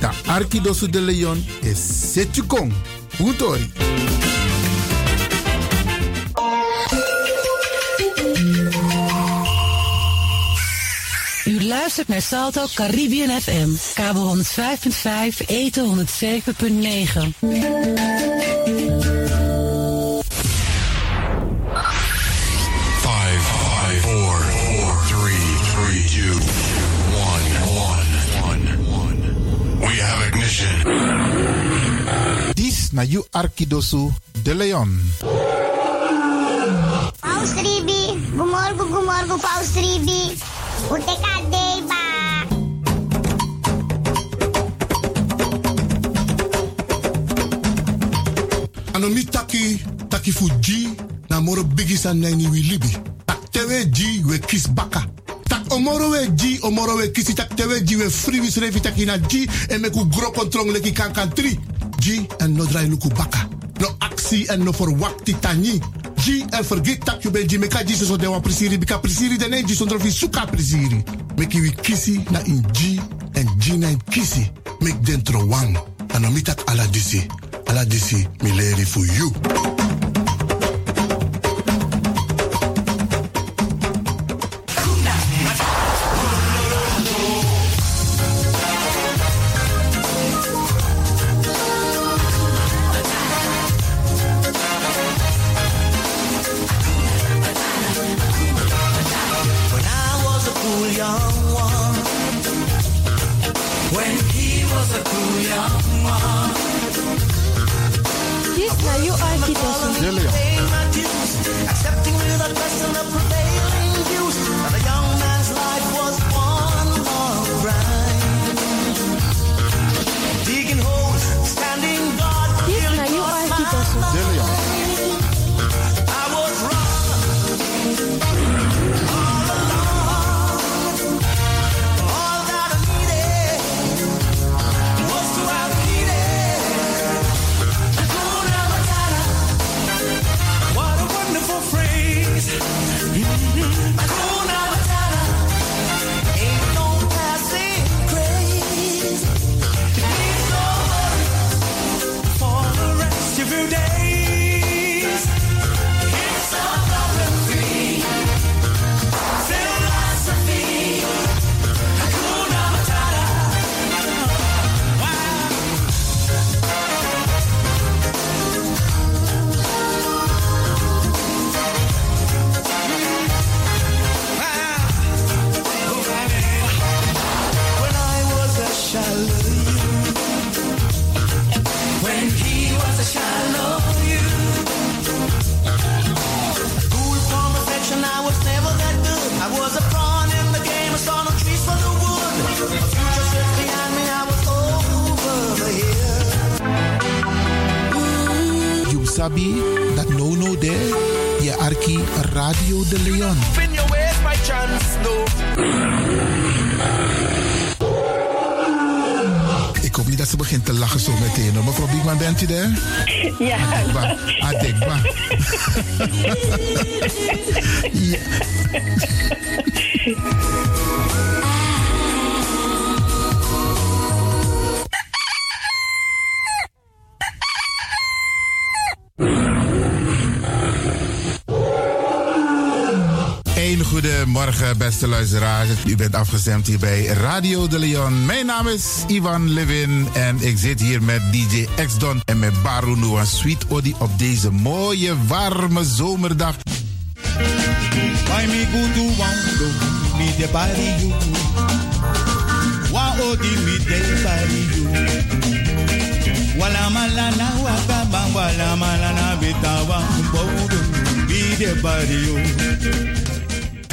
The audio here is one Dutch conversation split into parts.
Da Arkidosu de Leon is Setjukong. Utori. U luistert naar Salto Caribbean FM. Kabel 105.5, eten 107.9. na you Arkidosu de Leon. Paus Ribi, gumorgo gumorgo Paus Ribi. Uteka deba. Anomi taki taki fuji na moro bigisa na ni wi libi. Tak tewe ji we kis baka. Tak omoro we ji omoro we kisi tak tewe ji we free taki na ji e me ku gro kontrong leki kan kan tri. G en no drai luku baka. No actie en no verwakti tani. G en vergeet dat je bent G meka G so dewa prisiri bika prisiri de nee G zonder vi suka prisiri. Meki kisi na in G en G na in kisi. Mek dentro wang. Anomitak ala disi. Ala disi mi leri for you. Hoop niet dat ze begint te lachen zo meteen. hoor. Mevrouw Biekman, bent u daar? Ja. Adekba. Adekba. ja. Goedemorgen, beste luisteraars. U bent afgestemd hier bij Radio de Leon. Mijn naam is Ivan Levin en ik zit hier met DJ X-Don en met Baru Noah Sweet Odi op deze mooie, warme zomerdag. Wala malana waka bang wala malana.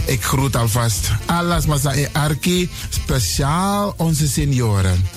Ik groet alvast alles Masa e Arki, speciaal onze senioren.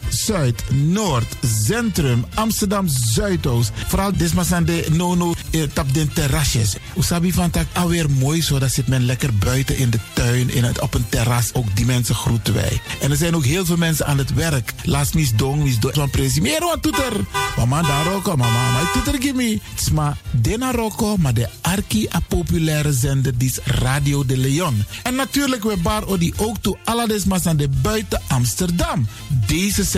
Zuid, Noord, Centrum, Amsterdam Zuidoost. Vooral desmasande nono eh, tap den terrasjes. Usabi van tak alweer mooi zo. Dat zit men lekker buiten in de tuin, in het, op een terras. Ook die mensen groeten wij. En er zijn ook heel veel mensen aan het werk. Laat mis dong, mis dong. Zo'n presi. Mama daar roko, mama. Maar toeter gimme. Maar dena roko, maar de arki a populaire zender die is Radio de Leon. En natuurlijk we bar odi ook toe alle desmasande buiten Amsterdam. Deze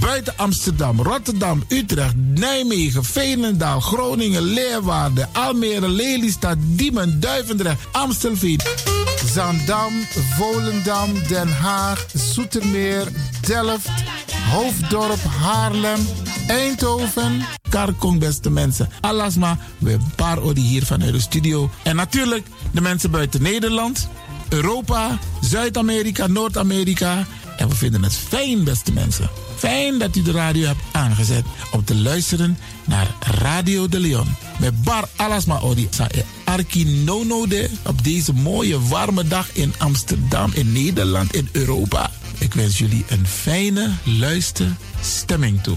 Buiten Amsterdam, Rotterdam, Utrecht, Nijmegen, Veenendaal, Groningen, Leeuwarden, Almere, Lelystad, Diemen, Duivendrecht, Amstelveen, Zaandam, Volendam, Den Haag, Zoetermeer, Delft, Hoofddorp, Haarlem, Eindhoven, Karkong, beste mensen. Alasma, we paar hier vanuit de studio. En natuurlijk de mensen buiten Nederland, Europa, Zuid-Amerika, Noord-Amerika. En we vinden het fijn, beste mensen. Fijn dat u de radio hebt aangezet om te luisteren naar Radio de Leon. Met Bar Alasma Odi e Arki Nono de op deze mooie warme dag in Amsterdam, in Nederland, in Europa. Ik wens jullie een fijne luisterstemming toe.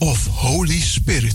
of Holy Spirit.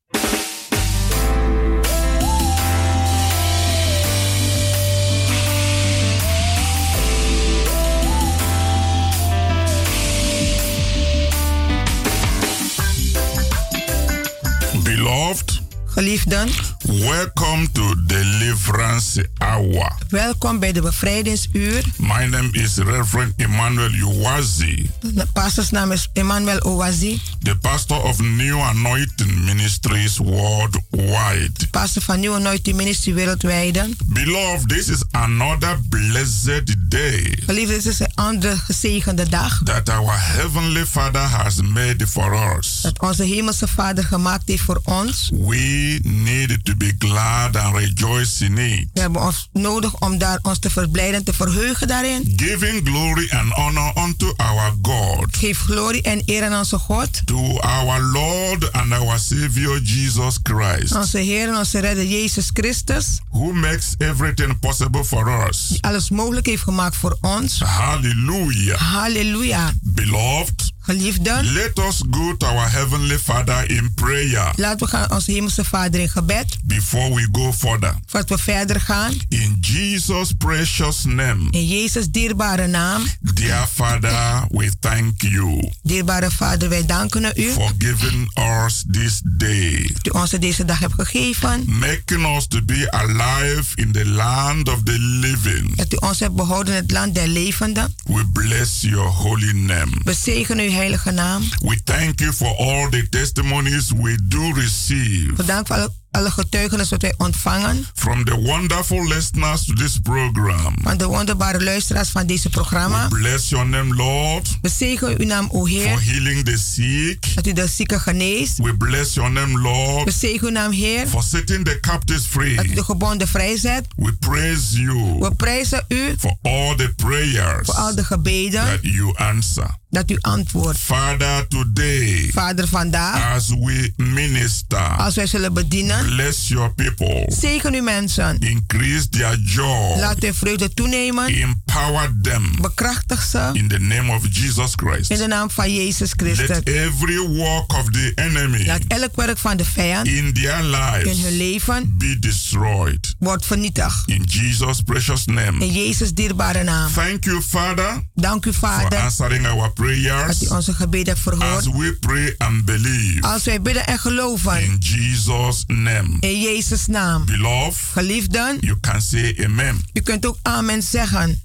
Geliefden, welcome to Deliverance Hour. welkom bij de bevrijdingsuur. My name is Reverend Emmanuel Uwazi, De pastorsnaam is Emmanuel Owazi, the pastor of New Anointing Ministries worldwide. pastor van Nieuwe Anointing Ministry wereldwijd. Beloved, this is another blessed day Geliefden, dit is een andere gezegende dag. that our Heavenly Father has made for us. Dat onze hemelse Vader gemaakt heeft voor ons. We need to be glad and rejoice in it. We hebben ons nodig om daar ons te verblijden, te verheugen daarin. Giving glory and honor unto our God, Geef glorie en eer aan onze God. to our Lord and our Savior Jesus Christ, Onze Heer en onze Redder Jezus Christus. who makes everything possible for us. Die alles mogelijk heeft gemaakt voor ons. Hallelujah. Halleluja. Beloved, Geliefden, let us go to our Heavenly Father in prayer laten we gaan onze hemelse Vader in gebed. before we go further. Voordat we verder gaan. In Jesus' precious name, In Jezus dierbare naam. dear Father, we thank you Dierbare Vader, wij danken u. for giving us this day, Dat u ons deze dag hebt gegeven. making us to be alive in the land of the living. Dat u ons hebt behouden in het land der levenden. We bless your holy name. We zegenen uw heilige naam. We thank you for all the testimonies we do receive Bedankt voor alle, alle getuigenis wat wij ontvangen. from the wonderful listeners to this program. Van de wonderbare luisteraars van deze programma. Bless your name, Lord, We zegenen uw naam, o for Heer. healing the sick. Dat u de zieken geneest. We bless your name, We Lord, zegenen uw naam, Heer. for setting the captives Dat u free. de gebonden vrijzet. We praise you We prijzen u for all the prayers voor al de gebeden. that you answer. Dat u antwoordt. Father, today, Vader, vandaag. as we minister, Als wij zullen bedienen. bless your people, Zegen uw mensen. increase their joy, Laat uw vreugde toenemen. empower them Bekrachtig ze. in the name of Jesus Christ. In de naam van Jezus Christus. Let every work of the enemy Laat elk werk van de vijand in their in lives hun leven be destroyed. wordt vernietigd. In Jesus' precious In name. Jezus dierbare naam. Thank you, Father, Dank u, for Vader, answering our prayers u onze gebeden hebt verhoord. as we pray and believe. Als wij bidden en geloven. In Jesus' name. In Jezus' naam. Beloved, Geliefden, you can say amen. u kunt ook amen zeggen.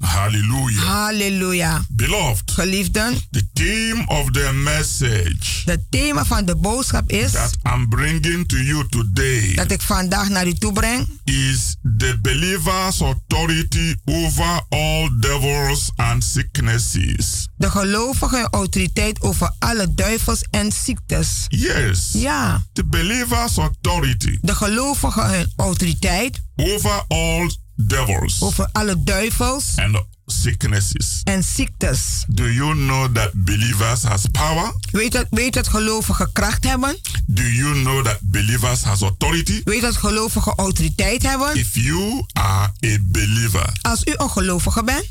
Hallelujah. Halleluja. Beloved, Geliefden, the theme of the message het thema van de boodschap is that I'm bringing to you today dat ik vandaag naar u toe breng. is the believer's authority over all devils and sicknesses. De gelovige autoriteit over alle duivels en ziektes. Yes. Ja, The believer's authority de gelovige autoriteit over all devils over alle duivels and sicknesses. en ziektes. Do you know that believers has power? Weet dat, weet dat gelovigen kracht hebben? Do you know that believers has authority? Weet dat gelovigen autoriteit hebben? If you are a believer, Als u een gelovige bent,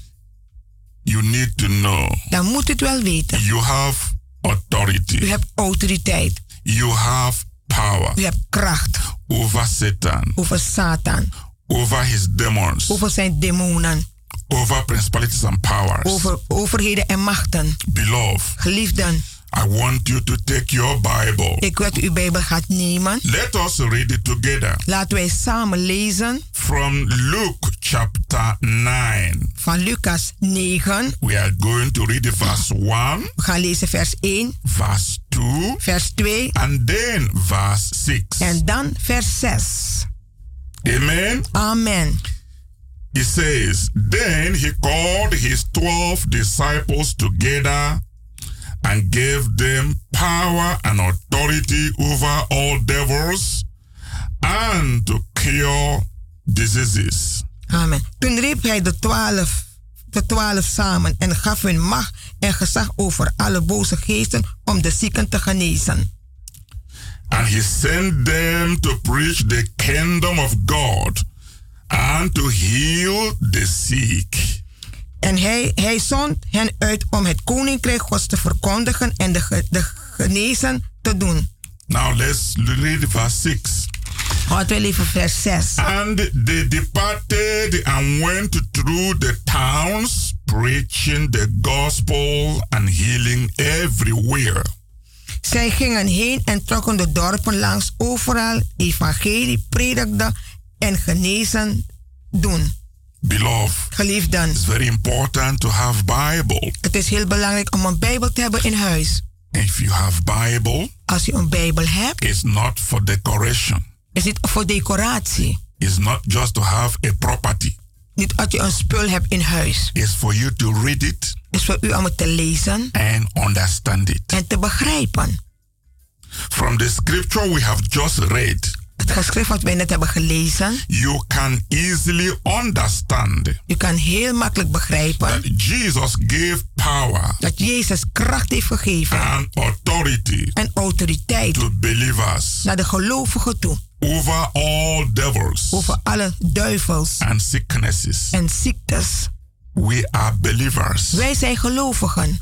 you need to know dan moet u het wel weten. you have authority. U hebt autoriteit. You have power U hebt kracht over Satan, over Satan, over his demons, over zijn demonen, over principalities and powers. over overheden en machten. Beloved, Geliefden, I want you to take your Bible. ik wil dat u uw Bijbel gaat nemen. Let us read it together Laten wij samen lezen from Luke chapter 9. van Lucas 9. We are going to read verse 1, We gaan lezen vers 1, verse 2, vers 2 and then verse 6. en dan vers 6. Amen. Amen. He says, Then he called his 12 disciples together and gave them power and authority over all devils and to cure diseases. Amen. Toen riep hij de twaalf, de twaalf samen en gaf hun macht en gezag over alle boze geesten om de zieken te genezen. And he sent them to preach the kingdom of God and to heal the sick. En hij, hij zond hen uit om het koninkrijk Gods te verkondigen en de, de genezen te doen. Now let's read verse 6. Laten we even vers 6. And they departed and went through the towns, preaching the gospel and healing everywhere. Zij gingen heen en trokken de dorpen langs, overal evangelie predikten en genezen doen. Beloved, Geliefden, it's very important to have Bible. het is heel belangrijk om een Bijbel te hebben in huis. If you have Bible, Als je een Bijbel hebt, it's not for decoration. is het voor decoratie. It's not just to have a property. Niet dat je een spul hebt in huis. It's for you to read it is voor u het te lezen and understand it. en te begrijpen. From the scripture we have just read, Het geschrift wat wij net hebben gelezen, you can easily understand u kan heel makkelijk begrijpen that Jesus gave power dat Jezus kracht heeft gegeven and authority en autoriteit to believers naar de gelovigen toe. over all devils Over alle duivels and sicknesses. en ziektes. We are believers. Wij zijn gelovigen.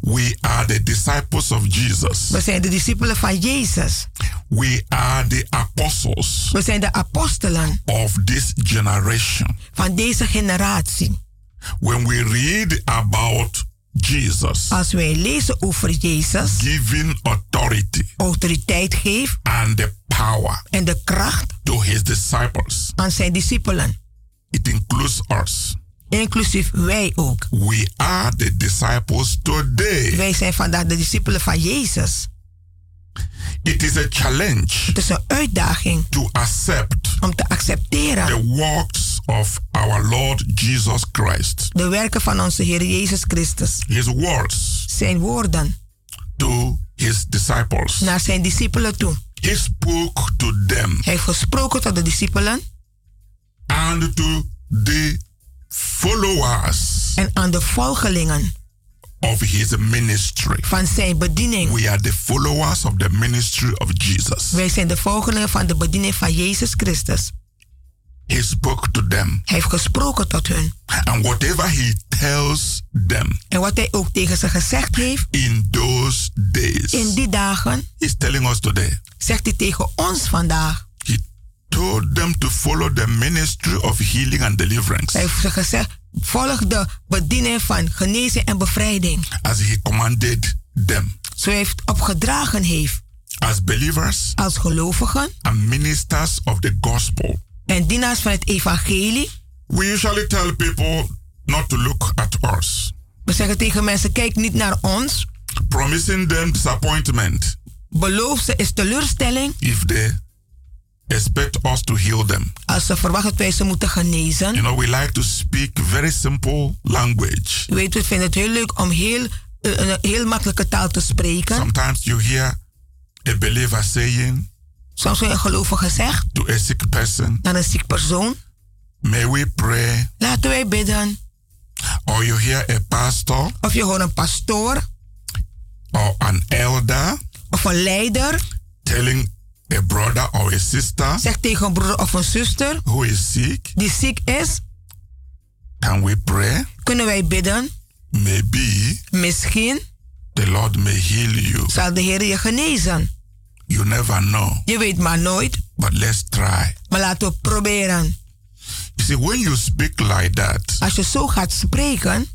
We are the disciples of Jesus. We zijn de discipelen van Jezus. We are the apostles We zijn de apostelen of this generation. van deze generatie. When we read about Jesus Als wij lezen over Jezus, giving authority autoriteit geeft and the power en de kracht to his disciples, aan zijn discipelen, it includes us. Inclusief wij ook. We are the disciples today. Wij zijn vandaag de discipelen van Jezus. It is a challenge Het is een uitdaging to accept om te accepteren the works of our Lord Jesus Christ. de werken van onze Heer Jezus Christus. His words Zijn woorden to his disciples. naar zijn discipelen toe. He spoke to them Hij heeft gesproken tot de discipelen and to the followers en aan de volgelingen of his ministry. van zijn bediening. We are the followers of the ministry of Jesus. Wij zijn de volgelingen van de bediening van Jezus Christus. He spoke to them. Hij heeft gesproken tot hun. And whatever he tells them En wat hij ook tegen ze gezegd heeft in those days, in die dagen, he's telling us today. zegt hij tegen ons vandaag. Told them to follow the ministry of healing and deliverance Hij heeft ze gezegd, volg de bediening van genezing en bevrijding. as he commanded them. Zo heeft opgedragen heeft As believers als gelovigen and ministers of the gospel, en dienaars van het evangelie. we usually tell people not to look at us, We zeggen tegen mensen, kijk niet naar ons. promising them disappointment Beloof ze is teleurstelling if they expect us to heal them. als ze verwachten dat wij ze moeten genezen. You know, we like to speak very simple language. U weet, we vinden het heel leuk om heel, eh, een heel makkelijke taal te spreken. Sometimes you hear a believer saying Soms wordt een gelovige zegt to a sick person, naar een ziek persoon. May we pray? Laten wij bidden. Or you hear a pastor Of je hoort een pastoor or an elder of een leider telling a brother or a sister zegt tegen een broer of een zuster who is sick, die ziek is. Can we pray? Kunnen wij bidden? Maybe Misschien the Lord may heal you. zal de Heer je genezen. You never know. Je weet maar nooit. But let's try. Maar laten we proberen. You see, when you speak like that, Als je zo gaat spreken,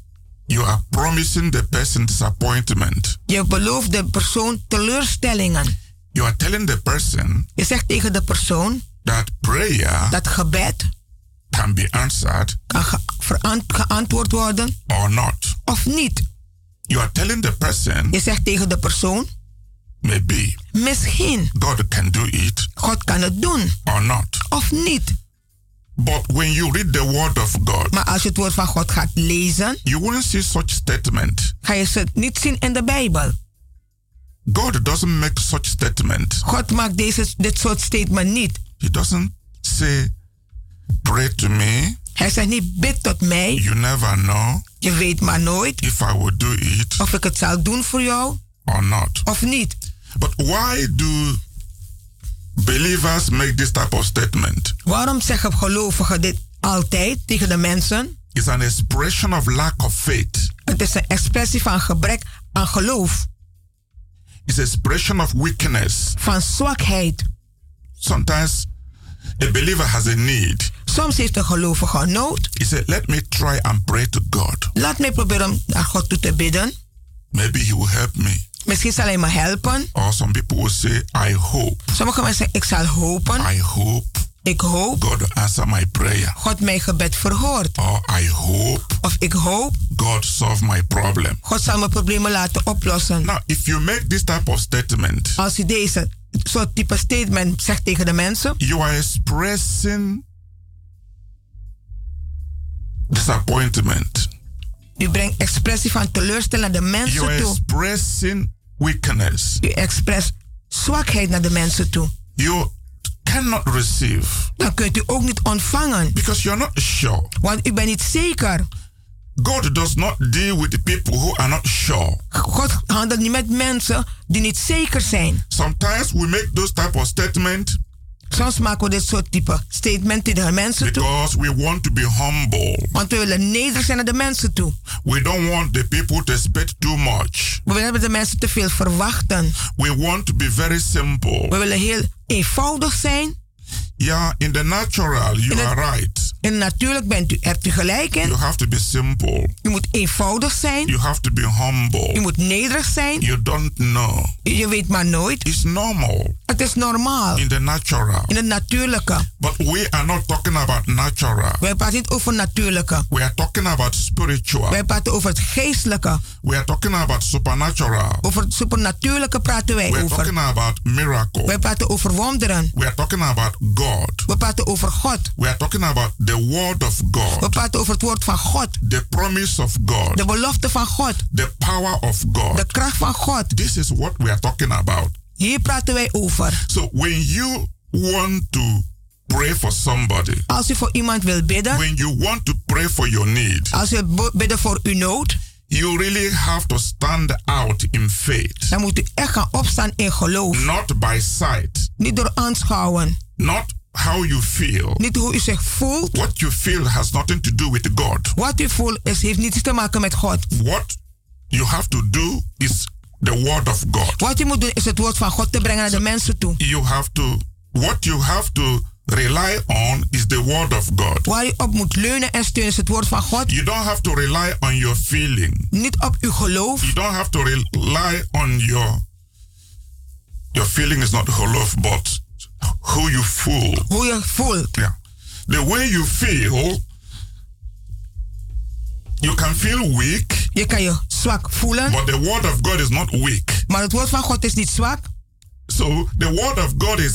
you are promising the person disappointment. je belooft de persoon teleurstellingen. You are telling the person Je zegt tegen de persoon that prayer dat gebed can be answered kan ge- geantwoord worden or not. of niet. You are telling the person Je zegt tegen de persoon, maybe misschien God can do it God kan het doen or not. of niet. But when you read the word of God, Maar als je het woord van God gaat lezen, you won't see such statement. ga je ze niet zien in de Bijbel. God doesn't make such statement. God maakt deze, dit soort statement niet. He doesn't say, pray to me. Hij zegt niet, bid tot mij. You never know Je weet maar nooit if I will do it of ik het zal doen voor jou or not. of niet. But why do believers make this type of statement? Waarom zeggen gelovigen dit altijd tegen de mensen? It's an expression of lack of faith. Het is een expressie van gebrek aan geloof, It's an expression of weakness. van zwakheid. Sometimes a believer has a need. Soms heeft een gelovige nood. He said, Let me try and pray to God. Laat mij proberen om naar God toe te bidden. Maybe He will help me. Misschien zal hij me helpen. Or some people will say, I hope. Sommige mensen zeggen, ik zal hopen. I hope. Ik hoop. God answer my prayer. God mijn gebed verhoort. Or I hope. Of ik hoop. God solve my problem. God zal mijn problemen laten oplossen. Now, if you make this type of statement. Als u deze soort type statement zegt tegen de mensen. You are expressing disappointment. U brengt expressie van teleurstelling naar de mensen you are toe. expressing weakness. U express zwakheid naar de mensen toe. You cannot receive. Dan kunt u ook niet ontvangen. Because you're not sure. Want u bent niet zeker. God does not deal with the people who are not sure. God handelt niet met mensen die niet zeker zijn. Sometimes we make those type of statement. Soms maken we dit soort type statement tegen de mensen toe. Because we want to be humble. Want we willen nederig zijn naar de mensen toe. We don't want the people to expect too much. We willen de mensen te veel verwachten. We want to be very simple. We willen heel eenvoudig zijn. Ja, in the natural, you het, are right. En natuurlijk bent u, hebt u gelijk in. You have to be simple. U moet eenvoudig zijn. You have to be humble. U moet nederig zijn. You don't know. Je weet maar nooit. It's normal. Het is normaal. In the natural. In het natuurlijke. But we are not talking about natural. Wij praten niet over natuurlijke. We are talking about spiritual. Wij praten over het geestelijke. We are talking about supernatural. Over het supernatuurlijke praten wij We are over. talking about miracle. Wij praten over wonderen. We are talking about God. We praten over God. We are talking about the word of God. We praten over het woord van God. The promise of God. De belofte van God. The power of God. De kracht van God. This is what we are talking about. Hier praten wij over. So when you want to pray for somebody. Als u voor iemand wil bidden. When you want to pray for your need. Als u bidden voor uw nood. You really have to stand out in faith. Dan moet u echt gaan opstaan in geloof. Not by sight. Niet door aanschouwen. Not how you feel. Niet hoe u zich voelt. What you feel has nothing to do with God. Wat u voelt is, heeft niets te maken met God. What you have to do is the word of God. Wat u moet doen is het woord van God te brengen naar de mensen toe. You have to what you have to rely on is the word of God. Waar je op moet leunen en steunen is het woord van God. You don't have to rely on your feeling. Niet op uw geloof. You don't have to rely on your your feeling is not geloof, but who you fool. Who you fool. Yeah. The way you feel You can feel weak. Je kan je zwak voelen. But the word of God is not weak. Maar het woord van God is niet zwak. So the word of God is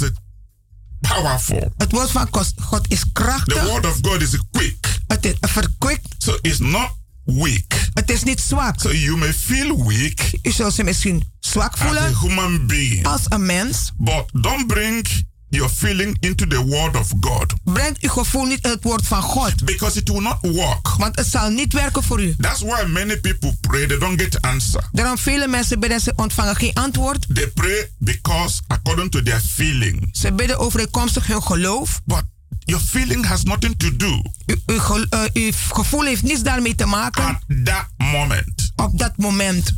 powerful. Het woord van God is krachtig. The word of God is quick. Het is verkwikt. So it's not weak. Het is niet zwak. So you may feel weak. U zult ze misschien zwak voelen. As a human being. Als een mens. But don't bring your feeling into the word of God. Breng uw gevoel niet in het woord van God. Because it will not work. Want het zal niet werken voor u. That's why many people pray, they don't get answer. Daarom vele mensen bidden, ze ontvangen geen antwoord. They pray because according to their feeling. Ze bidden overeenkomstig hun geloof. But your feeling has nothing to do. U, uw, ge, uh, uw gevoel heeft niets daarmee te maken. At that moment. Op dat moment.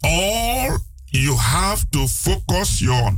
All you have to focus your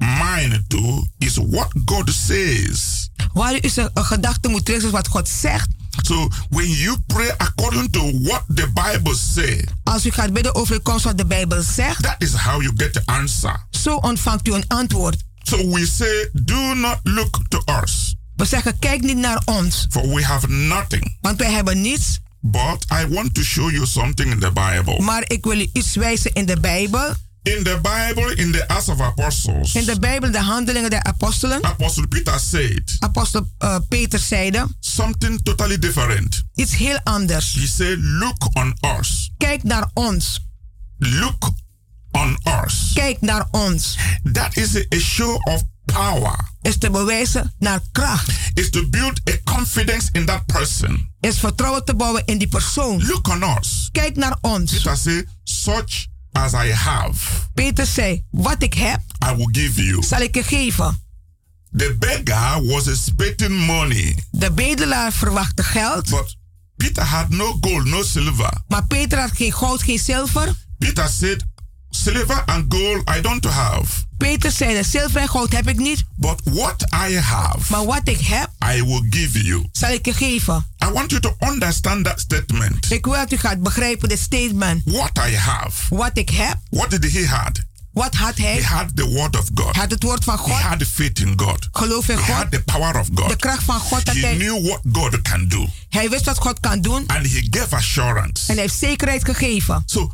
mind to is what God says. Waar u zijn gedachte moet richten is wat God zegt. So when you pray according to what the Bible says, als u gaat bidden overeenkomstig wat de Bijbel zegt, that is how you get the answer. Zo ontvangt u een antwoord. So we say, do not look to us. We zeggen, kijk niet naar ons. For we have nothing. Want wij hebben niets. But I want to show you something in the Bible. Maar ik wil u iets wijzen in de Bijbel. In the Bible, in the Acts of Apostles. In de Bijbel, de handelingen der apostelen. Apostle Peter said. Apostel uh, Peter zeide. Something totally different. Iets heel anders. He said, look on us. Kijk naar ons. Look on us. Kijk naar ons. That is a show of power. Is te bewijzen naar kracht. Is to build a confidence in that person. Is vertrouwen te bouwen in die persoon. Look on us. Kijk naar ons. Peter say, such as I have. Peter zei, wat ik heb, I will give you. zal ik je geven. The beggar was expecting money. De bedelaar verwachtte geld. But Peter had no gold, no silver. Maar Peter had geen goud, geen zilver. Peter said, silver and gold I don't have. Peter zei, zilver en goud heb ik niet. But what I have, Maar wat ik heb, I will give you. zal ik je geven. I want you to understand that statement. Ik wil dat u gaat begrijpen dit statement. What I have. Wat ik heb. What did he had? Wat had hij? He had the word of God. Had het woord van God. He had faith in God. Geloof in He God. had the power of God. De kracht van God. Dat He hij, knew what God can do. hij wist wat God kan doen. And he gave assurance. En hij heeft zekerheid gegeven. So,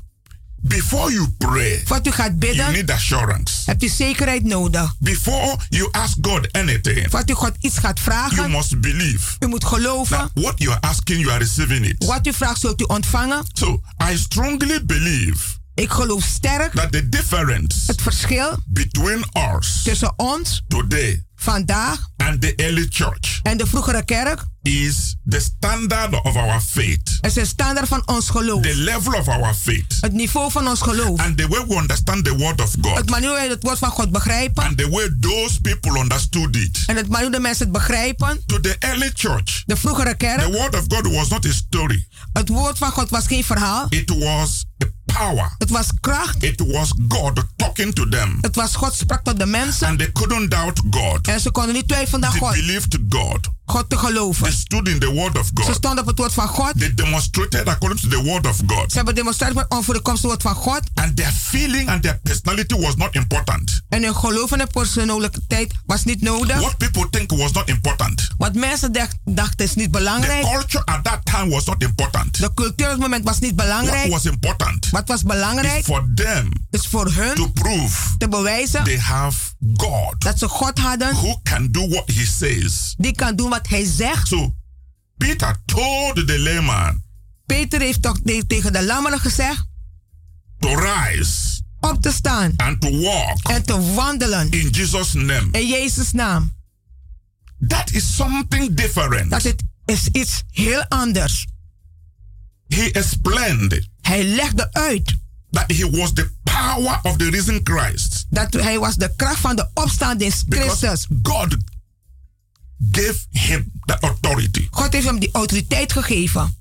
before you pray, u gaat you bidden, need assurance. hebt u zekerheid nodig. Before you ask God anything, Voordat u God iets gaat you vragen, must believe u moet geloven. what you are asking, you are receiving it. Wat u vraagt, zult u ontvangen. So, I strongly believe Ik geloof sterk that the difference het verschil between us tussen ons today vandaag and the early church en de vroegere kerk is the standard of our faith, is de standaard van ons geloof. the level of our faith, Het niveau van ons geloof. and the way we understand the word of Het God, manier hoe wij het woord van God begrijpen. and the way those people understood it. En het manier hoe de mensen het begrijpen. To the early church, De vroegere the kerk. word of God was not a story, Het woord van God was geen verhaal. it was a power. Het was kracht. It was God talking to them. Het was God sprak tot de mensen. And they couldn't doubt God. En ze konden niet twijfelen aan They God. believed God. God te geloven. They stood in the word of Ze God. stonden op het woord van God. They demonstrated according to the word of God. Ze hebben demonstreerd met onvoorkomst het woord van God. And their feeling and their personality was not important. En hun geloof en hun persoonlijkheid was niet nodig. What people think was not important. Wat mensen dacht- dachten is niet The culture at that time was not important. De cultuur op het moment was niet What was important Wat was is belangrijk for them is voor hun to prove te bewijzen they have God dat ze God hadden who can do what he says. die kan doen wat hij zegt. So Peter told the layman Peter heeft toch tegen de lammeren gezegd to rise op te staan and to walk en te wandelen in Jesus' name. in Jezus' naam. That is something different. Dat het is iets heel anders. He explained Hij legde uit that he was the power of the risen Christ. dat hij was de kracht van de opstanding Christus. God gave him that authority. God heeft hem die autoriteit gegeven.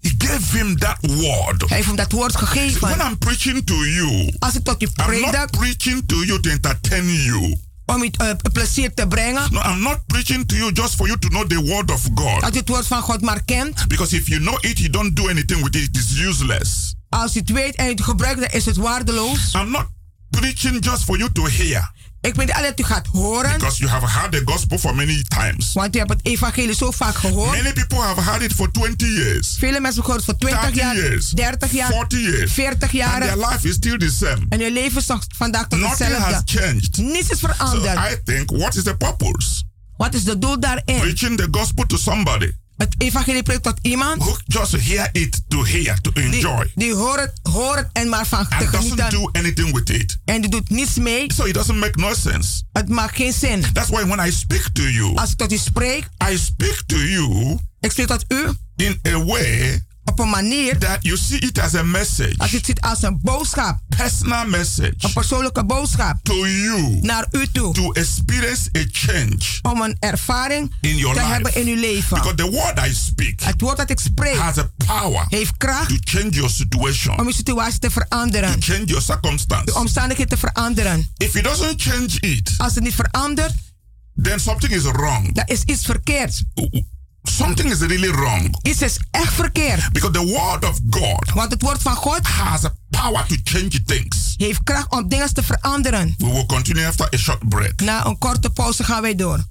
He gave him that word. Hij heeft hem dat woord When gegeven. I'm preaching to you, Als ik tot u I'm not predik preaching to you to entertain you. om u eh, plezier te brengen, No, I'm not preaching to you just for you to know the word of God. dat u het woord van God maar kent. Because if you know it, you don't do anything with it. It is useless. Als u het weet en u het gebruikt, dan is het waardeloos. I'm not preaching just for you to hear. Ik weet niet alleen dat u gaat horen, Because you have heard the gospel for many times. want u hebt het evangelie zo vaak gehoord. Many people have heard it for 20 years, Vele mensen hebben gehoord voor 20 30 jaar, years, 30 jaar, 40 years. 40 And jaar. their life is still the same. En uw leven is nog vandaag tot Nothing has hetzelfde. changed. Niets is So veranderd. I think, what is the purpose? Wat is de doel daarin? Preaching the gospel to somebody Het evangelie preekt tot iemand who just hear it to hear, to die, enjoy, die hoort, het, hoort het en maar van te and doesn't genieten. do anything with it. En die doet niets mee. So it doesn't make no sense. Het maakt geen zin. That's why when I speak to you, Als ik tot u spreek, I speak to you ik spreek tot u in a way op een manier that you see it as a message, dat u het ziet als een boodschap. personal message Een persoonlijke boodschap to you naar u toe. to experience a change Om een ervaring in your te life. hebben in uw leven. Because the word I speak Het woord dat ik spreek has a power heeft kracht to change your situation, om uw situatie te veranderen. to change your circumstance. De omstandigheden te veranderen. If it doesn't change it, Als het niet verandert, then something is wrong. dan is iets verkeerd. Something is really wrong. Iets is echt verkeerd. Because the word of God Want het woord van God has a power to change things. heeft kracht om dingen te veranderen. We will continue after a short break. Na een korte pauze gaan wij door.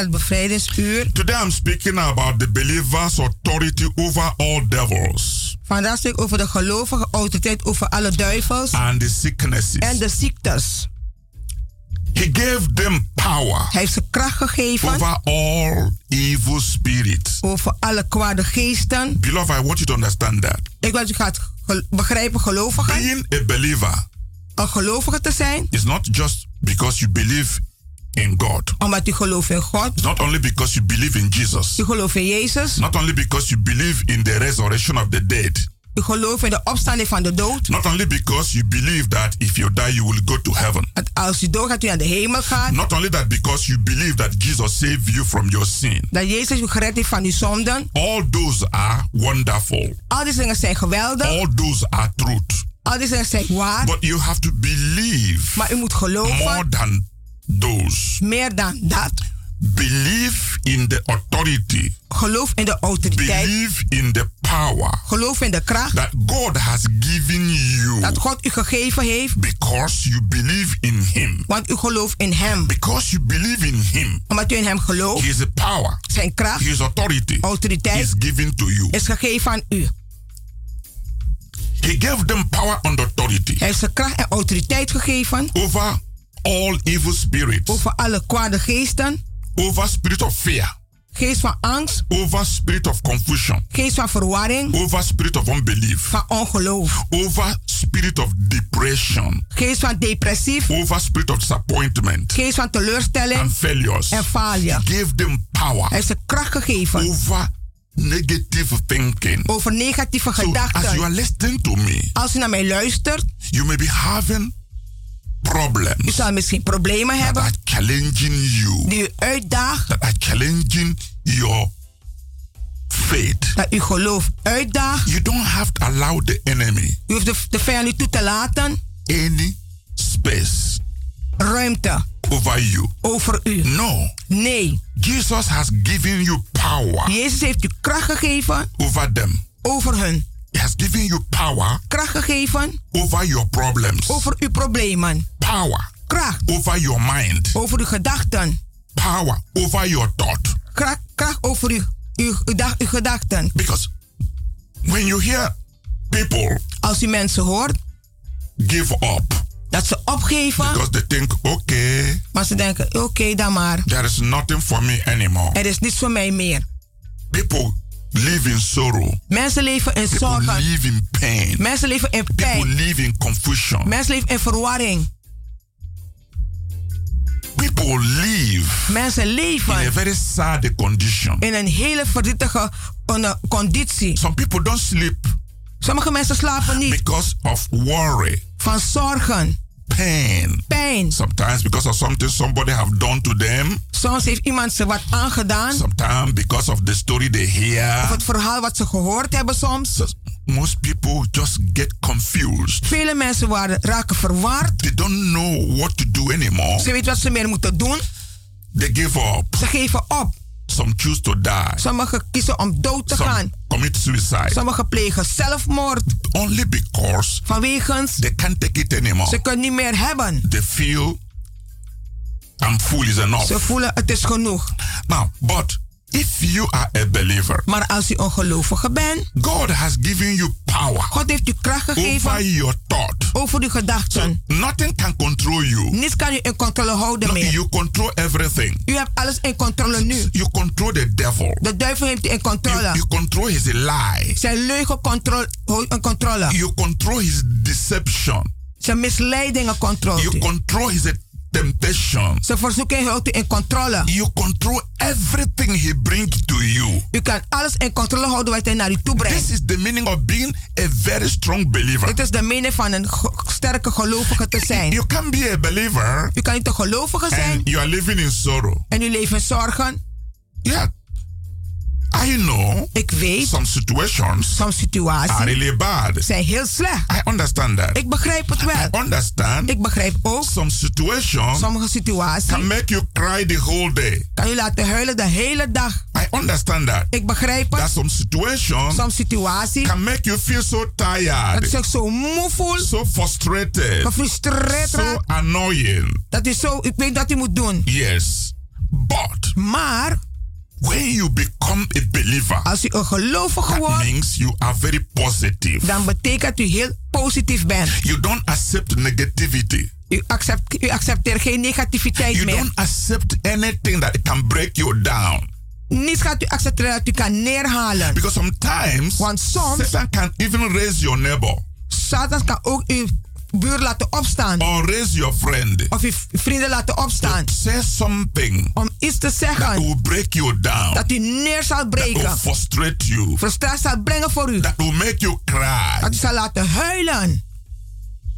Het bevrijdingsuur. Today I'm speaking about the believer's authority over all devils Vandaag spreek ik over de gelovige autoriteit over alle duivels and the sicknesses. en de ziektes. He gave them power Hij heeft ze kracht gegeven over all evil spirits. over alle kwade geesten. Beloved, I want you to understand that. Ik wil dat u gaat begrijpen, gelovigen. Being a believer Een gelovige te zijn, is not just because you believe in God. omdat u gelooft in God. It's not only because you believe in Jesus. U gelooft in Jezus. Not only because you believe in the resurrection of the dead. U gelooft in de opstanding van de dood. Not only because you believe that if you die you will go to heaven. Dat als u doorgaat, u naar de hemel gaat. Not only that because you believe that Jesus saved you from your sin. Dat Jezus u gered heeft van uw zonden. All those are wonderful. Al die dingen zijn geweldig. All those are truth. Al die dingen zijn waar. But you have to believe Maar u moet geloven. more than those. Meer dan dat. Believe in the authority. Geloof in de autoriteit. Believe in the power Geloof in de kracht. that God has given you Dat God u gegeven heeft. because you believe in Him. Want u gelooft in hem. Because you believe in Him, Omdat u in hem gelooft. His power, Zijn kracht. His authority Autoriteit. is given to you. Is gegeven aan u. He gave them power and authority Hij heeft ze kracht en autoriteit gegeven. over all evil spirits, Over alle kwade geesten. over spirit of fear, Geest van angst. over spirit of confusion, Geest van verwarring. over spirit of unbelief, Van ongeloof. over spirit of depression, Geest van depressief. over spirit of disappointment Geest van teleurstelling. and failures. En failure. He gave them Hij power heeft ze kracht gegeven. over negative thinking. Over negatieve So as you are gedachten. listening to me, Als u naar mij luistert. you may be having U problems zal misschien problemen that hebben. are challenging you, Die u uitdaagt. that are challenging your faith. Dat u geloof uitdaagt. You don't have to allow the enemy U hoeft de, de vijand niet toe te laten. any space Ruimte over you. over u. No. Nee. Jesus has given you power Jezus heeft u kracht gegeven over them. over hun. He has given you power Kracht gegeven over your problems. over uw problemen. Power Kracht over your mind. over uw gedachten. Power over your thought. Kracht, kracht over uw, uw, uw, gedachten. Because when you hear people Als u mensen hoort give up dat ze opgeven, because they think, okay, maar ze denken: oké, dan maar. there is nothing for me anymore. Er is niets voor mij meer. People live in sorrow. Mensen leven in People zorgen. live in pain. Mensen leven in People pijn. live in confusion. Mensen leven in verwarring. People live Mensen in a leven very sad condition. in een hele verdrietige eh, conditie. Some people don't sleep Sommige mensen slapen niet because of worry, van zorgen, pain. pijn. Sometimes because of something somebody have done to them. Soms heeft iemand ze wat aangedaan. Sometimes because of the story they Of hear. het verhaal wat ze gehoord hebben soms. So most people just get confused. Vele mensen waren, raken verward. They don't know what to do anymore. Ze weten wat ze meer moeten doen. They give up. Ze geven op. Some choose to die. Sommigen kiezen om dood te Some gaan. commit suicide. Sommigen plegen zelfmoord. Only because Vanwege they can't take it anymore. ze kunnen niet meer hebben. They feel I'm full is enough. Ze voelen het is genoeg. Now, but if you are a believer, Maar als u ongelovige bent, God has given you power God heeft u kracht over gegeven your thought. over uw gedachten. Nothing can control you. Niets kan u in controle houden No, meer. you control everything. U hebt alles in controle nu. You control the devil. De duivel heeft u in You, controle. you control his lie. Zijn leugen controle, in controle. You control his deception. Zijn misleidingen controle. You control his temptation. Verzoeking houdt u in controle. You control everything he brings to you. U kan alles in controle houden wat hij naar u toe brengt. This is the meaning of being a very strong believer. Dit is de mening van een sterke gelovige te zijn. You can be a believer U kan niet een gelovige zijn and you are living in sorrow. en u leeft in zorgen. Yeah. I know Ik weet, some situations soms are situaties really bad. zijn heel slecht. I understand that. Ik begrijp het wel. I understand Ik begrijp ook, some situations sommige situaties can make you cry the whole day. kan je laten huilen de hele dag. I understand that. Ik begrijp That het. some situations Soms situaties can make you feel so dat je tired, zo moe voelt, so frustrated, gefrustreerd so annoying. Dat is zo, ik weet dat je moet doen. Yes. But Maar when you become a believer, als u een gelovige wordt, means you are very positive. dan betekent u heel positief bent. You don't accept negativity. U, accept, u accepteert geen negativiteit You meer. don't accept anything that can break you down. Niets gaat u accepteren dat u kan neerhalen. Because sometimes Want soms, Satan can even raise your neighbor Satan kan ook uw buur laten opstaan. or raise your friend Of uw vrienden laten opstaan. to say something Om iets te that zeggen will break you down, dat u neer zal that will breken. frustrate you, Frustratie zal brengen voor u. that will make you cry. Dat u zal laten huilen.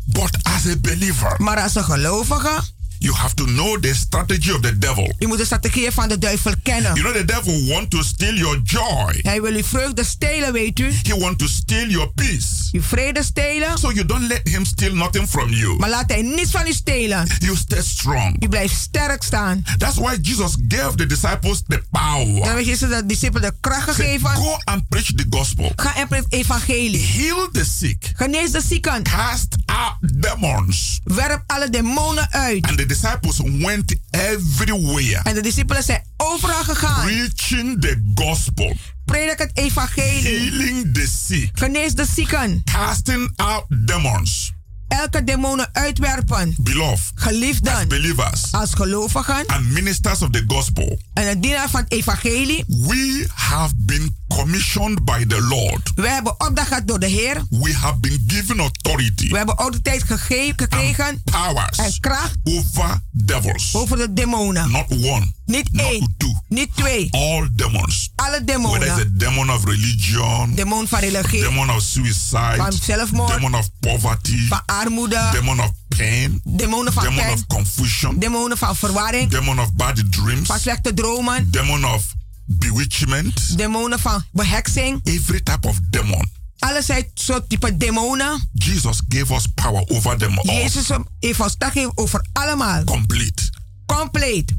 But as a believer, Maar als een gelovige, you have to know the strategy of the devil. u moet de strategieën van de duivel kennen. You know the devil want to steal your joy. Hij wil uw vreugde stelen, weet u. He want to steal your peace. Uw vrede stelen. So you don't let him steal nothing from you. Maar laat hij niets van u stelen. You stay strong. U blijft sterk staan. That's why Jesus gave the disciples the power. Dan heeft Jezus de discipelen de kracht Say, gegeven. Go and preach the gospel. Ga en preek evangelie. Heal the sick. Genees de zieken. Cast out demons. Werp alle demonen uit. And the disciples went everywhere. En de discipelen zijn overal gegaan. Preaching the gospel. Predik het evangelie. Healing the sick. Genees de zieken. Casting out demons. Elke demonen uitwerpen. Beloved. As Geliefden. believers. Als gelovigen. And ministers of the gospel. En een dienaar van het evangelie. We have been commissioned by the Lord. We hebben opdracht gehad door de Heer. We have been given authority. We hebben autoriteit gegeven, gekregen. Powers. En kracht over devils. over de demonen. Not one. Niet Not één. two. Niet twee. All demons. Alle Whether it's a demonen. demon of religion, Demon van religie. demon of suicide, Van zelfmoord. demon of poverty, Van armoede. demon of pain, Demonen van demon pijn. of confusion, Demonen van verwarring. demon of bad dreams, Van slechte dromen. demon of bewitchment, Demonen van beheksing. every type of demon. Alle soort type demonen. Jesus gave us power over them all. Jezus heeft ons gegeven over allemaal. Complete. Compleet.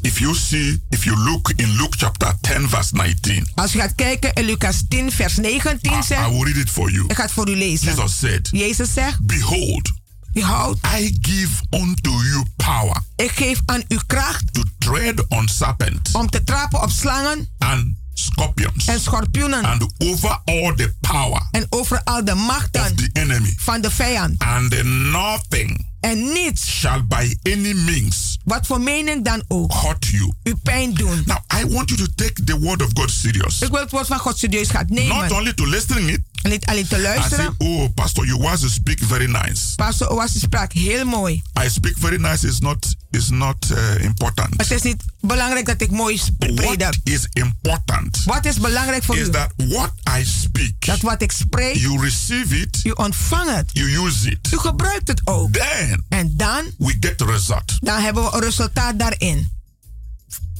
If you see, if you look in Luke chapter 10, verse 19, Als je gaat kijken in Lucas 10, vers 19 I, I will read it for you. Ik ga het voor u lezen. Jesus said, Jezus zegt. Behold, Behoud, I give unto you power ik geef aan u kracht to tread on serpents om te trappen op slangen and scorpions en schorpioenen. and over all the power En over al de of machten the enemy, van de vijand. and nothing En niets, shall by any means wat voor mening dan ook, hurt you. u pijn doen. Now, I want you to take the word of God serious. Ik wil het woord van God serieus gaan Not nemen. only to listen it niet alleen te and say, oh, Pastor, you was to speak very nice. Pastor Oasis sprak heel mooi. I speak very nice is not is not uh, important. Het is niet belangrijk dat ik mooi What predik. is important Wat is belangrijk voor is u? that what I speak, Dat wat ik spreek, you receive it, u ontvangt het. you use it. U gebruikt het ook. Then En dan, we get the result. dan hebben we een resultaat daarin.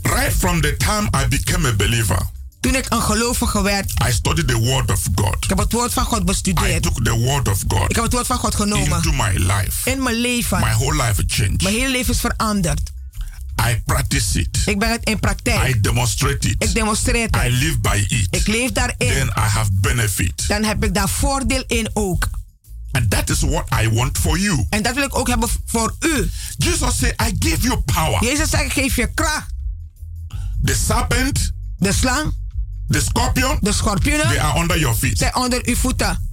Right from the time I became a believer, Toen ik een gelovige werd, I studied the word of God. ik heb het woord van God I bestudeerd. took the word of God Ik heb het woord van God genomen. into my life. In mijn leven. My whole life changed. Mijn hele leven is veranderd. I practice it. Ik ben het in praktijk. I demonstrate Ik it. demonstreer I het. live by it. Ik leef daarin. Then I have benefit. Dan heb ik daar voordeel in ook. And that is what I want for you. En dat wil ik ook hebben voor u. Jesus said, I give you power. Jezus zegt, ik geef je kracht. The serpent, De slang, the scorpion, de they schorpioenen are under your feet. zijn onder uw voeten.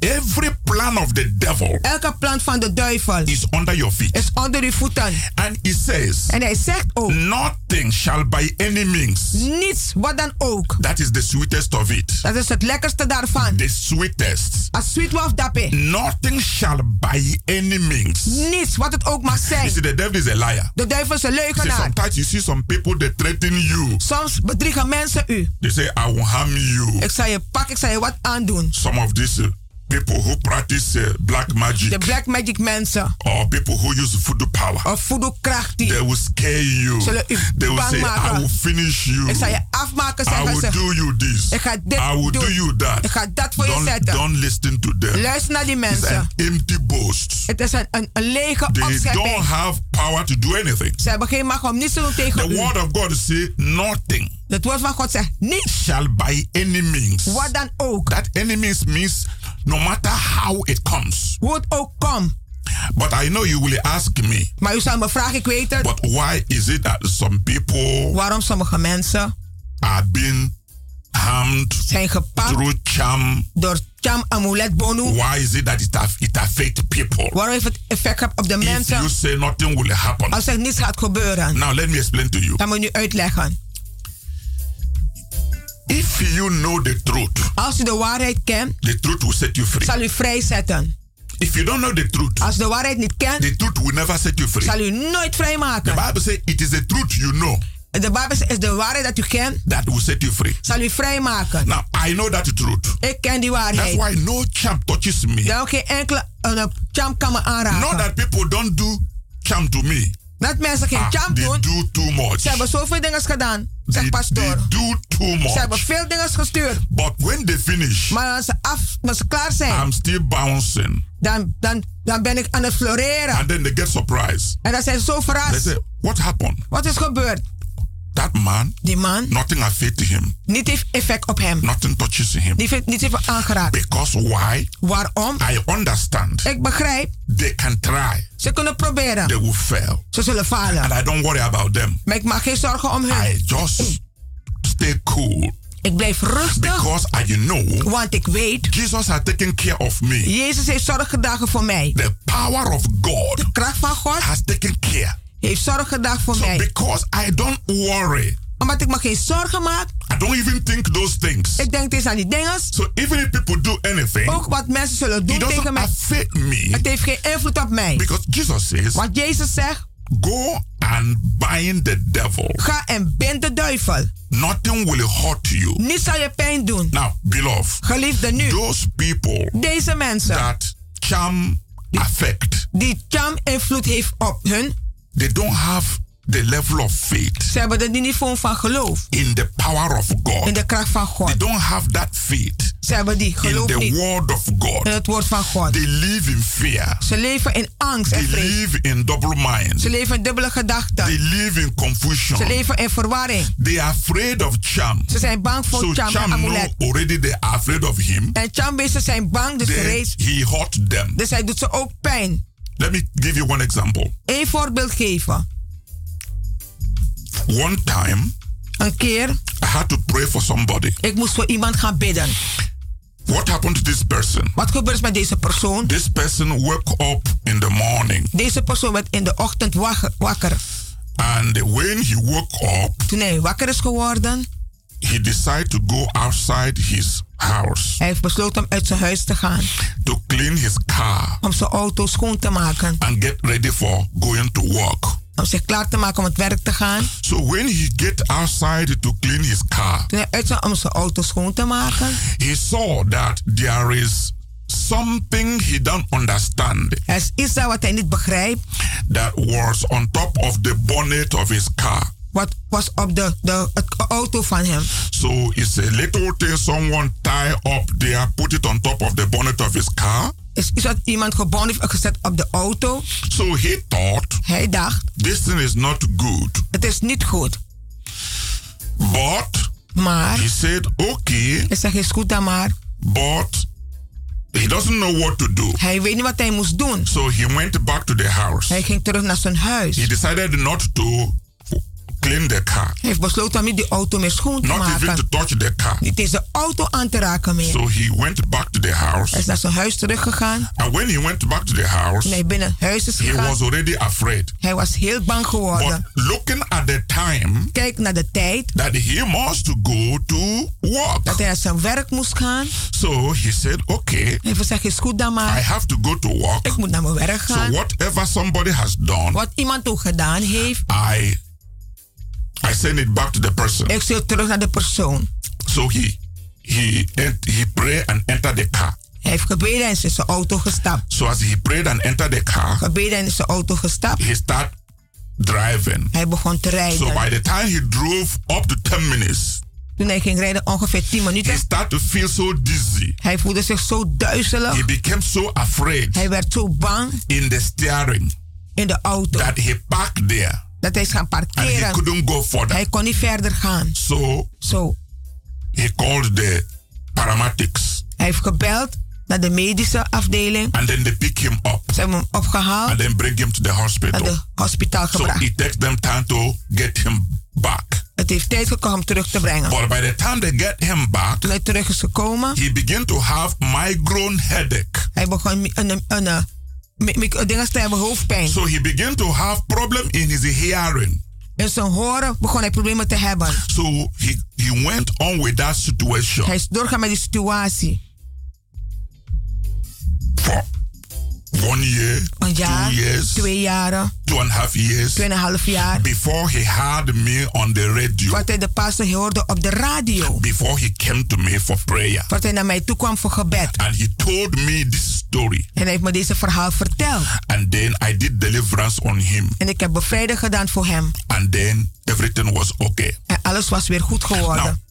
Every plan of the devil Elke plan van de duivel is under your feet. is onder uw voeten. And he says, En hij zegt ook, Nothing shall by any means. niets, wat dan ook. That is the sweetest of it. Dat is het lekkerste daarvan. The sweetest. Als sweet wolf dappe. Nothing shall by any means. Niets, wat het ook mag You zijn. see, the devil is a liar. De duivel is een See, leugenaar. sometimes you see some people they threaten you. Soms bedriegen mensen u. They say, I will harm you. Ik zal je pakken, ik zal je wat aandoen. Some of these uh, people who practice uh, black magic De black magic mensen. or people who use voodoo power. Of voodoo kracht die. They will scare you. Zullen u They will say, maken. I will finish you. Ik zal je afmaken, I will ze. do you this. Ik ga dit I will doen. do you that. Ik ga dat voor je Don't, zetten. don't listen to them. Luister naar die It's mensen. an empty boast. Het is een, een, een lege They opschepping. don't have power to do anything. Ze hebben geen macht om niets te doen tegen The u. word of God say nothing Het woord van God zegt niet. shall by any means. Wat dan ook. That any means means no matter how it comes. Hoe het ook komt. But I know you will ask me, Maar u zal me vragen, ik weet het. but why is it that some people Waarom sommige mensen are being harmed zijn gepakt through charm? door cham amulet bonu? Why is it that it, it affects people? Waarom heeft het effect gehad op de If mensen? you say nothing will happen. Als er niets gaat gebeuren. Now let me explain to you. Dan moet ik nu uitleggen. If you know the truth, Als u de waarheid kent, the truth will set you free. zal u vrijzetten. If you don't know the truth, Als de waarheid niet kent, the truth will never set you free. zal u nooit The vrijmaken. Bible says it is the truth you know De Bijbel zegt, is de waarheid dat u kent, that will set you free. zal u vrijmaken. Now I know that truth. Ik ken die That's waarheid. why no champ touches me. Dan geen enkele uh, champ kan me aanraken. Not that people don't do champ to me. Dat mensen geen Ah, champ they doen. do too much. Ze hebben zoveel dingen gedaan, They, they pastoor. do too Ze hebben much. veel dingen gestuurd. But when they finish, Maar als ze, af, als ze klaar zijn, I'm still bouncing. dan, dan, dan ben ik aan het floreren. And then they get surprised. En dan zijn ze zo They verrast. say, What happened? Wat is gebeurd? That man, Die man, nothing affected him. niet heeft effect op hem. Nothing touches him. Die heeft niet heeft aangeraakt. Because why? Waarom? I understand. Ik begrijp. They can try. Ze kunnen proberen. They will fail. Ze zullen falen. And I don't worry about them. Maar ik maak geen zorgen om hun. I just stay cool. Ik blijf rustig, Because I know want ik weet, Jesus has taken care of me. Jezus heeft zorg gedragen voor mij. The power of God De kracht van God has taken care. Heeft zorg gedragen voor So mij. because I don't worry, Omdat ik me geen zorgen maak, I don't even think those things. ik denk eens aan die dingen. So even if people do anything, Ook wat mensen zullen doen tegen mij. affect me. Het heeft geen invloed op mij. Because Jesus says, Want Jezus zegt, go and bind the devil. ga en bind de duivel. Nothing will hurt you. Niets zal je pijn doen. Now, beloved, Geliefde nu, those people deze mensen that charm affect, die cham invloed heeft op hun, they don't have the level of faith ze hebben het niveau van geloof. in the power of In God. de kracht van They God. don't have that faith Ze hebben die in geloof the niet word of in God. het woord van God. They live in fear. Ze leven in angst They en vrees. live in double mind. Ze leven in dubbele They gedachten. live in Ze confusion. leven in verwarring. They are afraid of charm. Ze zijn bang voor So cham en charm know amulet. already they are afraid of him. En chambeesten zijn bang, dus ze Then rees. he hurt them. Dus hij doet ze ook pijn. Let me give you one example. Eén voorbeeld geven. One time, Een keer, I had to pray for somebody. ik moest voor iemand gaan bidden. What happened to this person? Wat gebeurt met deze persoon? This person woke up in the morning, Deze persoon werd in de ochtend wakker. and when he woke up, Toen hij wakker is geworden, he decided to go outside his house hij heeft besloten om uit zijn huis te gaan. to clean his car Om zijn auto schoon te maken. and get ready for going to work. Om zich klaar te maken om het werk te gaan. So when he get outside to clean his car, Toen hij uit zijn om zijn auto schoon te maken, he saw that there is something he don't understand er is iets wat hij niet begrijpt. that was on top of the bonnet of his car. Wat was op de, de het uh, auto van hem. So it's a little thing someone tie up there, put it on top of the bonnet of his car. Is iets wat iemand gebonden heeft gezet op de auto. So he thought Hij dacht, this thing is not good. het is niet goed. But Maar, he said, okay, hij zegt, is goed dan maar. but he doesn't know what to do. Hij weet niet wat hij moest doen. So he went back to the house. Hij ging terug naar zijn huis. He decided not to clean the car, Hij heeft besloten om die auto meer schoon te not even to maken. touch the car. Niet deze auto aan te raken meer. So he went back to the Hij house. is naar zijn huis teruggegaan. And when he went back to the house, hij binnen huis is he gegaan, was already afraid. hij was heel bang But geworden. looking at the time Kijk naar de tijd that he must go to work. dat hij naar zijn werk moest gaan. So he said, okay, Hij gezegd, is goed dan I maar. have to go to work. Ik moet naar mijn werk So gaan. whatever somebody has done, Wat iemand ook gedaan heeft, I I send it back to the person. ik stuur terug naar de persoon. So he he he pray and enter the car. Hij heeft gebeden en is in zijn auto gestapt. So as he prayed and entered the car, Gebeden en is in zijn auto gestapt. he started driving. Hij begon te rijden. So by the time he drove up to 10 minutes, Toen hij ging rijden, ongeveer 10 minuten. he started to feel so dizzy. Hij voelde zich zo duizelig. He became so afraid Hij werd zo bang in the steering in de auto. that he parked there dat hij is gaan and he parkeren. couldn't go further. Hij kon niet verder gaan. So Zo. he called the paramedics Hij heeft gebeld naar de medische afdeling. and then they pick him up Ze hebben hem opgehaald. and then bring him to the Naar hospital. de hospitaal So gebracht. it takes them time to get him back. Het heeft tijd gekomen om terug te brengen. But by the time they get him back, Toen hij terug is gekomen, he began to have migraine headache. hij begon een, een, een, dingen hebben, hoofdpijn. So he began to have problem in his hearing. In zijn horen begon hij problemen te hebben. So he, he went on with that situation Hij is doorgaan met die situatie. for one year, Een jaar, two years, twee jaren, two and a half years tweeënhalf jaar. before he had me on the radio. Wat hij de pastor hoorde op de radio. Before he came to me for prayer. Wat hij naar mij toe kwam voor gebed. And he told me this story. En hij heeft me deze verhaal verteld. And then I did deliverance on him. En ik heb bevrijding gedaan voor hem. And then everything was okay. En alles was weer goed geworden.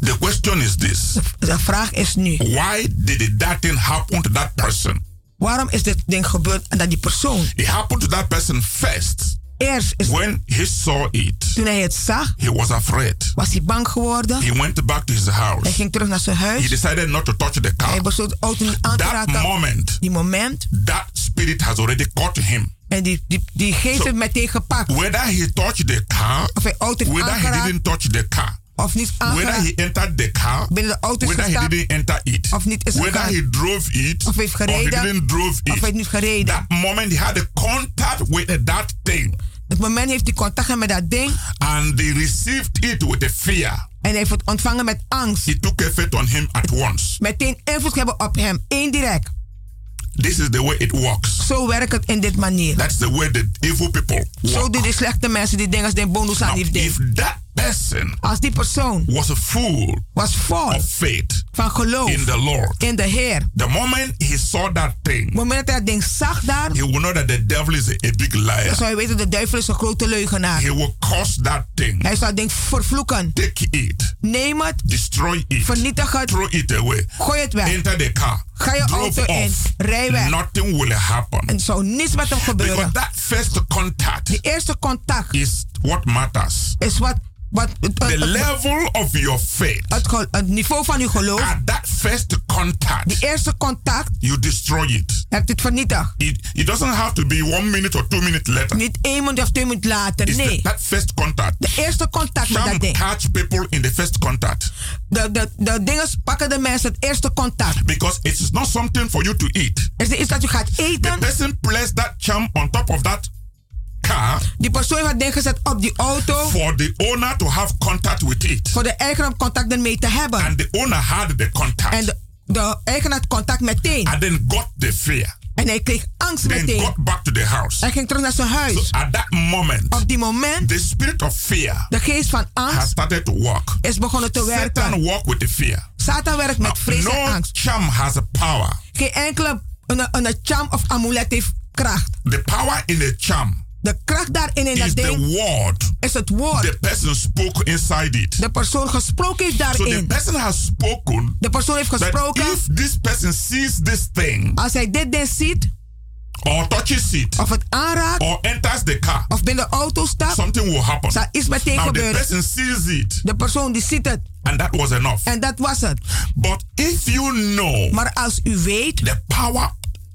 The question is this. De vraag is nu. Why did that thing happen to that person? Waarom is dit ding gebeurd aan die persoon? It happened to that person first. Eerst is When he saw it, toen hij het zag, he was afraid. was hij bang geworden. He went back to his house. Hij ging terug naar zijn He huis. decided not to touch the car. Hij besloot de auto niet aan te That raken. moment, Die moment. that spirit has already caught him. En die, die, die geest So- heeft meteen gepakt. Whether he touched the car, Of hij auto heeft whether he aangeraakt. didn't touch the car, Of niet whether he entered the car, Binnen de auto whether he gestapt. didn't enter it, Of niet is whether he drove it, Of heeft or he gereden. didn't drove Of hij it. heeft niet gereden. That moment he had a contact with that thing, Het moment heeft hij contact met dat ding. and they received it with a fear. En hij heeft het ontvangen met angst. It took effect on him at once. Meteen invloed hebben op hem. Indirect. This is the way it works. Zo werkt het in dit manier. That's the way the evil people Zo work. doen de slechte mensen die dingen als de bonus aan heeft. if that person Als die persoon was full was vol of faith van geloof in the Lord, in de Heer. the moment he saw that thing, moment dat hij dat ding zag daar, he will know that the devil is a, a big dan liar. zou hij weten dat de duivel is een grote leugenaar. He will curse that thing, Hij zou het ding vervloeken. take it, Neem het, destroy it, vernietig het, throw it away, gooi het weg. enter the car, Ga je auto in, rij weg. Nothing will happen. En zou niets met hem Because gebeuren. that first contact Die eerste contact is what matters. is wat, wat het, The het, level of your faith het het niveau van uw geloof. at that first contact, Die eerste contact you destroy it. hebt het vernietigd. It, it doesn't have to be one minute or two minutes later. Niet één minuut of twee minuten later. It's the- that first contact. De eerste contact met dat Some ding. catch people in the first contact De, de, de dingen pakken de mensen het eerste contact. because it is not something for you to eat. Er is iets dat u gaat The eten. person placed that charm on top of that car Die persoon heeft het ding gezet op die auto. for the owner to have contact with it. Voor de eigenaar contact ermee te hebben. And the owner had the contact En de, de eigenaar had contact meteen. and then got the fear. En hij kreeg angst Then meteen. got back to the house. Hij ging terug naar zijn So huis. at that moment, Op die moment, the spirit of fear de geest van has angst started to work. is begonnen te Satan werken. walk with the fear. Satan werkt met vrees en No angst. charm has a power. Geen enkele een, een charm of amulet heeft kracht. The power in the charm De kracht daarin in is dat the ding word is het woord. the person spoke inside it. De persoon gesproken heeft So the person has spoken De persoon heeft that gesproken. if this person sees this thing Als hij dit ding ziet, or touches it of het aanraakt, or enters the car, of binnen de auto stapt, something will happen. zal iets meteen Now the person sees it De persoon die ziet het. and that was enough. En dat was het. But if you know Maar als u weet, the power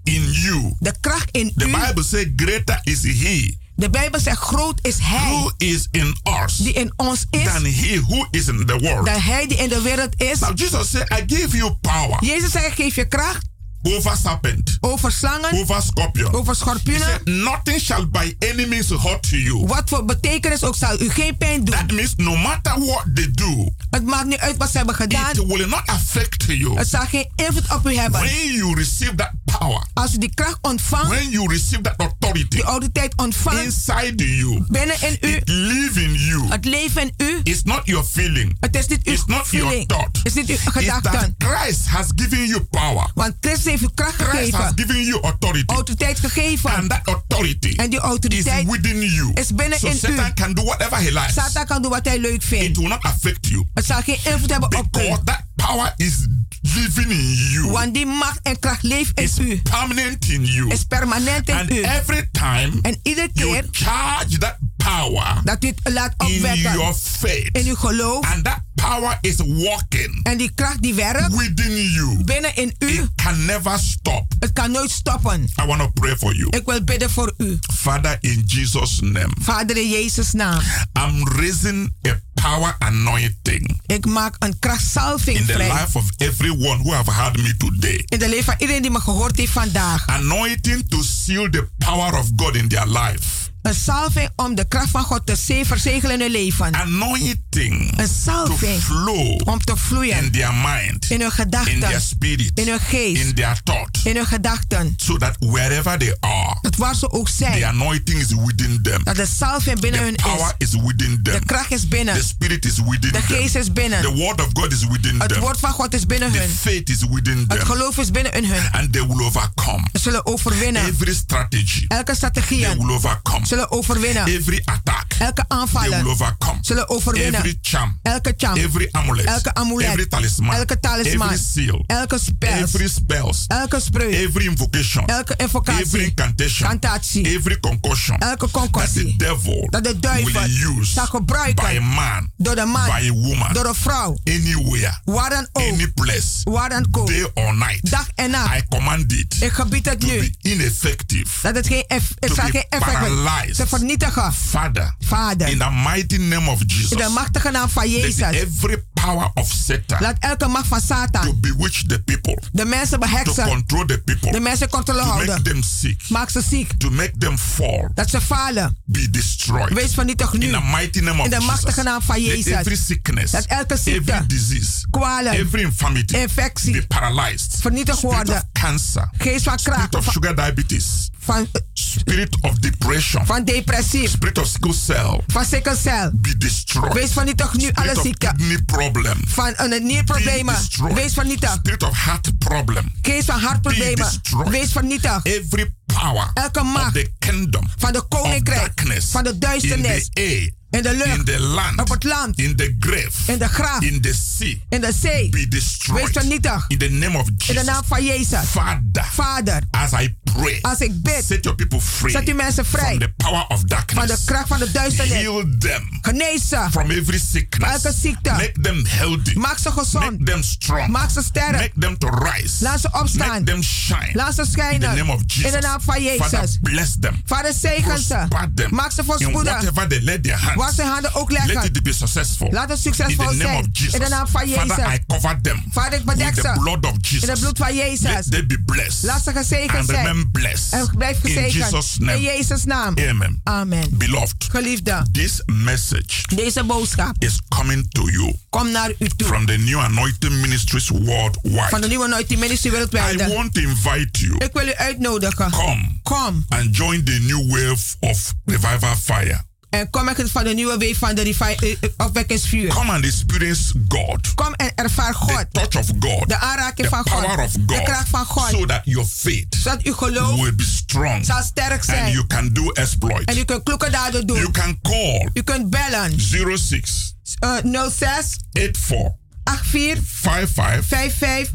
in you, de kracht in the u, Bible says greater is he de Bijbel zegt groot is hij who is in us die in ons is, than he who is in the world. dan hij die in de wereld is. Now Jesus said, I give you power Jezus zegt, ik geef je kracht over serpent, over slangen, over scorpion. over schorpioenen. said, nothing shall by any means hurt you. Wat voor betekenis ook zal u geen pijn doen. That means no matter what they do, Het maakt niet uit wat ze hebben gedaan. it will not affect you. Het zal geen invloed op u hebben. When you receive that power, Als u die kracht ontvangt, when you receive that authority die autoriteit ontvangt inside you. binnen in u. It live in you. Het leven in u. It's not your feeling. Het is niet uw It's not your feeling. thought. Het is niet uw It's that gedachten. Christ has given you power. Want Christus heeft u kracht Christ has given you authority. Autoriteit gegeven. And that authority En die autoriteit is within you. is binnen so in Satan u. can do whatever he likes. Satan kan doen wat hij leuk It vindt. will not affect you. Het zal geen invloed hebben op u. Because that power is living in you. Want die macht en kracht leeft It's in u. permanent in you. Is permanent in And u. every time En iedere you charge that power dat het laat in your faith. in uw geloof. And that power is working En die kracht die werkt within you. binnen in u. It can never stop. Het kan nooit stoppen. I want to pray for you. Ik wil bidden voor u. Father, in Jesus' name, Vader in Jezus naam. I'm raising a power anointing Ik maak een krachtsalving in the vrij. life of everyone who have heard me today. In de leven van iedereen die me gehoord heeft vandaag. Anointing to seal the power of God in their life. Een salving om de kracht van God te ze- verzegelen in hun leven. Anointing Een salving flow om te vloeien in their mind, in hun in gedachten, their spirit, in hun geest, in their thought, in hun gedachten. so that wherever they are, Dat waar ze ook the zijn. anointing is within them. Dat de salving binnen The hun power is. is within De them. kracht is binnen. The spirit is within De them. geest is binnen. The word of God is within Het them. woord van God is binnen The hun. faith is within Het them. geloof is binnen in hun. And they will overcome. Ze zullen overwinnen. Every strategy, Elke they strategie will overcome. Zullen overwinnen. Every attack, Elke aanvallen zullen overwinnen. Every charm, Elke charm, every amulet, elke amulet, every talisman, elke talisman, every seal, elke spel, every spells, elke spreuk, every invocation, elke every invocatie, incantation, cantatie, every concoction elke that the concussie. devil Dat de duivel will use zal by a gebruiken man, door de man, by a woman, door een vrouw, anywhere, waar dan ook, any place, waar dan ook, day or night. dag en nacht. I command it Ik gebied het to nu be ineffective, dat het geen, eff, het zal geen effect hebben paralyzed. te vernietigen. Father, Vader, in the mighty name of Jesus, in de machtige naam van let Jezus, every power of Satan laat elke macht van to Satan bewitch the people, de mensen to beheksen, control the people, de mensen controle to make houden. them sick, Maak ze ziek, to make them fall, dat ze falen. be destroyed. Wees vernietigd In nu. the mighty name of In de Jesus, machtige naam van let Jezus. every sickness, Dat elke every ziekte, disease, kwalen, every infirmity infectie, be paralyzed. vernietigd Spirit worden. of cancer, Geest van spirit kracht, of sugar diabetes, van, spirit of depression, van depressief, spirit of sickle cell, van sikkelcel. be destroyed. Wees vernietigd nu alle Spirit of ziekten. kidney problem, Van een nierproblemen. Wees vernietigd. spirit of heart problem, Geest van hartproblemen. Wees vernietigd. Every power Elke of macht the kingdom van de of koninkrijk, darkness van de in duisternis, the air, in de in lucht, the land, op het land, in the grave, in de graaf, in the sea, in de zee. be Wees destroyed. vernietigd. In the name of In de Jesus. naam van Jezus. Father, Vader, as I pray, als ik bid, set your people free zet mensen from vrij the power of van de darkness. kracht van de duisternis. Heal them Genees ze. from every sickness. Elke ziekte. Make them healthy. Maak ze Make them strong. Maak ze sterk. Make them to rise. Laat ze opstaan. Make them shine. Laat ze In the name of Jesus. In de naam van Father, bless them. Vader, zegen ze. Maak ze In voorspoedig. whatever they let their hands. Waar ze handen ook Let leggen. it be successful. Laat het In succesvol the name zijn. of Jesus. In de naam van Father, Jezus. I cover them Vader, ik bedek with the ze. blood of Jesus. In het bloed van Jezus. Let they be blessed. Laat ze gezegend and zijn. remain blessed. En blijf In gezegend. Jesus' In name. Jezus' naam. Amen. Amen. Beloved, Geliefde, this message deze boodschap is coming to you komt naar u toe. from the New Anointing Ministries Van worldwide. de nieuwe Anointing Ministry I wereldwijd. want to invite you. Ik wil u uitnodigen. Come Kom. and join the new wave of revival fire. En kom ik van de nieuwe week van de eh, eh, opwekkingsvuur. Come and experience God. Kom en ervaar God. The touch of God. De aanraking van God. power of De God. kracht van God. So that your faith Zodat uw geloof will be strong. zal sterk And zijn. you can do exploit. En u kunt kloeke daden doen. You can call U kunt bellen. 06 Uh, 06 84 84 55 55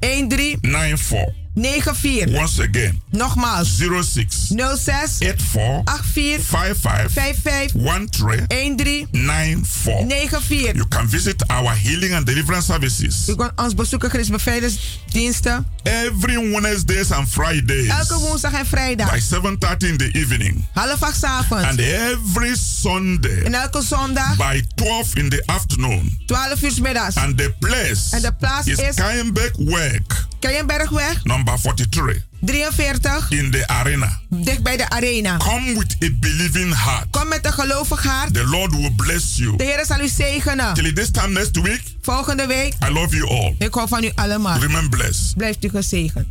13 13 94. 94. Once again, Nogmaals. 06 06 84 84 55 55 13 13 94. 94. You can visit our healing and deliverance services U kunt ons bezoeken, Christ Bevrijdingsdiensten. every Wednesdays and Fridays Elke woensdag en vrijdag. by 7:30 in the evening Half acht avonds. and every Sunday En elke zondag. by 12 in the afternoon. 12 uur middags. And the place En de plaats is is Keienberg Work, Keienbergweg number 43 43. in the arena. Dicht bij de arena. Come with a believing heart. Kom met een gelovig hart. The Lord will bless you. De Heer zal u zegenen. Till this time next week, Volgende week. I love you all. Ik hou van u allemaal. Remain blessed. Blijft u gezegend.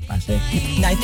Night.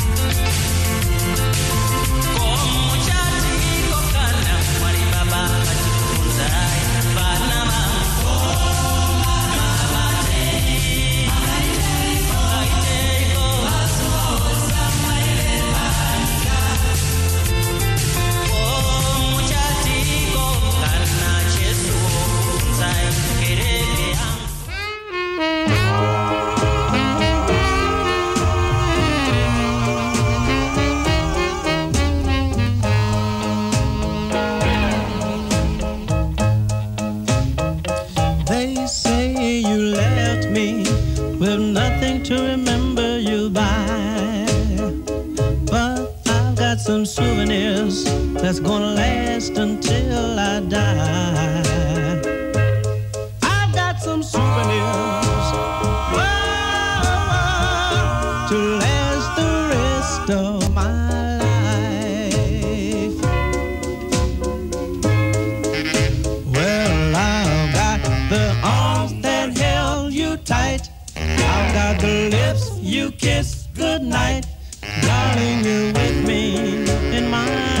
Some souvenirs that's gonna last until I die. I've got some souvenirs whoa, to last the rest of my life. Well, I've got the arms that held you tight. I've got the lips you kissed goodnight. Darling, you're with me in my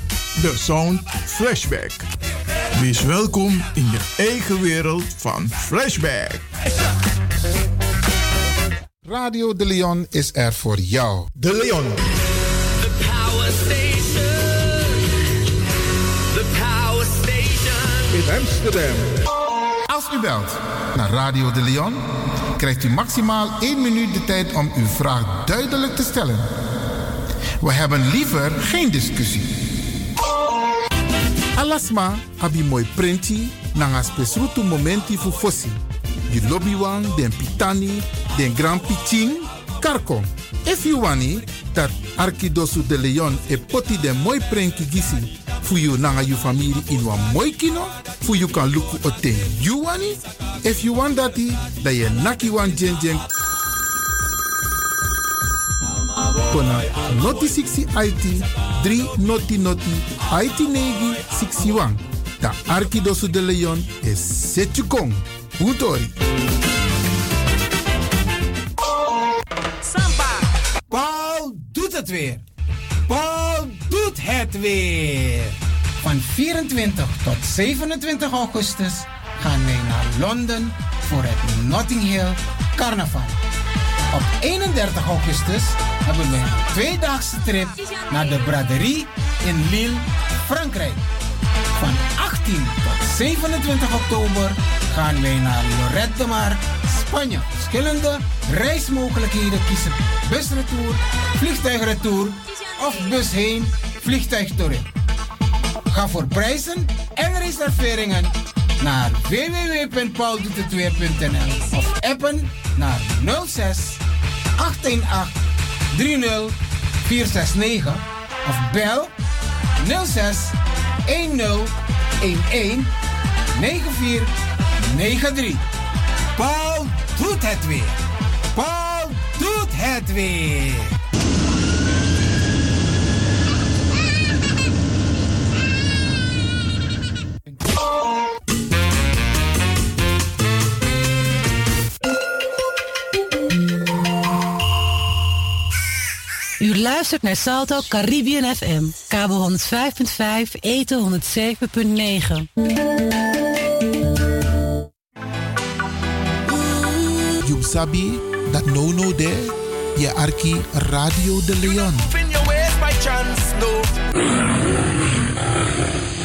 De Sound Flashback. Wees welkom in je eigen wereld van Flashback. Radio De Leon is er voor jou. De Leon. Power station. The power station. In Amsterdam. Als u belt naar Radio De Leon, krijgt u maximaal 1 minuut de tijd om uw vraag duidelijk te stellen. We hebben liever geen discussie. Alasma abi mooi printi nanga spesrutu momenti fu fossi. You lobby wan, den pitani, den grand piching, karko. If you wani, dat Arkidosu de Leon e poti den mooi prenki gisi fu you nanga you family in wan mooi kino, fu you kan luku oten you wani, If you want that, dan je naki wan jen jen. Kona noti 60 IT 3 noti noti IT negi 61. Da Arkidosu de Leon is Setjukong. Puntori. Samba. Paul doet het weer. Paul doet het weer. Van 24 tot 27 augustus gaan wij naar Londen voor het Notting Hill Carnaval. Op 31 augustus hebben we een tweedaagse trip naar de braderie in Lille, Frankrijk. Van 18 tot 27 oktober gaan wij naar Lorette de Mar, Spanje. Verschillende reismogelijkheden kiezen. Busretour, vliegtuigretour of bus heen. Ga voor prijzen en reserveringen naar www.pauldoetetweer.nl of appen naar 06 818 30 469 of bel 06 10 11 9493. Paul doet het weer. Paul doet het weer. U luistert naar Salto Caribbean FM, kabel 105.5, eten 107.9. You sabi that no no there. Je arki Radio de Leon.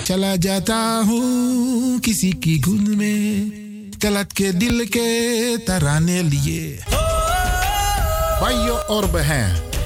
Chala jata hu kisi ki gun me. Kalat ke dil ke tarane liye. Bayo orbe hen.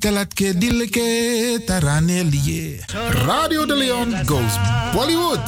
telat ke dilke tarane liye. Radio de Leon goes Bollywood.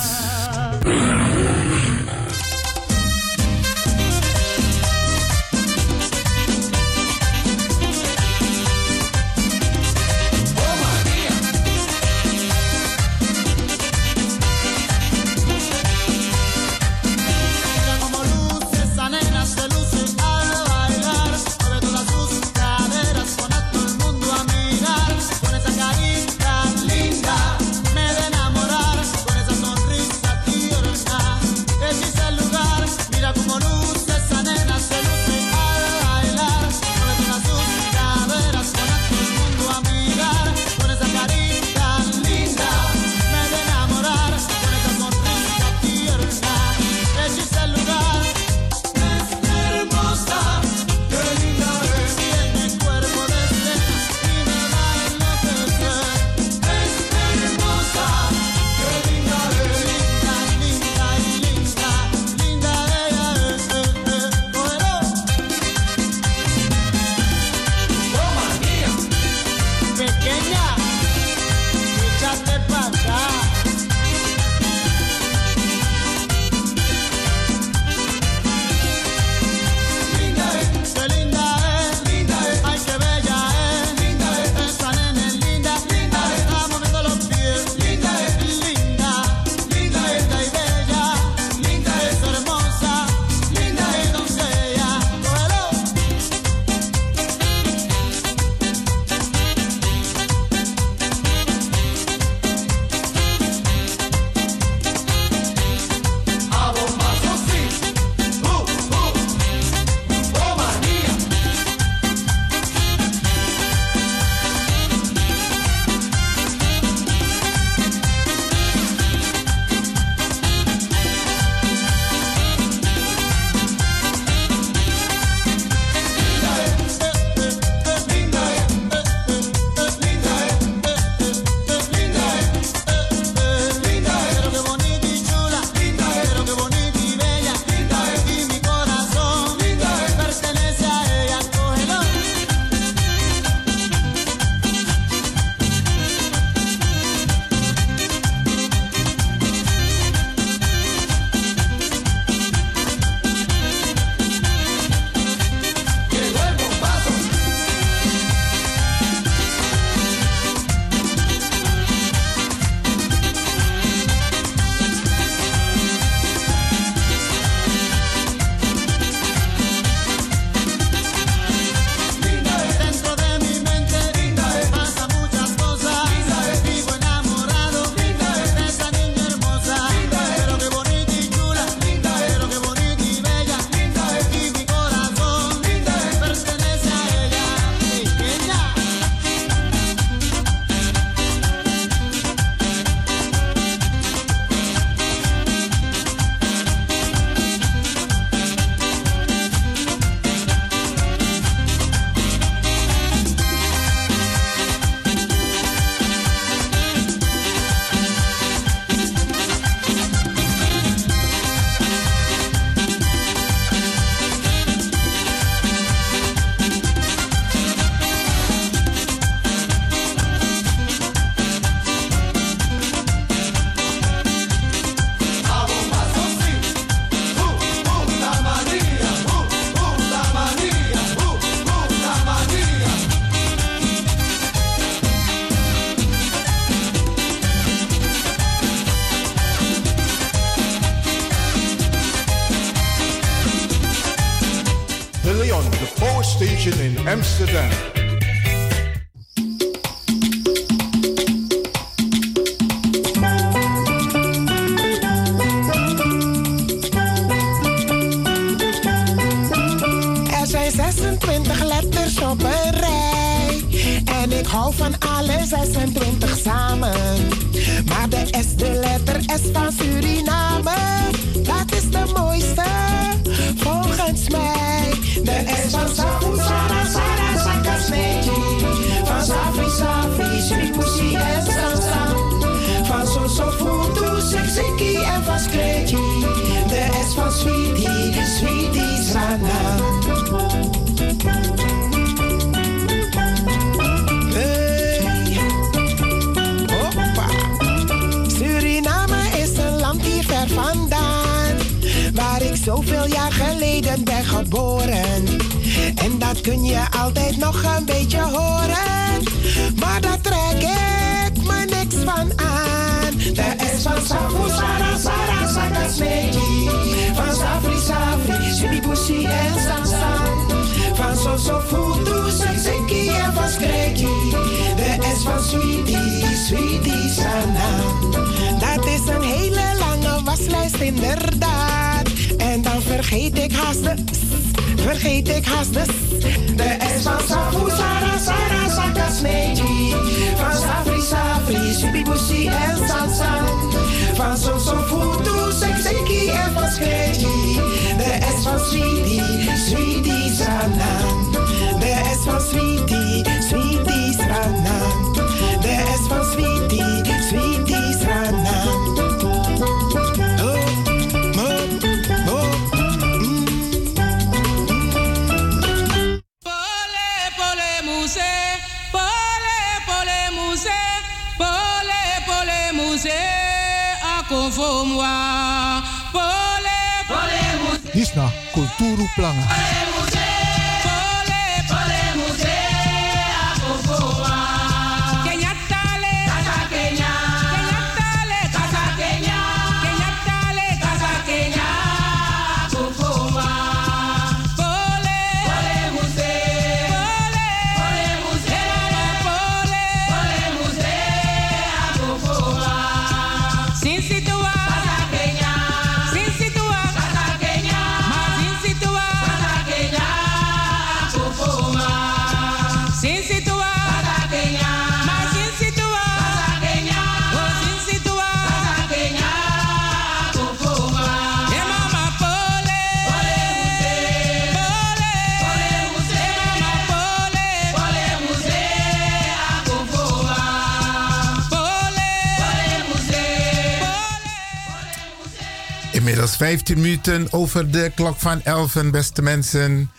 Over de klok van 11, beste mensen.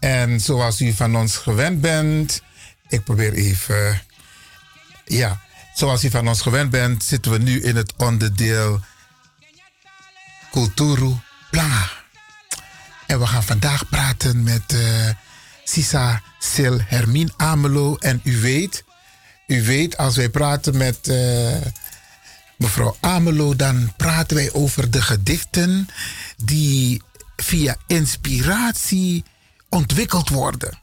En zoals u van ons gewend bent, ik probeer even. Ja, zoals u van ons gewend bent, zitten we nu in het onderdeel Kulturu Planga. En we gaan vandaag praten met eh, Sisa Sil Hermine Amelo. En u weet, u weet, als wij praten met eh, mevrouw Amelo, dan praten wij over de gedichten die via inspiratie ontwikkeld worden.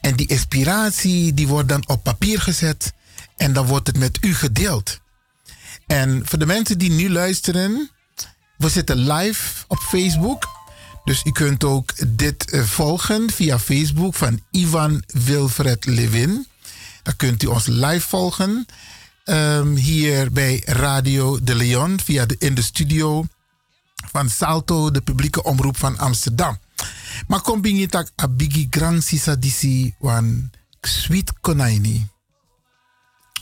En die inspiratie die wordt dan op papier gezet en dan wordt het met u gedeeld. En voor de mensen die nu luisteren, we zitten live op Facebook. Dus u kunt ook dit eh, volgen via Facebook van Ivan Wilfred Levin. Dan kunt u ons live volgen ehm, hier bij Radio de Leon via de, in de studio van Salto, de publieke omroep van Amsterdam. Maar kom bingi tak abigi grand sisa disi wan sweet konaini.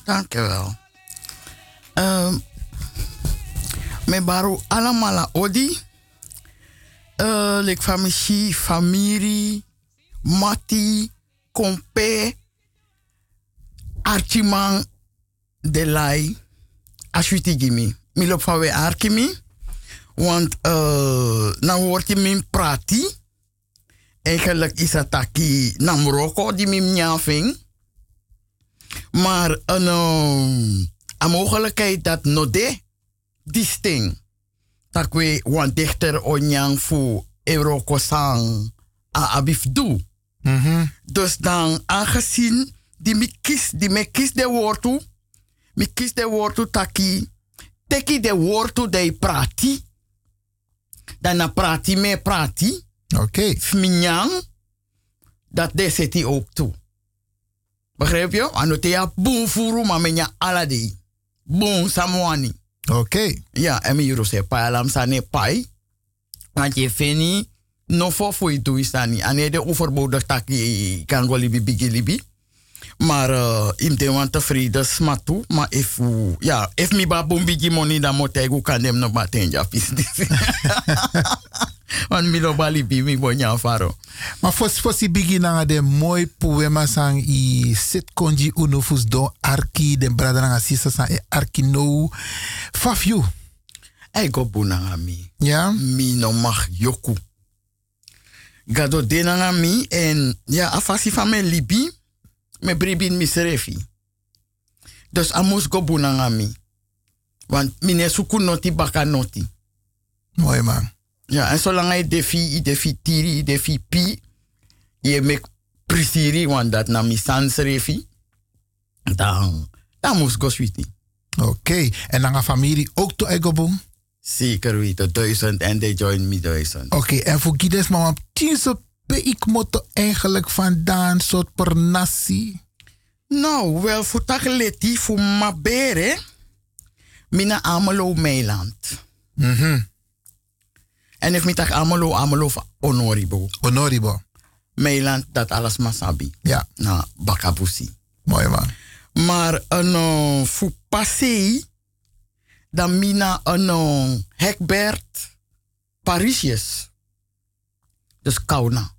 Dankjewel. Um, me baru alamala odi. Uh, lek famishi, famiri, mati, kompe, archimang, delai, aswiti gimi. Mi loop van we arkimi. Want uh, nou wordt je min prati. Eigenlijk is het taki namroko die min nyafing. Maar een, um, een mogelijkheid dat node disting. Dat we wan dichter onyang fu Euroko sang abif doe. Dus dan, aangezien die me kies, die me kies de woord toe, me kies de woord toe taki, teki de woord toe de prati, dan na prati me prati. Oké. Okay. Fminyang, dat de seti ook toe. Begrijp je? Anote ja boom furu maar menya aladi. Boom samwani. Oké. Ja, en mi se pa alam sane pai. Want je fini no fo foi tu isani. Ane de overbodig taki kan go libi bigi libi. Maar uh, im te want tevreden smatu. Maar if, ja, if mi ba boom bigi money dan moet ik kan dem no batenja business. Want mi no bali bi mi bonya faro. Maar fos fosi bigi nanga de mooi poema sang i sit konji uno fus do arki den brada nanga sisa sang e arki no faf you. Ei go bunanga mi. Ja? Mi no mag yoku. Gado denanga mi en ja afasi van mijn libi me bribin misrefi. Dus amus go bunanga mi. Want mine suku noti baka noti. Mooi man. Ja, en zolang hij defi, defi tiri, defi pi, je mek prisiri, want dat na mi sansrefi, dan, dan moest go switi. Oké, okay. en dan gaan familie ook to egoboom? Zeker weten, duizend en they join me duizend. Oké, okay, en voor Gides mama, tien ik moet eigenlijk vandaan, soort per nasi? Nou, wel voor tagleti, voor mabere, mina Amelo Meiland. Mhm. Mm en if mitag amalo amalo onoribo. Onoribo. Meiland dat alles masabi. Ja. Na bakabusi. Mooi man. Maar ano fu passei dan mina ano Hekbert Parisius. Dus kauna.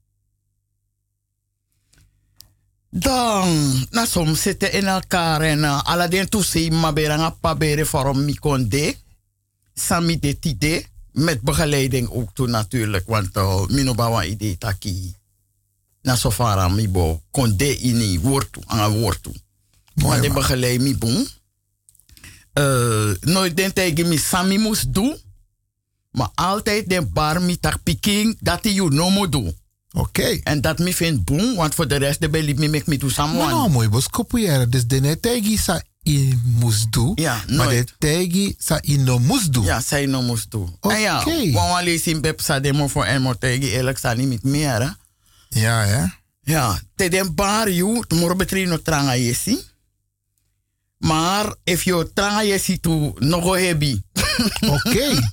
Dan, na soms zitten in elkaar en uh, aladen toesei ma beranga pa bere forum mi konde. Sami de tide met begeleiding ook toe natuurlijk, want uh, minobawa idee taki na sofara mibo konde ini woord aan woord toe. Want de begeleid mi boom. Uh, nooit den tegen mi sami moest doen, maar altijd den bar mi tak piking dat you no mo doen. Oké. Okay. En dat mi vind boom, want voor de rest mi mek mi toe samen. Nou, mooi bos kopiëren. Dus de tegen sa i moest doen. Ja, maar de tegi sa i no moest doen. Ja, zij no moest doen. Oké. Okay. Ja, want we lezen pep sa demo voor en mo tegi eerlijk sa niet meer. Hè? Ja, ja. Ja, te den bar you, tomorrow betri no tranga yesi. Maar if you tranga yesi tu no go hebi. Oké.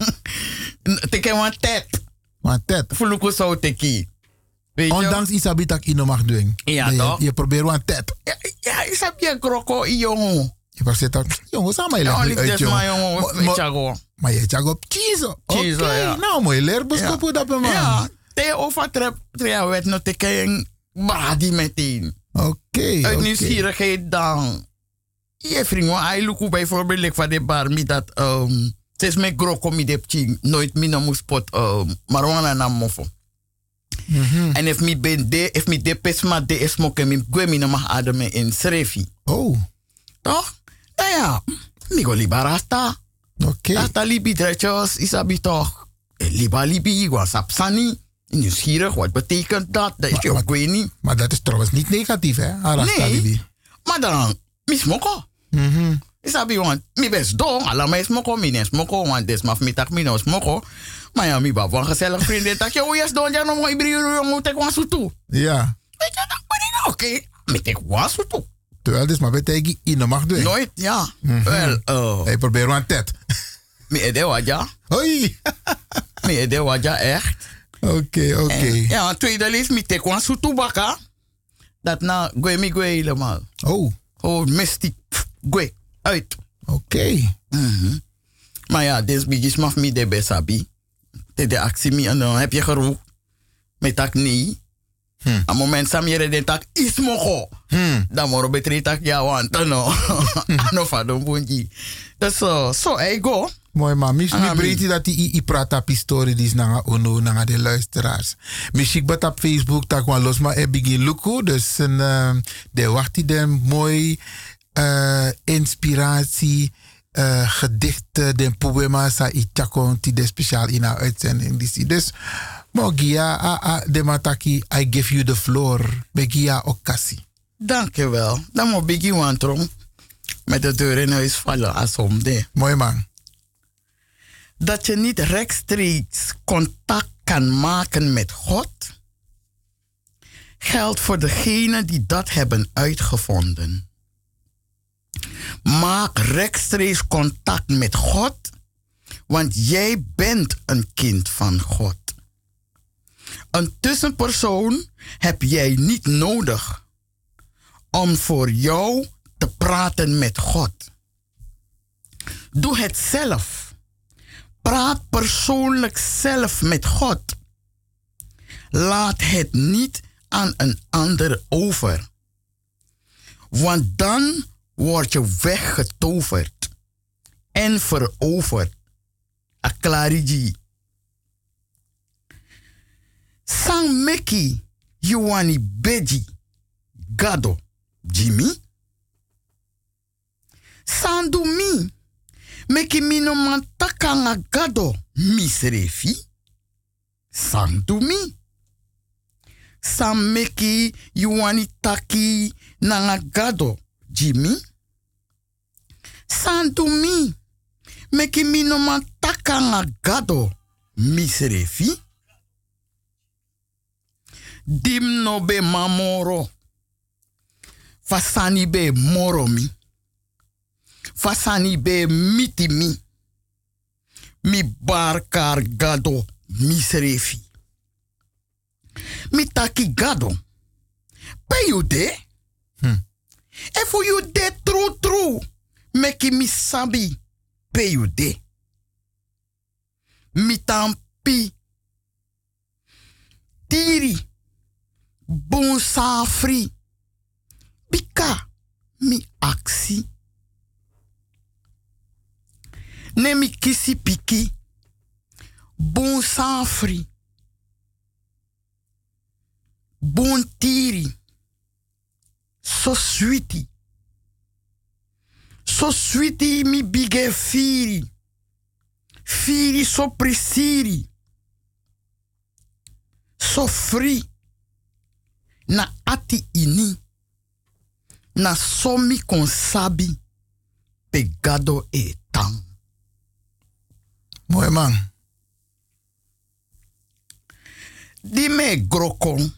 Okay. Teke wan tet. Wan tet. Fuluku so teki. Weet Ondanks je? Isabi tak ino mag doen. Ja, je, toch? Je probeert wan tet. Ja, ja Isabi je kroko jongen. Je probeert dat, jongen, samen je legt uit, jongen. Maar je op cheese. Oké, okay. ja. nou mooi leer beskoppen dat be man. Ja, te overtrep, trea wet no te keng bradi meteen. Oké, okay, Uit nieuwsgierigheid dan. Je vriend, hij lukt bijvoorbeeld van de bar met dat... Um, Zes me groko mi de ching, nooit mi no moest spot um, marijuana na mofo. Mm -hmm. En if mi ben de, if mi de pesma de esmoke mi gwe mi no mag ademen in srefi. Oh. Toch? Nou ja, mi go liba rasta. Oké. Okay. Rasta libi dretjes, isabi toch. Liba libi, wa sapsani. Nieuwsgierig, wat betekent dat? Dat is je ook weet niet. Maar dat is trouwens niet negatief, hè? Rasta nee, libi. maar dan, mi smoko. Mm -hmm. Isabi want mi best dong, ala mij smoko, mi ne smoko, want des maf mi tak mi no smoko. Maar ja, mi ba van gezellig vrienden tak je oh yes don ja no mo ibri yo tek wan sutu. Ja. Weet je dat? Maar oké, mi tek wan sutu. Terwijl dus maar in de mag doen. Nooit, ja. -hmm. Wel, uh, hey, probeer een tet. mi ede waja. Hoi. mi ede waja echt. Oké, okay, oké. Ja, tweede lees mi tek wan sutu baka. Dat na gwe mi gwe helemaal. Oh. Oh, misty gwe uit. Oké. Okay. Mm -hmm. Maar ja, dit is maf mi de besabi. De de actie mi en dan heb je geroep. Met tak nee. Hmm. A moment sam jere den tak ismoko. Hmm. Dan moro betri tak ja want no. ano fa don bunji. Dus so so ego. Mooi man. Mis mi breedte dat die i prata pistori dis nanga uno nanga de luisteraars. Misschien bat op Facebook tak wan los maar e begin luku. Dus een, uh, de wacht die mooi uh, inspiratie, uh, gedichten, de poema sa de speciaal in haar uitzending. Dus Mogia, a, a, de mataki, I give you the floor. Begia okasi. Dankjewel. Dan moet ik je wantrom met de deur in huis vallen als. Mooi man. Dat je niet rechtstreeks contact kan maken met God, geldt voor degenen die dat hebben uitgevonden. Maak rechtstreeks contact met God, want jij bent een kind van God. Een tussenpersoon heb jij niet nodig om voor jou te praten met God. Doe het zelf. Praat persoonlijk zelf met God. Laat het niet aan een ander over. Want dan word je weggetoverd en veroverd. Aklariji. Sang Meki, Yuani Beji, Gado, Jimmy. Sandu mi, Meki mino mantakanga gado, misrefi. Sandu mi. Sam Meki, Yuani taki, nanga gado, Jimmy. Sandu mi, Meki mino mantakanga gado, misrefi. dim no be mamoro. Fasani be moromi. Fasani be mitimi. Mi barkar gado misrefi. Mi taki gado. Pe you de? Hmm. E fu you de true true. Meki mi sabi. Pe you de? Mi tampi. Tiri. Bon safri. Pika mi aksi. Ne mi kisi piki. Bon safri. Bon tiri. So sweetie. So sweetie mi bige firi. Firi so prisiri. So free na ati ini na somi konsabi pegado e tang. Mooi man. Di me grokon.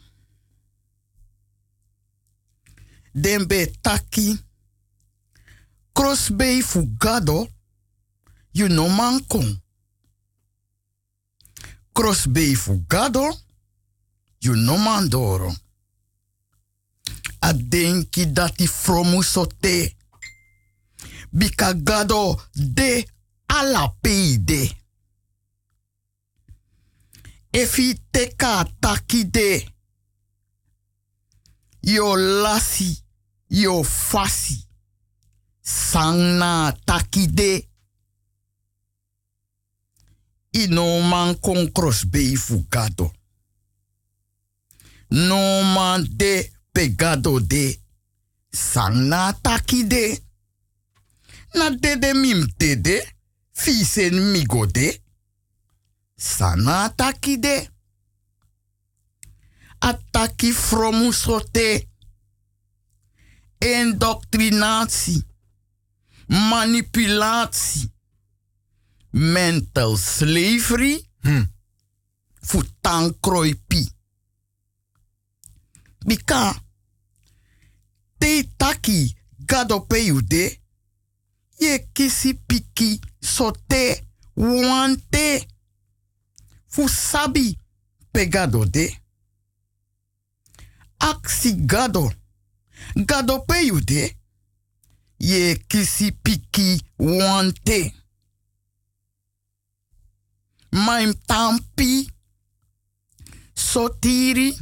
Den be taki. Crossbay fugado. You no man kon. Fugado. You no man doro. a denki dati fromu sote. Bika gado de ala peide. Efi teka taki de. Yo lasi, yo fasi. Sangna taki de. Ino man kon crossbei fugado. No de pegado de sangna taki de na dede mim dede fisen migo de sana taki de ataki fromu sote indoctrinatie manipulatie mental slavery hmm. futan kroipi bika te taki gado pe you de, ye kisi piki sote wante fu sabi pe gado de. Aksi gado, gado pe you de, ye kisi piki wante. Maim tampi, sotiri,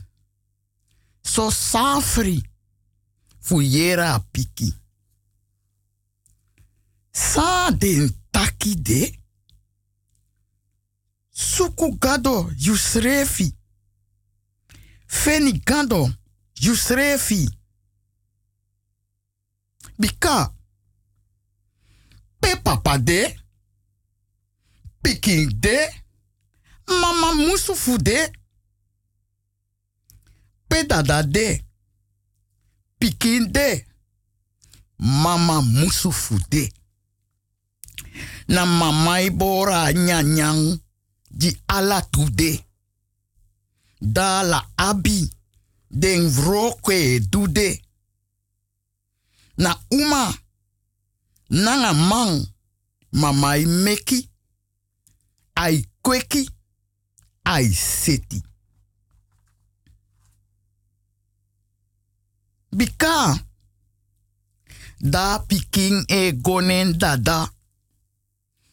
so safri fuyera piki. Sa den taki de. Suku gado yusrefi. Feni gado yusrefi. Bika. Pe papa de. Pikin de. Mama musufu de. pedada de. Pikin de. Mama musu fude. Na mama ibora nyanyang di ala tude. Da la abi den vrokwe dude. Na uma nanga mama i meki ai kweki ai seti. Bika da piking e gonen dada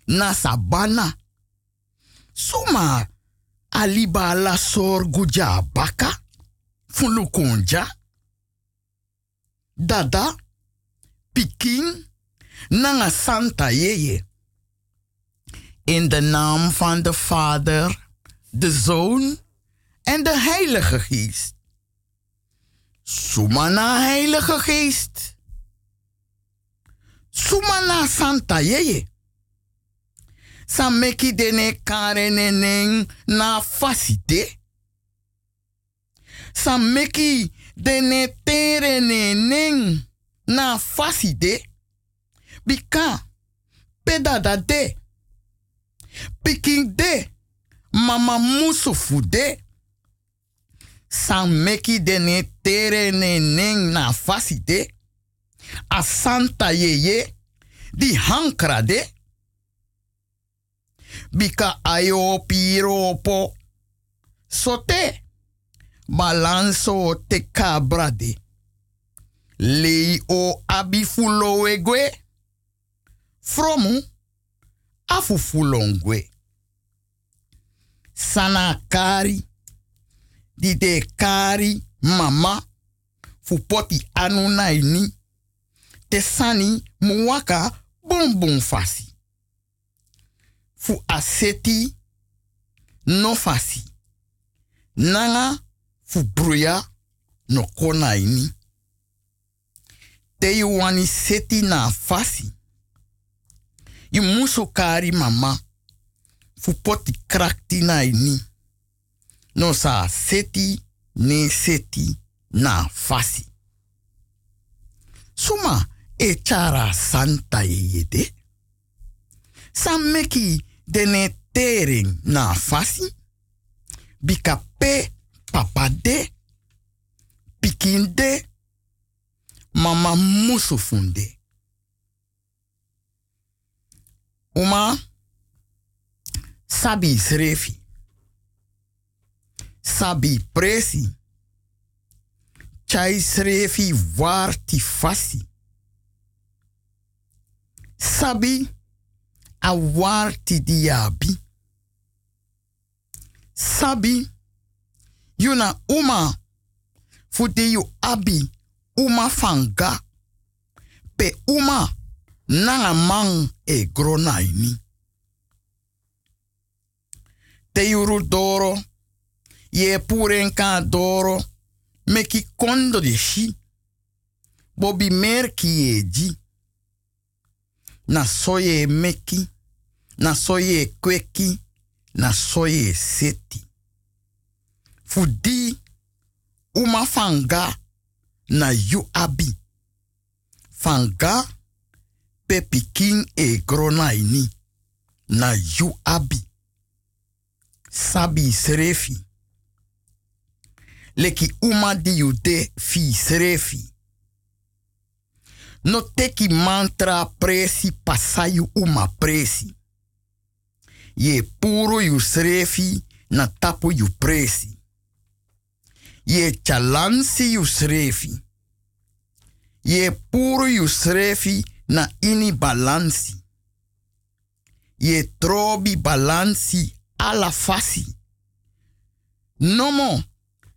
na sabana. Suma aliba la sor guja baka fulukunja. Dada piking nanga santa yeye. In de naam van de Vader, de Zoon en de Heilige Geest. Sumana Heilige Geest. Sumana Santa Yeye. Sameki dene kare neneng na fasite. Sameki dene tere na fasite. Bika pedada de. Piking de. Mama musu fude. Sameki dene tere neneng na fasite. A santa yeye. Di hankra de. Bika ayo piropo. Sote. Balanso te cabrade. Lei o abifulo egwe. Fromu afufulongwe. Sana kari. Di de kari mama. Fu poti anu naini. Te sani muwaka bum fasi. Fu aseti no fasi. Nanga fu bruya no konaini. Te seti na fasi. You kari mama. Fu poti krakti na ini. No sa seti ne seti na fasi. Suma e santa yede. Sam meki dene tering na fasi. Bika pe papa de. Mama musu funde. Uma sabi srefi. Sabi presi. Chai srefi warti fasi. Sabi a warti diabi. Sabi yuna uma futi abi uma fanga. Pe uma nanga mang e gronaini. Te yuru doro, ye puren ka doro, meki kondo de shi. Bobi merki ye ji. Na soye meki, na soye kweki, na soye seti. Fudi, uma fanga, na yu abi. Fanga, pe e gronaini na yu abi. Sabi srefi. Leki uma di fi srefi. No teki mantra presi pasayu uma presi. Ye puro yu srefi na tapu yu presi. Ye chalansi yu srefi. Ye puro yu srefi na ini balansi. Ye trobi balansi ala fasi. Nomo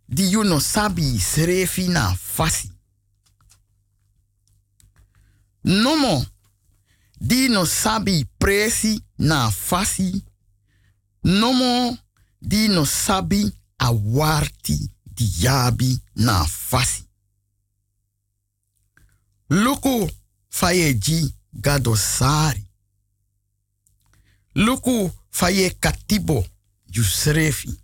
di you no sabi srefi na fasi. Nomo di no sabi presi na fasi. Nomo di no sabi awarti diabi na fasi. Luku fayeji gadosari. Luku faye katibo yusrefi.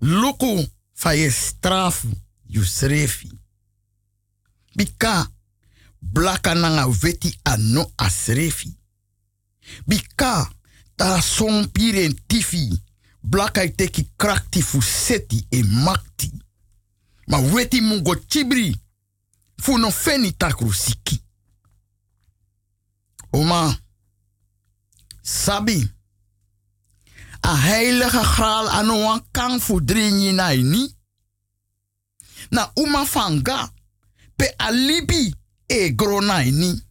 Luku Fa je strafu, you srefi. Bika, blaka nanga veti ano asrefi. Bika, ta son tifi. Blaka i teki krakti fu seti e makti. Ma weti mungo chibri. Fu no feni takru siki. Oma, sabi. A heilige graal ano wan kang fu dringi na ini. Uma fanga. Pe alibi e gro na ini.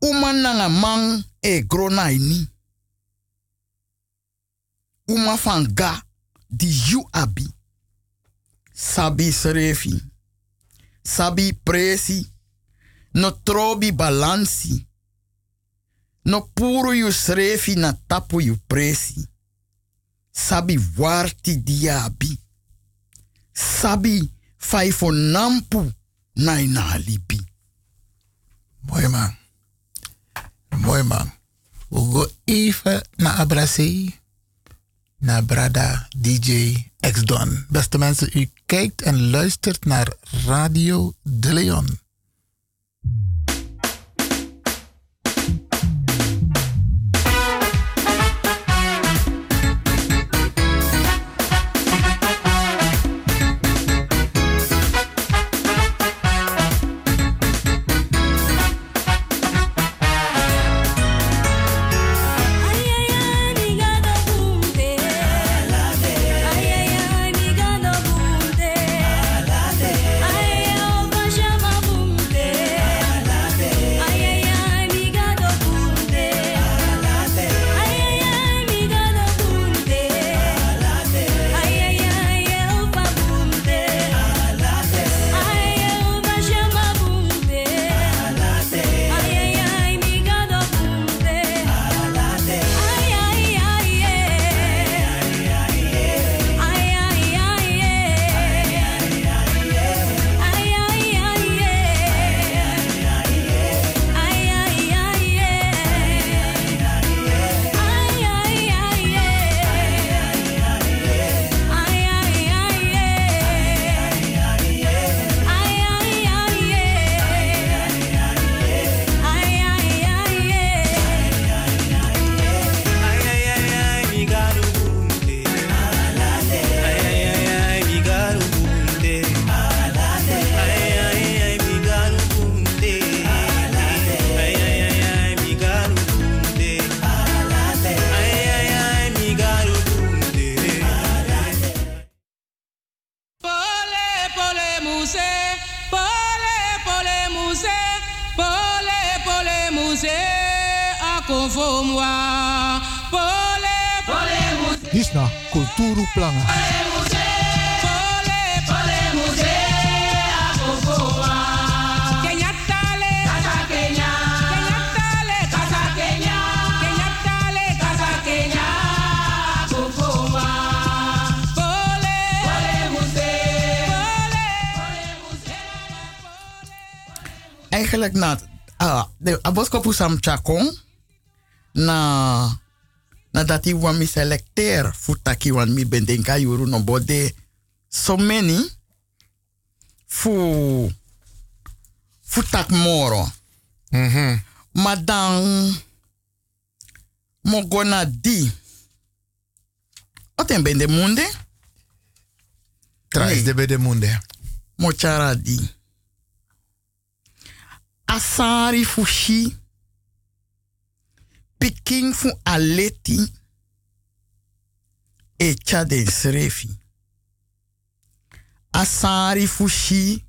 Uma nanga mang e gro na ini. Uma fanga di yu abi. Sabi srefi. Sabi presi. No trobi balansi. No puro yu srefi na tapu yu presi. Sabi warti diabi. Sabi fai fo nampu na ina alibi. Mooi man. Mooi man. We. Naar Brada DJ X Don. Beste mensen, u kijkt en luistert naar Radio De Leon. Na ah, de aboskopu sam chakong na na dati wan mi selecteer futaki wan mi bendenka yuru no bode so many fu futak moro. Mhm. Maar dan mogona di. Wat en bende munde? Trais de bede munde. Mochara di. Asari fushi. Piking fu aleti. Echa den srefi. Asari fushi.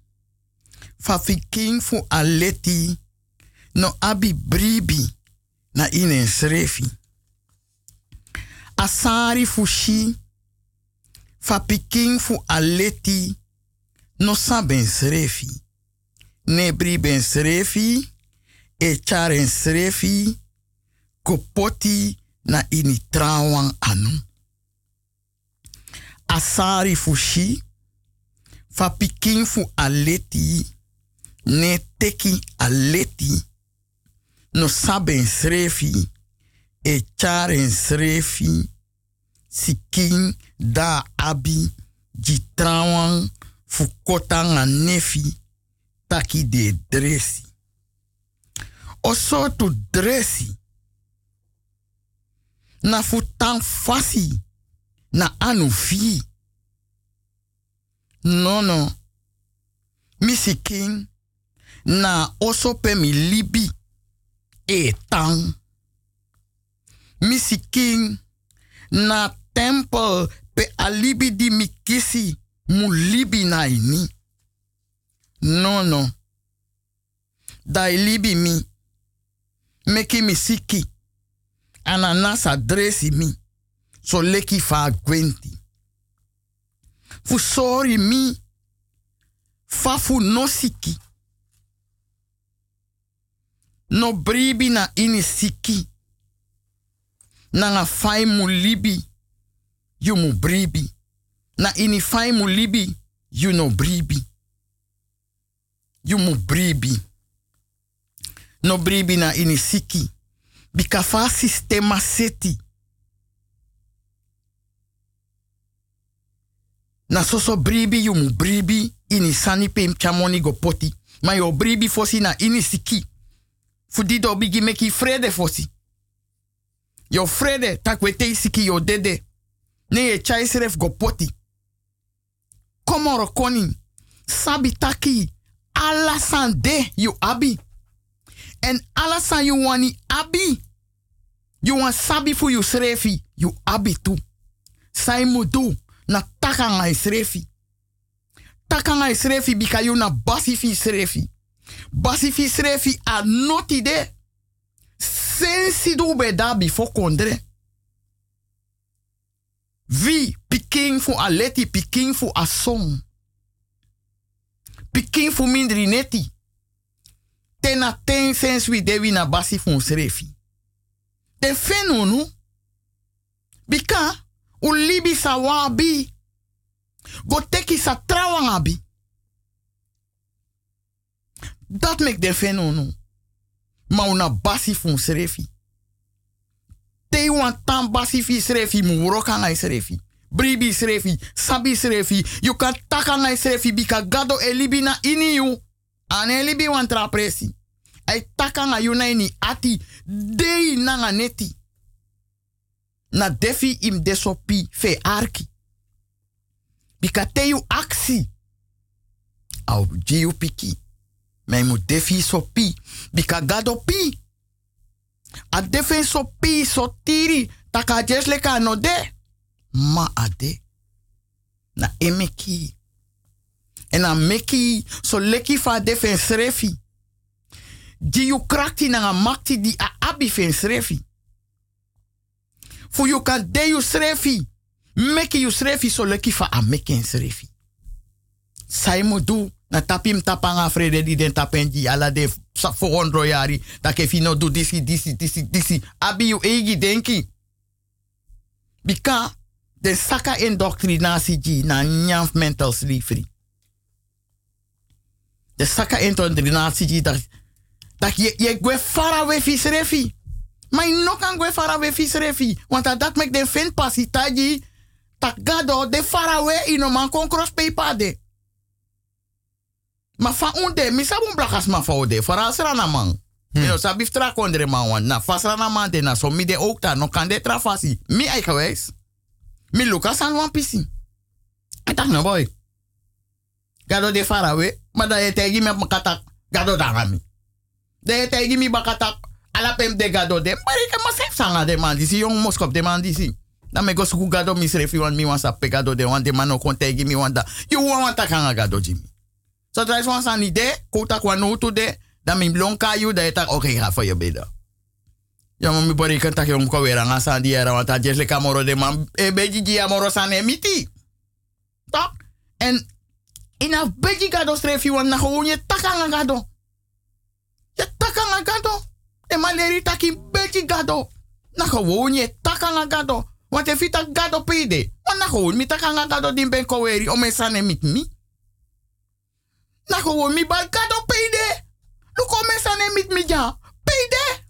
Fa piking fu aleti. No abi bribi. Na inen srefi. Asari fushi. Fa piking fu aleti. No saben srefi. Nebri ben srefi. E charen srefi. Kopoti na ini trawan anu. Asari fushi. Fa pikin fu aleti. Ne teki aleti. No saben srefi. E charen srefi. Sikin Da abi di trawan fu kota nga nefi taki de dresi. O so tu dresi. Na fu tan fasi na anu fi. No king na oso pe mi libi e tang. Misi king na temple pe alibi di mi kisi mu libi na ini. No no. Dai libi mi. Meki mi siki. Ananasa dresi mi. So leki fa gwenti. Fu sorry mi. Fafu no siki. No bribi na ini siki. Na nga fai mu libi. You bribi. Na ini fai mu libi. You no bribi. You mu bribi. No bribi na ini siki. Bika sistema seti. Na soso bribi you bribi ini sani pem chamoni go poti. Ma yo bribi fosi na ini siki. Fudi do bigi meki frede fosi. Yo frede tak we te siki yo dede. Ne ye chai seref go poti. Komoro koni. Sabi taki. Alasan de you abi. En alasan you wani abi. You wan sabi fu you srefi. You abi tu. Sai mudu na taka ngai srefi. Taka ngai srefi bika you na basi fi srefi. Basi fi srefi a noti de. Sensi du be da bifo kondre. Vi piking a leti, piking fu a. Piking fu mindri neti. Tena ten sens wi dewi na basi fu srefi. Fenonu. Bika u libi sa wabi. Go teki sa trawang abi. Dat mek de fenonu. Ma una basi fu. Te wan tan basi fi srefi mu srefi. Bribi srefi, sabi srefi. You kan taka ngai srefi bika gado e libi na ini you. Ane libi wan tra presi. Ai taka nga you na ini ati. Dei nanga neti. Na defi im desopi fe arki. Bika te you aksi. Au piki. Je moet defi so pi. Bika gado pi. A defi so pi so tiri. Taka jes leka no de. Ma ade. Na emeki. En a meki so leki fa defi srefi. Di you krakti na nga makti di a abi fen srefi. Fu you kan de you srefi. Meki you srefi so leki fa a meki srefi. Sai mo du na tapim tapanga frede di den tapenji ala de sa for yari da ke fino do disi disi disi disi abi you egi denki bika de saka indoctrinatie ji na nyaf mental slavery de saka indoctrinatie ji dat dat je je gwe fara we fisrefi maar je no kan gwe fara we fisrefi want dat mek de fin pasitaji tak gado de fara we ino man kon cross paper de Ma fa unde, mi blakas ma fa ode, fara sra na man. Hmm. You sabi tra kondre man wan. Na fasra na man de na so mi de ook ta, no kan de tra fasi. Mi geweest. Mi lukas aan wan pisi. En tak na boy. Gado de fara we, ma da ye tegi me makatak, gado da mi. De ye tegi mi bakatak, ala pem de gado de, maar ik ma sef sanga de man disi, jong moskop de man disi. Dan me go suku gado mi srefi wan mi wan sa pe gado de wan de man no kon tegi mi wan da. You wan wan takanga gado jimi. So try one san ide, kota kwa no to de, dan mi blonka you, da etak, oké, ga voor je bidden. Ja, maar mi kan tak yung ko wera nga san di era, want a jesle kamoro de man, e beji ji amoro san emiti. Tak? En in a beji gado strefi wan na gewoon takanga gado. Je takanga gado. E maleri taki beji gado. Na gewoon je takanga gado. Want je tak gado pide, want na gewoon mi takanga gado din ben ko weri, o me san emit mi. Na gewoon mi bal gado kom mensen aan met mi ja. Peide.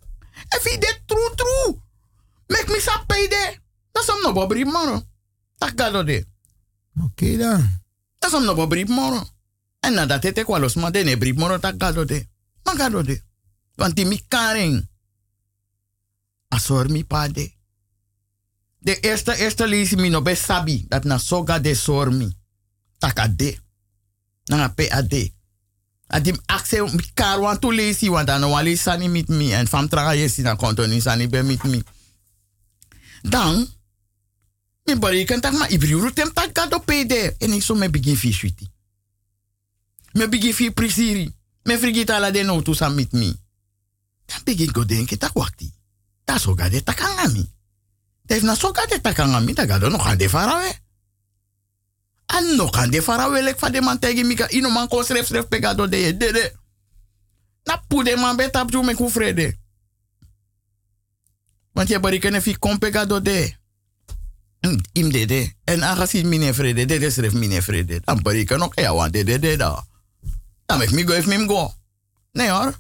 If je dit true true. Mek mi sa peide. Dat is no bobri mano. Tak gado de. Oké dan. Dat is een brief moro. En nadat het ik wel los, maar de brief moro tak gado de. Maar gado de. Want die mi karing. Asor mi pade. De eerste, eerste lees mi no be sabi. Dat na soga de sormi. Taka de. Na pe ade. Adim akse kar wan tu lesi. Want dan wali sani mit mi. En fam traga yesi na konto ni sani be mit mi. Dan. Mi bari kan tak ma ibri tem tak gado pede. En ik so me begin fi switi. Me begin fi prisiri. Me frigita la de no tu sa mit mi. Dan begin go denken tak wakti. Da so gade takangami. Def na so gade takangami. Da gado no gade farawe. An no gade farawe lek fa de man tegi mika. Ino man ko sref sref pegado de dede. Na pude man betap ju me. Want je bari fi kom pegado de. Im dede. En aangezien mine vrede, dede schreef mine vrede. Dan bari kan ook ja, want dede de da. Dan mek mi go if mi go. Nee hoor.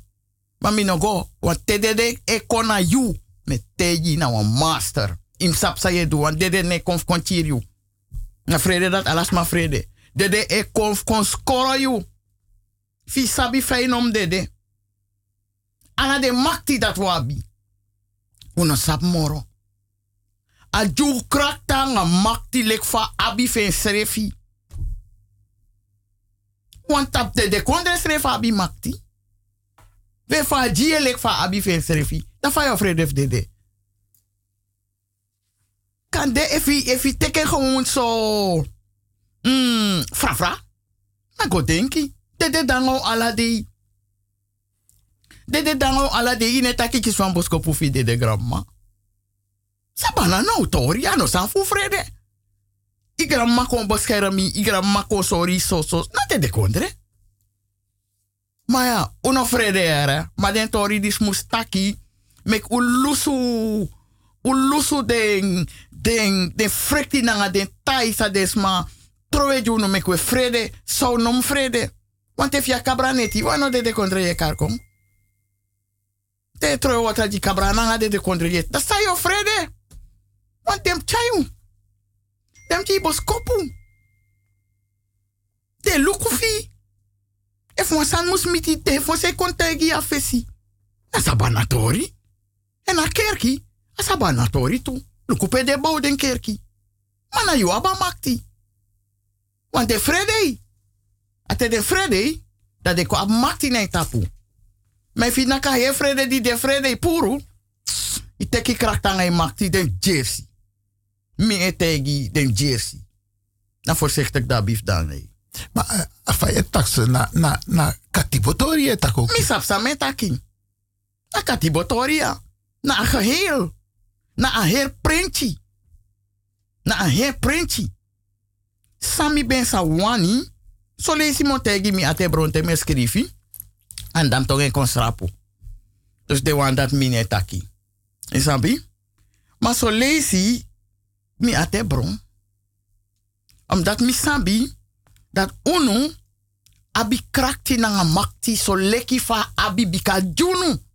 Maar mi no go. Want dede de e kona you. Met teji na wan master. Im sap sa je doen. Want dede ne konf kontier you. Na vrede dat alas ma vrede. Dede e konf kon skoro you. Fi sabi fein om dede. Ana de makti dat wabi. Uno sap moro. A ju krakta nga makti lek fa abi fen srefi. Want tap de de kondre sref abi makti. We fa jie lek fa abi fen srefi. Da fa yo fredef de de. Kan de efi efi teken gewoon zo. Mm, fra fra. Na go denki. De de dango ala de. De de dango ala de ine takikis van bosko pufi de de grandma. Sabana no tori, ano san fu frede. I kon beschermi, i kon sorry so so. Na de kondre. Maar ja, uno frede era. Maar den tori dis mustaki. Mek ulusu. Ulusu den. Den. Den frekti nanga den taisa desma. Trowe juno mek we frede. So nom frede. Want if ya kabra neti, wano de de kondre ye karkom. Te trowe wata di kabra nanga de de kondre ye. Da sa frede. Want dem chayu. Dem ti bos kopu. De lukufi. E fon san mus miti te se kontegi a fesi. Na sabanatori. En a kerki. A sabanatori tu. Lukupe de bou den kerki. Mana yu aba makti. Want de vrede. Ate de vrede. Dat de ko ab makti na tapu. Maar fi naka he vrede di de vrede puru. I teki kraktanga i makti den jersey mi etegi den jersey. Na voorzichtig daar bief dan nee. Maar uh, afa je taxe na na na katibotoria tak ook. Mi sap sa metaki. Na katibotoria. Na geheel. Na heer printje. Na heer printje. Sami ben sa wani. So lesi mo tegi mi ate bronte me skrifi. En dan toch een konstrapo. Dus de wan dat mi netaki. Isabi? Maar so mi ate bron. Omdat mi sabi dat uno abi krakti na makti so leki fa abi bika junu.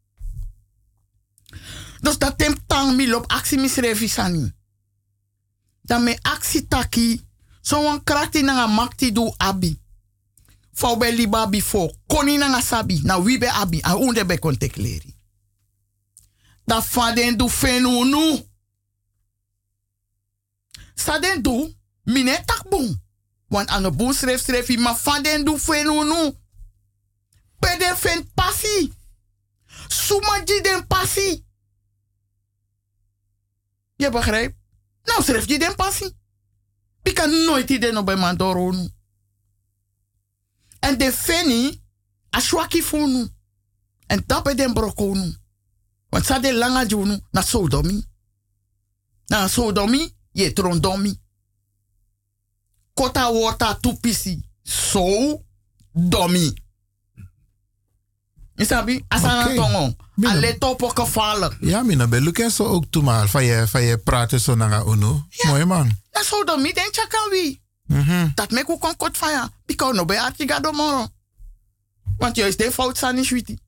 Dus dat tem tang mi lop aksi mi srefi sani. Dan me aksi taki so wan krakti na makti du abi. Fau be liba before koni na sabi na wibe abi a unde be kontekleri. Da faden du fenu nu. Sa den du, mine tak. Want aan de boom schreef schreef hij, maar van den du fenu nu. Pede fen passi. Sumaji den passi. Je begrijpt? Nou schreef je den passi. Ik kan nooit den op bij. En de feni, ashwaki funu. En dat den broko nu. Want sa de langa junu, na sodomi. Na sodomi, je trondomi. Kota wota tupisi. So domi. Isabi, asana Oké. tongo. Ale topo gevaarlijk. Ja, mina be lukken zo ook toe maar. Van je, van je praten zo naar uno. Mooi man. Na so domi den chakawi. Mhm. Dat me ku kon kot faya. Biko no be arti gado moro. Want juist de fout sani switi.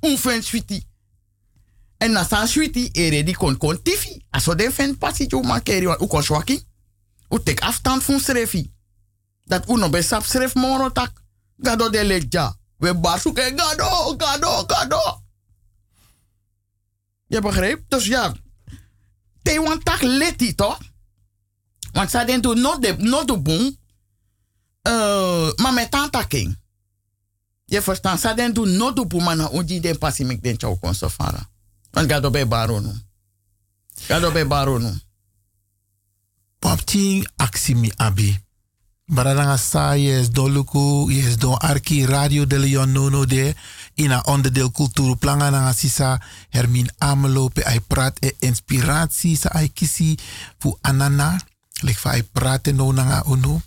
Un fen switi. En na san switi ere di kon kon tifi. Aso de fen pasi jo makeri wan u kon swaki. U tek afstand van schrefi. Dat uno be sap schreef moro tak. Gado de leja. We en gado, gado, gado. Je begrijpt? Dus ja. Te wan tak leti toch? Want sa den do no de no do boom. Uh, maar met tanta king. Je verstaan? Sa den do no do boom mana unji den pasi mek den chau kon sofara. Want gado be baronu. Gado be baronu. Popting aksimi abi. Baradanga sa yes don luku, yes don arki radio de Leon nono de. Ina onderdeel cultuur planga sisa Hermin Amelo pe ai praat e inspiratie sa ai kisi fu anana. Lik fa ai praat no nanga unu.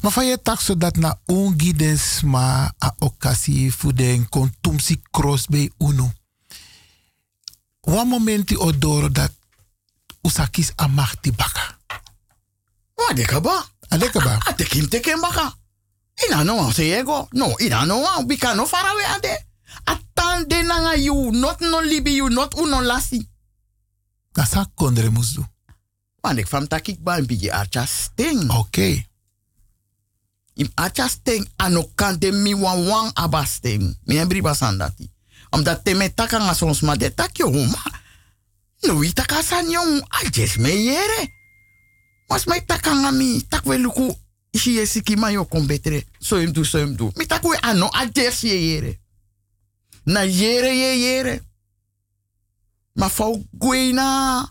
Maar van je tak zodat na ungi den sma a okasi fu den kontumsi cross unu. Wan momenti odoro dat usakis amachti baka. Wa de kaba. Adekaba. Ate kim teken baka. Ina no wan se yego. No, ina no wan. Bika no farawe ade. Atan de nanga you. Not no libi you. Not uno lasi. Kasa kondre musdu. Want ik takik ba een beetje archa sting. Oké. Im archa sting ano kante mi wan wan aba sting. Mi en briba sandati. Omdat te me taka nga sons ma de tak yo ma. No i taka san yo. Me yere. Mas mai taka nga mi. Tak we luku. Ishi ye siki ma betere. So im so im. Mi tak we ano yere. Na yere ye yere. Ma fau gwe na.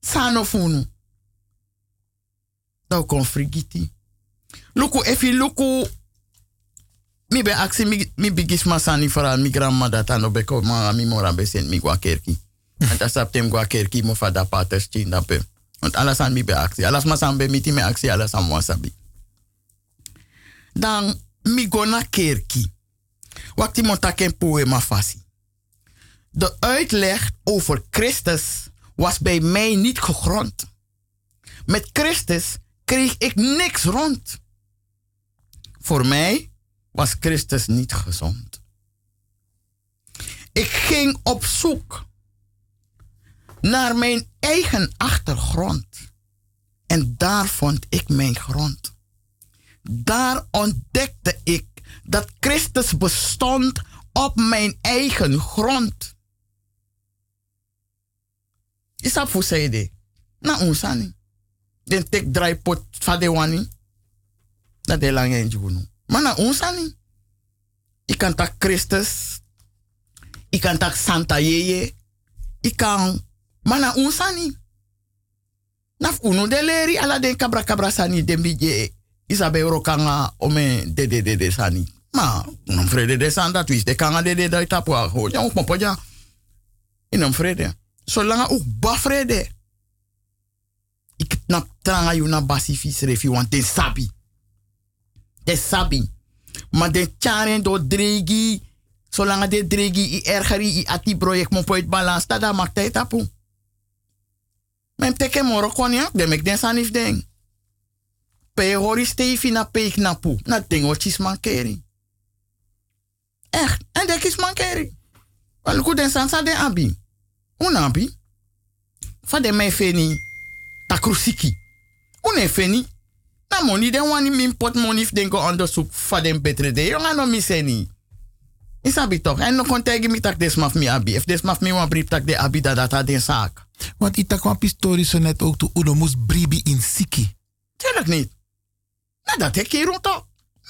Sano funu. Dau kon frigiti. Luku efi luku. Mi be aksi mi, mi bigis masani fara mi grandma dat ano beko ma mi mora besen mi gwa kerki. En dat saptem gwa kerki mo fada paters pe. Want alles aan mi be aksi. Alles masan be miti me aksi alles aan wasabi. Dan mi go na kerki. Wakti montaken poema fasi. De uitleg over Christus was bij mij niet gegrond. Met Christus kreeg ik niks rond. Voor mij was Christus niet gezond. Ik ging op zoek naar mijn eigen achtergrond. En daar vond ik mijn grond. Daar ontdekte ik dat Christus bestond op mijn eigen grond. Isap fu seide. Na unsani. Den tek dry pot. Dat de lang en junu. Maar na unsani. Ik kan tak Christus. Ik kan tak Santa Yeye. Ik kan. Maar na unsani. Naf uno de leri ala den kabra kabra sani den bije. Isabe rokanga ome de de de sani. Ma, non vrede de twist de kanga de de a ho. Ja, popo ja. Inom vrede. Zolang ook bafrede. Ik tranga you na basi want ten sabi. Ten sabi. Maar de charen do dregi. Zolang de dregi i ergeri i ati project mo poit balans. Tada mak tijd tapu. Men teke moro. De mek den sanif den. Pe hori stefi na peik na pu. Na ding wat chis mankeri. Echt. En dek is mankeri. Waluku den sansa den abi. Unabi. Fade me feni takrusiki. Une feni. Na money den wani min pot money if den go onderzoek fade betere de. Jonga no mi seni. Isabi toch. En no kon tegi mi tak des maf mi abi. If des maf mi wan brief tak de abi da data den zaak. Want ita kwam pistori zo net ook toe uno bribi in siki. Tuurlijk niet. Na dat ik hier rond.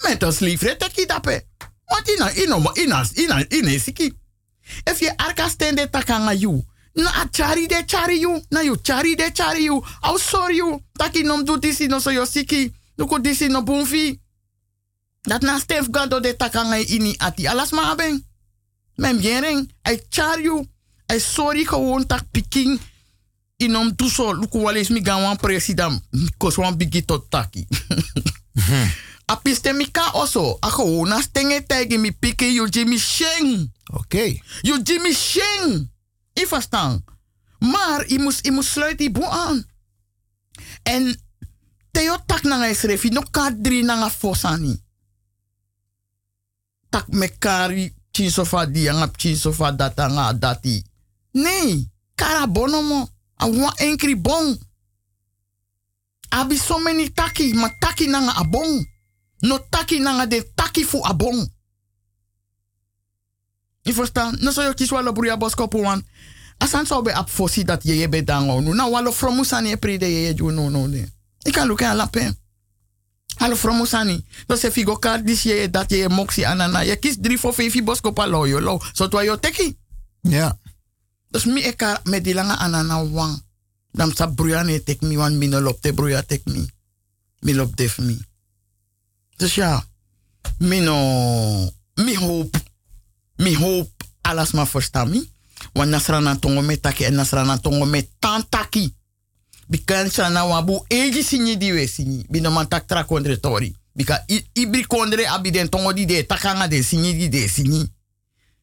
Met ons tek je dape. Want ina, ina, ina, ina, ina, siki. If je arka stende takanga you. Na chari de chari you. Na you chari de chari you. Au sorry you. Taki nom do disi no so yo siki. Nuko disi no bunfi. Dat na stef gado de takanga ini ati. Alas ma abeng. Mem jering. I chari you. I sorry gewoon tak piking. Inom tu so. Luko wales mi gan wan president. Kos wan bigi tot taki. A piste mi ka oso. A gewoon stenge tegi mi piki you Jimmy Sheng. Oké. You Jimmy Sheng. Ik verstaan. Maar je moest, je moest sluiten die boel aan. En Theo tak na ngai schreef, no ka drie na nga fosani. Tak mekari chinsofa di anga chinsofa data nga dati. Nee, kara bonomo. A wa enkri bon. Abi so many taki, ma taki nanga abong. No taki nanga de taki fu abong. Je verstaan? No so yo kies wala bruya boskopu wan. Asan so be ap fosi dat ye ye be dango nu. Na walo fromusani e pride ye ju no no de. Ik kan lukken ala pen. Alo fromusani. Do se figo kar dis ye dat ye moksi anana. Je kies drie voor vijf boskopa lo yo lo. So twa yo teki. Ja. Dus mi eka me di langa anana wang. Dan sa bruya ne tek mi wan mino lop te bruya tek mi. Mi lop def mi. Dus ja, mi no, mi hoop, mi hoop alles maar verstaan mi. Want nasrana tongo me taki en nasrana tongo me tan taki. Bikan sana wabu eji sinyi diwe sinyi. Bino man tak kondre tori. Bika ibri kondre abi den tongo di de takanga de sinyi di de sinyi.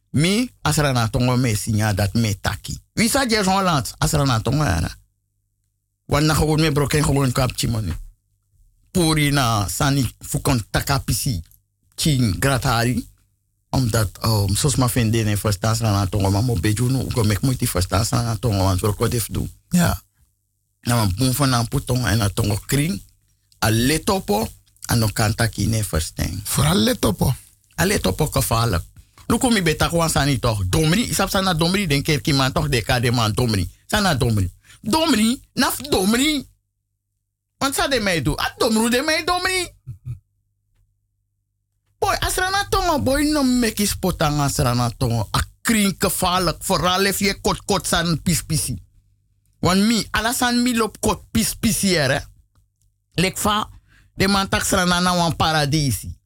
Mi asrana tongo me sinya dat me taki. Wie sa je Holland asrana tongo yana. Want na gewoon me broken gewoon kap chimoni. Puri na sani fukon takapisi chin gratari. Omdat um, sos ma vinden in verstaan asrana tongo ma mo beju no ugo mek moet die verstaan tongo want ko def do. Ja. Na van na putongo en na tongo kring. A letopo en no kanta ki ne verstaan. Vooral letopo. A letopo gevaarlijk. Je bij takwan sani toch. Domri, isap sana domri den keer ki man toch de kade man domri. Sana domri. Domri, naf domri. Want sa de mij doen. A domru de mij. Boy, asrana tongo, boy, no meki spotang asrana tongo. A. Vooral if je kot kot san pis pisi. Want mi, alasan mi lop kot pis pisi ere. Lek de man tak srana na wan paradisi.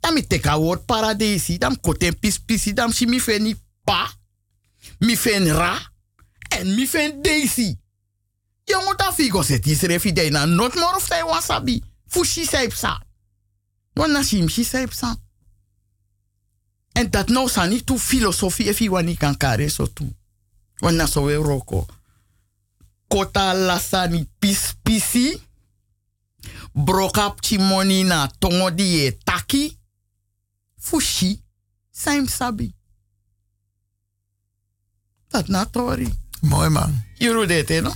Dan mi teka woord paradisi. Dan koten pis pisi. Dan si mi fen ni pa. Mi fen ra. En mi fen desi. Jongen, dat figo zet is refi de na not more of zij wasabi. Fushi saip sa. Want na sim si saip sa. En dat nou sa niet toe filosofie efi wani kan kare so toe. Want na so we roko. Kota lasani pis pisi. Brokap chimoni na tongo di e taki. Fushi saim sabi. Dat na tori. Mooi man. Juru dete no?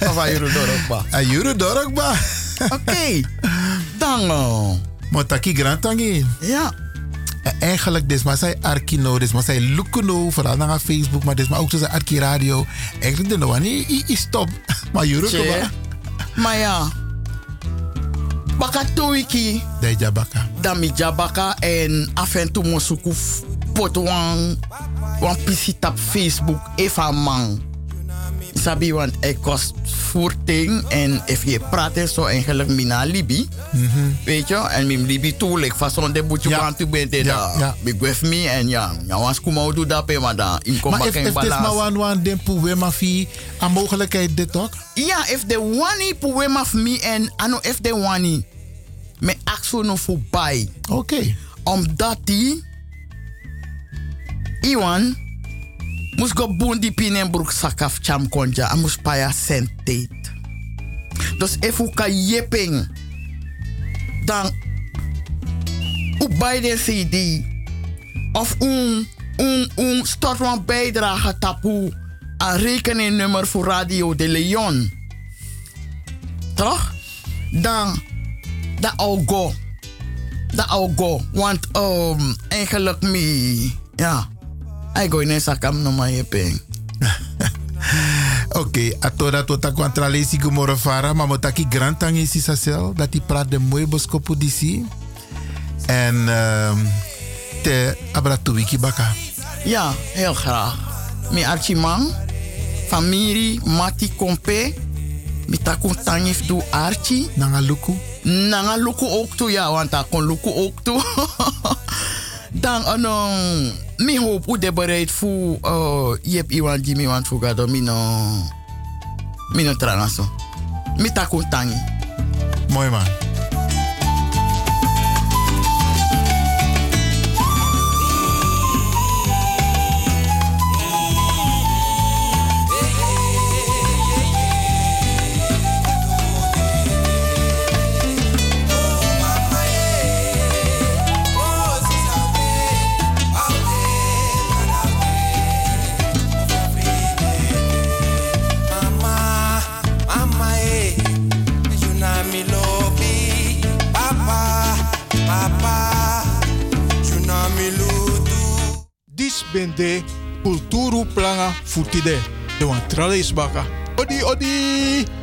Of a juru dorokba? A juru dorokba. Oké. Dan. Uh, Motaki grantangi. Ja. Eigenlijk, dit maar zij Arkino, dit maar zij Lukuno, vooral naar Facebook, maar dit maar ook tussen Arki Radio. Eigenlijk de niet is stop. Maar juru Tje. Maar ja. Baka tuiki. De jabaka. Dami jabaka en af en toe mosuku pot wan, pisi tap Facebook even man. Sabi, want ik kost voerting en if je praat en zo eigenlijk mina libi. Weet je, en mijn libi toe, like façon de boetje want tu bent ja. Big with me en ja, ja was kuma doe dat maar da. In kom Maar back if, in dit maar balans. wan wan den poe maar fi, een mogelijkheid dit toch? Ja, if the one puwe maf me en ano if the one me akso no voorbij. Oké. Okay. Omdat die Iwan moest go bundi pinen broek sakaf cham konja a moest paya sentate. Dus u ka yeping dan u bij de CD of un un un stort een bijdrage tapu aan rekeningnummer voor Radio de Leon. Toch? Dan dat al go. Dat al go. Want um, eigenlijk me, ja. Ik ga in sakam no maar je ping. Oké, okay, atora tota contra lesi gumoro fara, maar motaki grantang is isasel, dat die praat de mooi boskopu disi. En um, te abratu wiki baka. Ja, heel graag. Mi archimang, familie, mati kompe, mi takun tangif du archi. Nanga luku? Nanga luku ook toe, ja, want daar kon luku ook toe. Dan, ano, mi hoop u de bereid voor, uh, hebt iwan Jimmy want fuga do, mi no, mi no tranaso. Mi takun tangi. Mooi man. Bende kulturu planga futide. De wan tralis baka. Odi odi.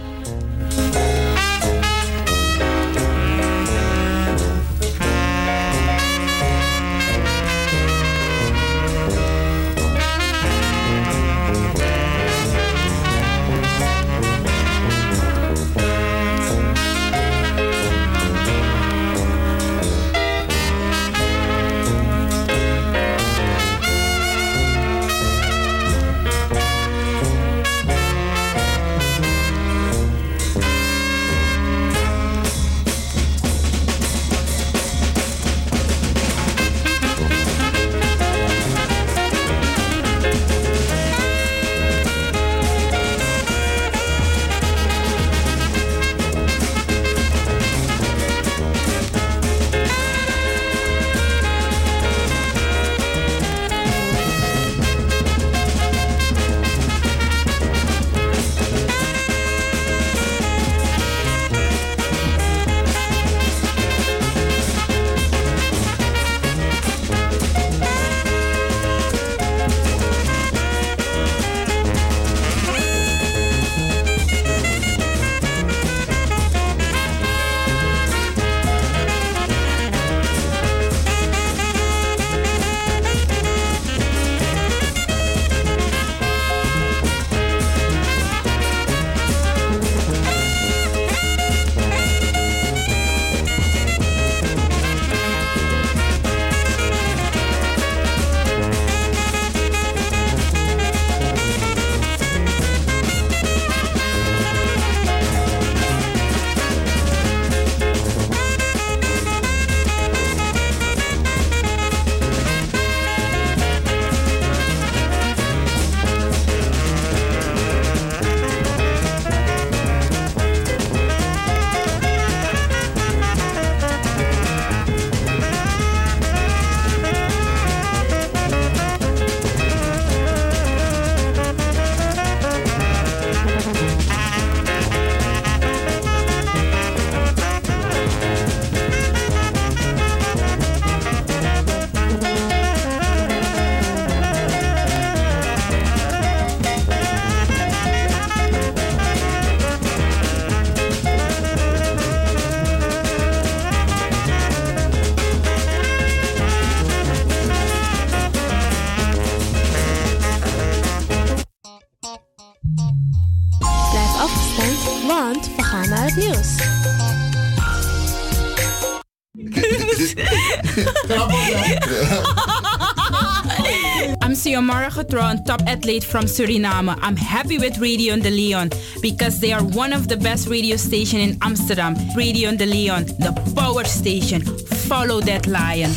Top athlete from Suriname. I'm happy with Radio de Leon because they are one of the best radio station in Amsterdam. Radio de Leon, the power station. Follow that lion.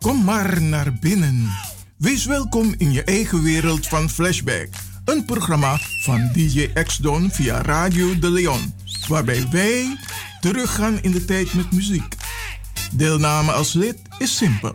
Kom maar naar binnen. Wees welkom in je eigen wereld van Flashback. Een programma van DJ X-Don via Radio de Leon. Waarbij wij teruggaan in de tijd met muziek. Deelname als lid is simpel.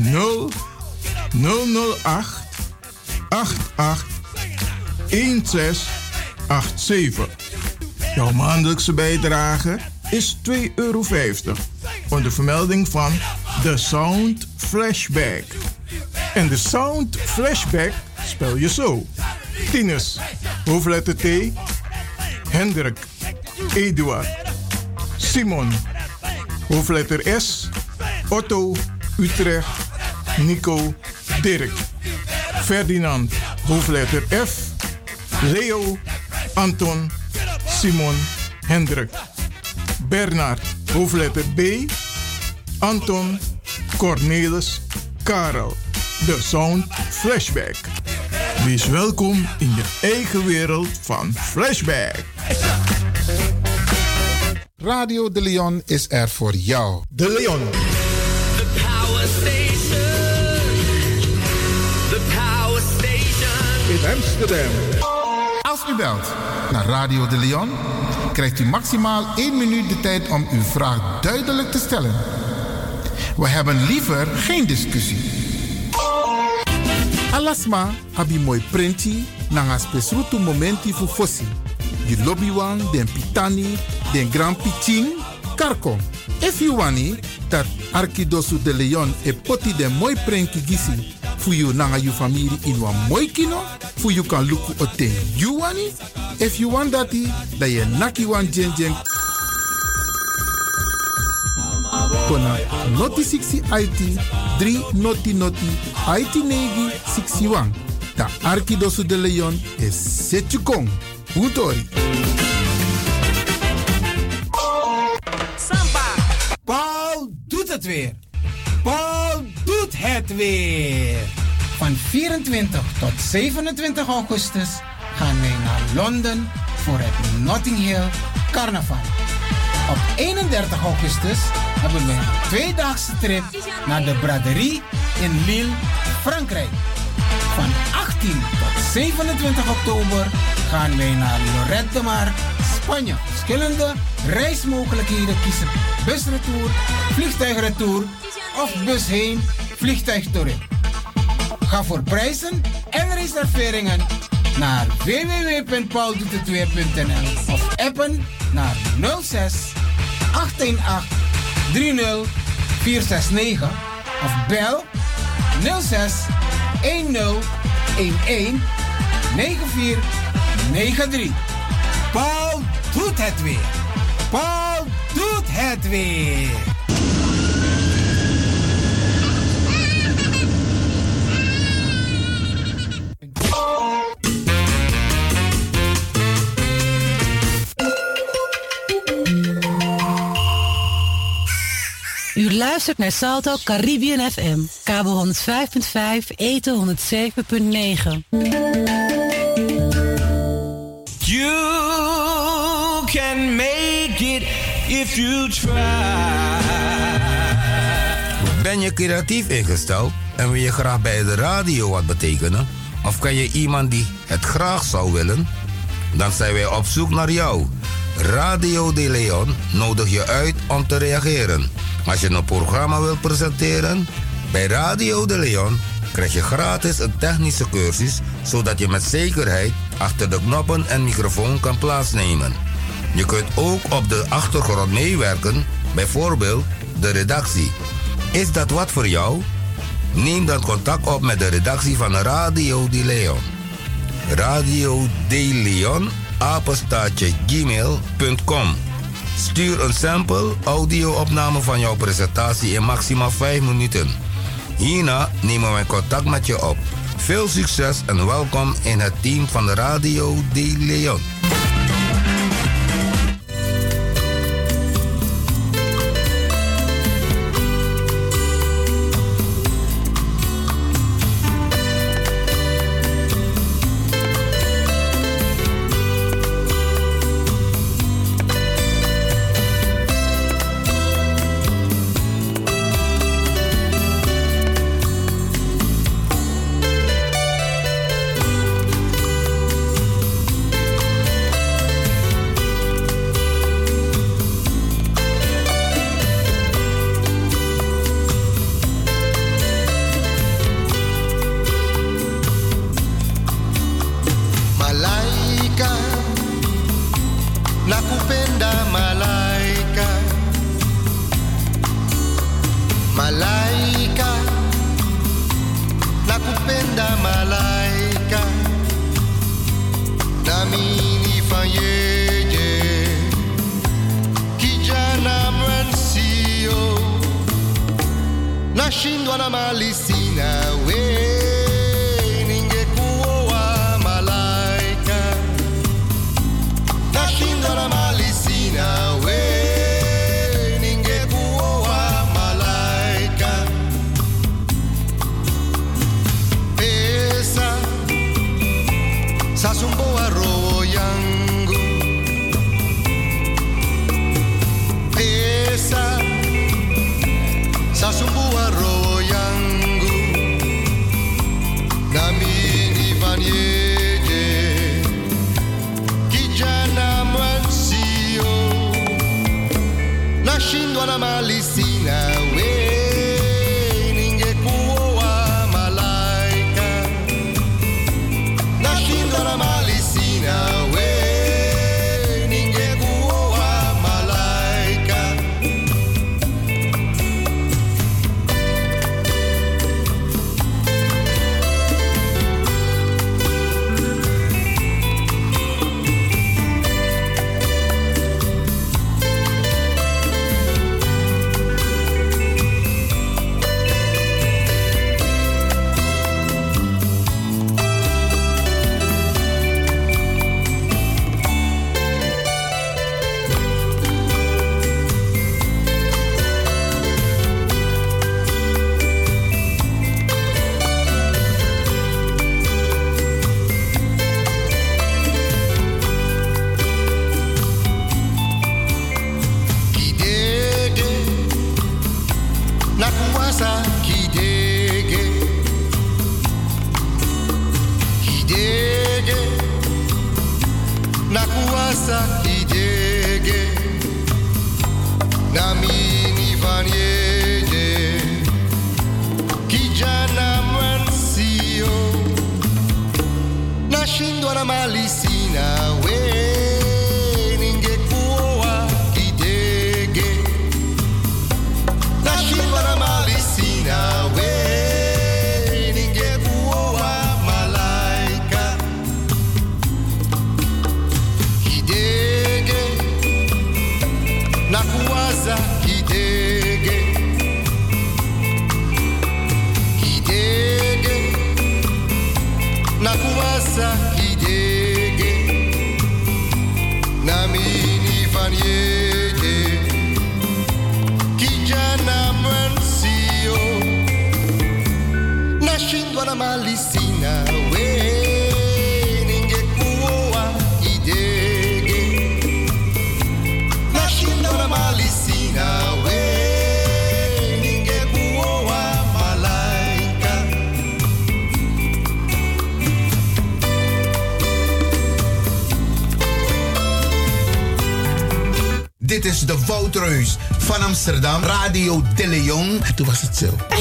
0 008 88 1687. Jouw maandelijkse bijdrage is 2,50 euro. Onder vermelding van The Sound Flashback. En de Sound Flashback spel je zo. Tinus, hoofdletter T. Hendrik, Eduard, Simon, hoofdletter S. Otto, Utrecht, Nico, Dirk. Ferdinand, hoofdletter F. Leo, Anton, Simon, Hendrik. Bernard, hoofdletter B. Anton, Cornelis, Karel. De Sound Flashback. Wees welkom in je eigen wereld van Flashback. Radio De Leon is er voor jou. De Leon. Amsterdam. Als u belt naar Radio de Leon, krijgt u maximaal 1 minuut de tijd om uw vraag duidelijk te stellen. We hebben liever geen discussie. Alasma abi mooi printi nanga spesrutu momenti fu fossi. Di lobby wan, den pitani, den grand piching, karko. If you dat Arkidosu de Leon e poti den mooi prenki gisi fu you nanga you family in wan mooi kino, fu you kan luku o ten you wani. If you want dati, da ye naki wan jen jen kona noti 60 IT 3 noti noti IT negi 61. Ta Arkidosu de Leon is Setjukong. Utori. Paul doet het weer. Paul het weer. Van 24 tot 27 augustus gaan wij naar Londen voor het Notting Hill Carnaval. Op 31 augustus hebben we een tweedaagse trip naar de braderie in Lille, Frankrijk. Van 18 tot 27 oktober gaan wij naar Lorette de Mar, Spanje. Verschillende reismogelijkheden kiezen. Busretour, vliegtuigretour of bus heen, vliegtuig terug. Ga voor prijzen en reserveringen naar www.pauldoetetweer.nl of appen naar 06 818 30 469 of bel 06 10 11 9493. Paul doet het weer. Paul doet het weer. U luistert naar Salto Caribbean FM, kabel 105.5, eten 107.9. You can make it if you try. Ben je creatief ingesteld en wil je graag bij de radio wat betekenen? Of ken je iemand die het graag zou willen? Dan zijn wij op zoek naar jou. Radio De Leon nodig je uit om te reageren. Als je een programma wilt presenteren, bij Radio De Leon krijg je gratis een technische cursus, zodat je met zekerheid achter de knoppen en microfoon kan plaatsnemen. Je kunt ook op de achtergrond meewerken, bijvoorbeeld de redactie. Is dat wat voor jou? Neem dan contact op met de redactie van Radio De Leon. Radio De Leon, apenstaatje gmail.com. Stuur een sample audio-opname van jouw presentatie in maximaal 5 minuten. Hierna nemen wij contact met je op. Veel succes en welkom in het team van Radio De Leon. Toen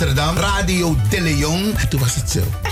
Amsterdam. Radio De Leon. Toen was het zo.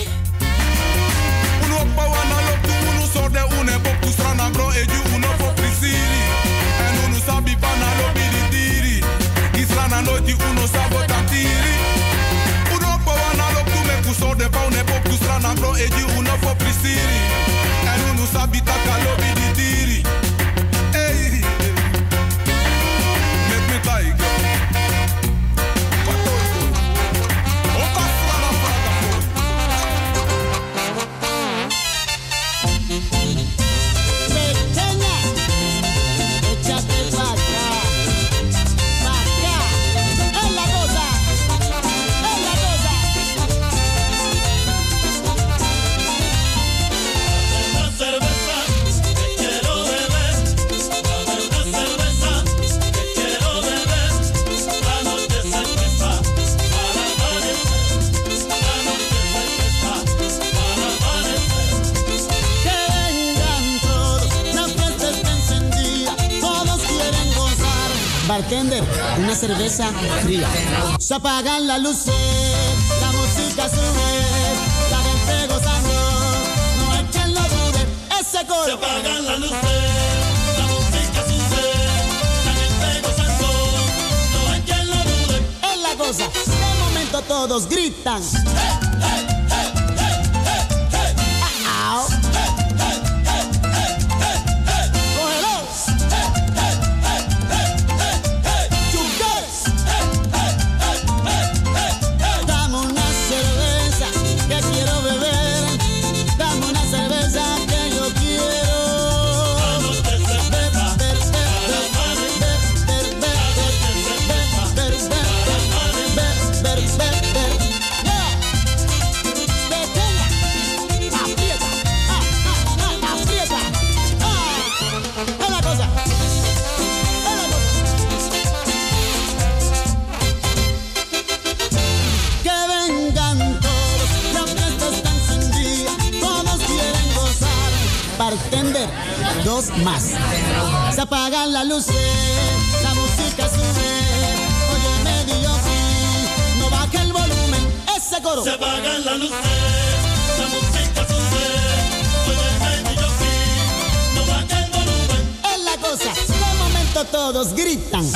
Una cerveza fría. Se apagan las luces, la música sube, la gente gozando, no hay quien lo dude. Ese coro. Se apagan las luces, la música sube, la gente gozando, no hay quien lo dude. Es la cosa, de momento todos gritan. Au. Apagan las luces, la música sube. Oye, medio no baja el volumen, ese coro. Se apagan las luces, la música sube. Oye, medio no baja el volumen. Es la cosa, de momento todos gritan.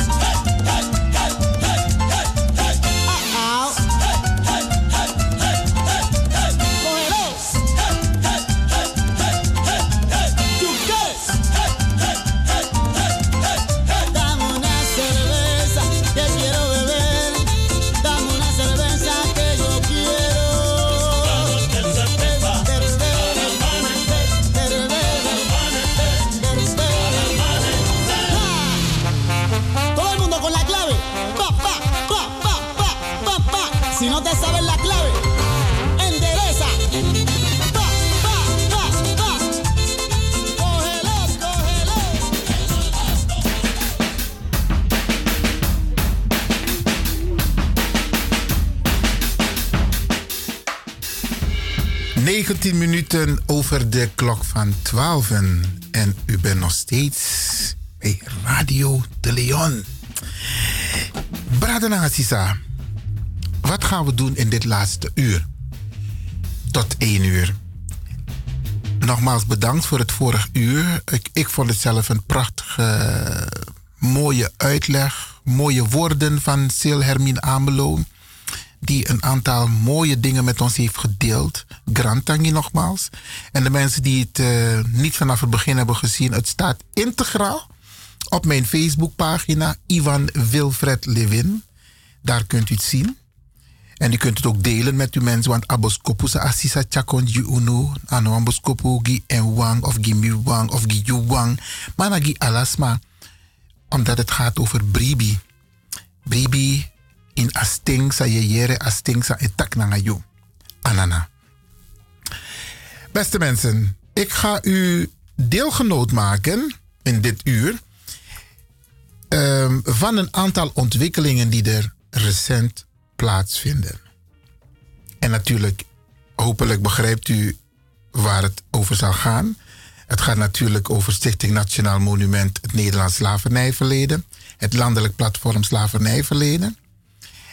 Over de klok van 12. En u bent nog steeds bij Radio de Leon. Braden Sisa, wat gaan we doen in dit laatste uur? Tot 1 uur. Nogmaals bedankt voor het vorige uur. Ik, ik vond het zelf een prachtige, mooie uitleg. Mooie woorden van Sil Hermine Amelo die een aantal mooie dingen met ons heeft gedeeld. Grantangi nogmaals. En de mensen die het eh, niet vanaf het begin hebben gezien, het staat integraal op mijn Facebookpagina Ivan Wilfred Levin. Daar kunt u het zien. En u kunt het ook delen met uw mensen, want aboskopu sa asisa chakon ju uno, ano aboskopu gi en wang of gi mi wang of gi ju wang. Maar gi alasma, omdat het gaat over bribi. Bribi in asting sa yeyere asting sa etak. Anana. Beste mensen, ik ga u deelgenoot maken in dit uur ehm, van een aantal ontwikkelingen die er recent plaatsvinden. En natuurlijk, hopelijk begrijpt u waar het over zal gaan. Het gaat natuurlijk over Stichting Nationaal Monument het Nederlands Slavernijverleden, het Landelijk Platform Slavernijverleden.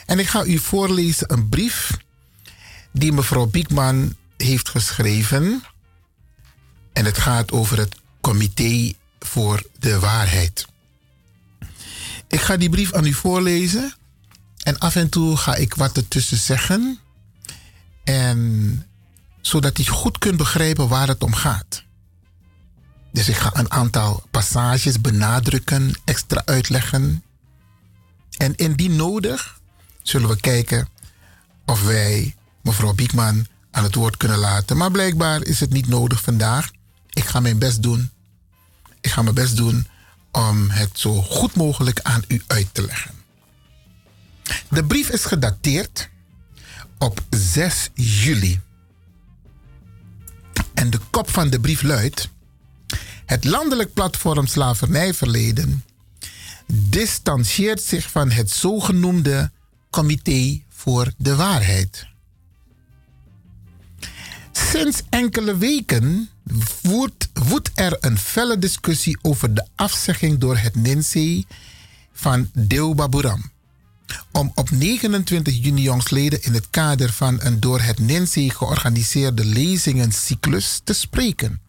En ik ga u voorlezen een brief die mevrouw Biekman heeft geschreven. En het gaat over het Comité voor de Waarheid. Ik ga die brief aan u voorlezen. En af en toe ga ik wat ertussen zeggen. En zodat u goed kunt begrijpen waar het om gaat. Dus ik ga een aantal passages benadrukken, extra uitleggen. En indien nodig zullen we kijken of wij mevrouw Biekman aan het woord kunnen laten. Maar blijkbaar is het niet nodig vandaag. Ik ga mijn best doen. Ik ga mijn best doen om het zo goed mogelijk aan u uit te leggen. De brief is gedateerd op 6 juli. En de kop van de brief luidt: Het landelijk platform Slavernijverleden distancieert zich van het zogenoemde Comité voor de Waarheid. Sinds enkele weken woedt, er een felle discussie over de afzegging door het NINSE van Buram. Om op 29 juni jongstleden in het kader van een door het NINSE georganiseerde lezingencyclus te spreken.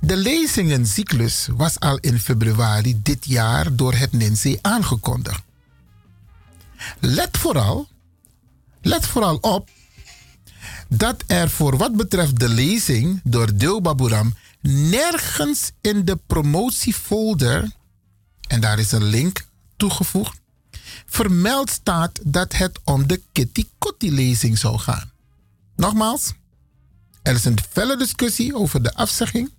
De lezingencyclus was al in februari dit jaar door het NINSE aangekondigd. Let vooral, let vooral op dat er voor wat betreft de lezing door Dilba Buram nergens in de promotiefolder, en daar is een link toegevoegd, vermeld staat dat het om de Kitty Kotti lezing zou gaan. Nogmaals, er is een felle discussie over de afzegging.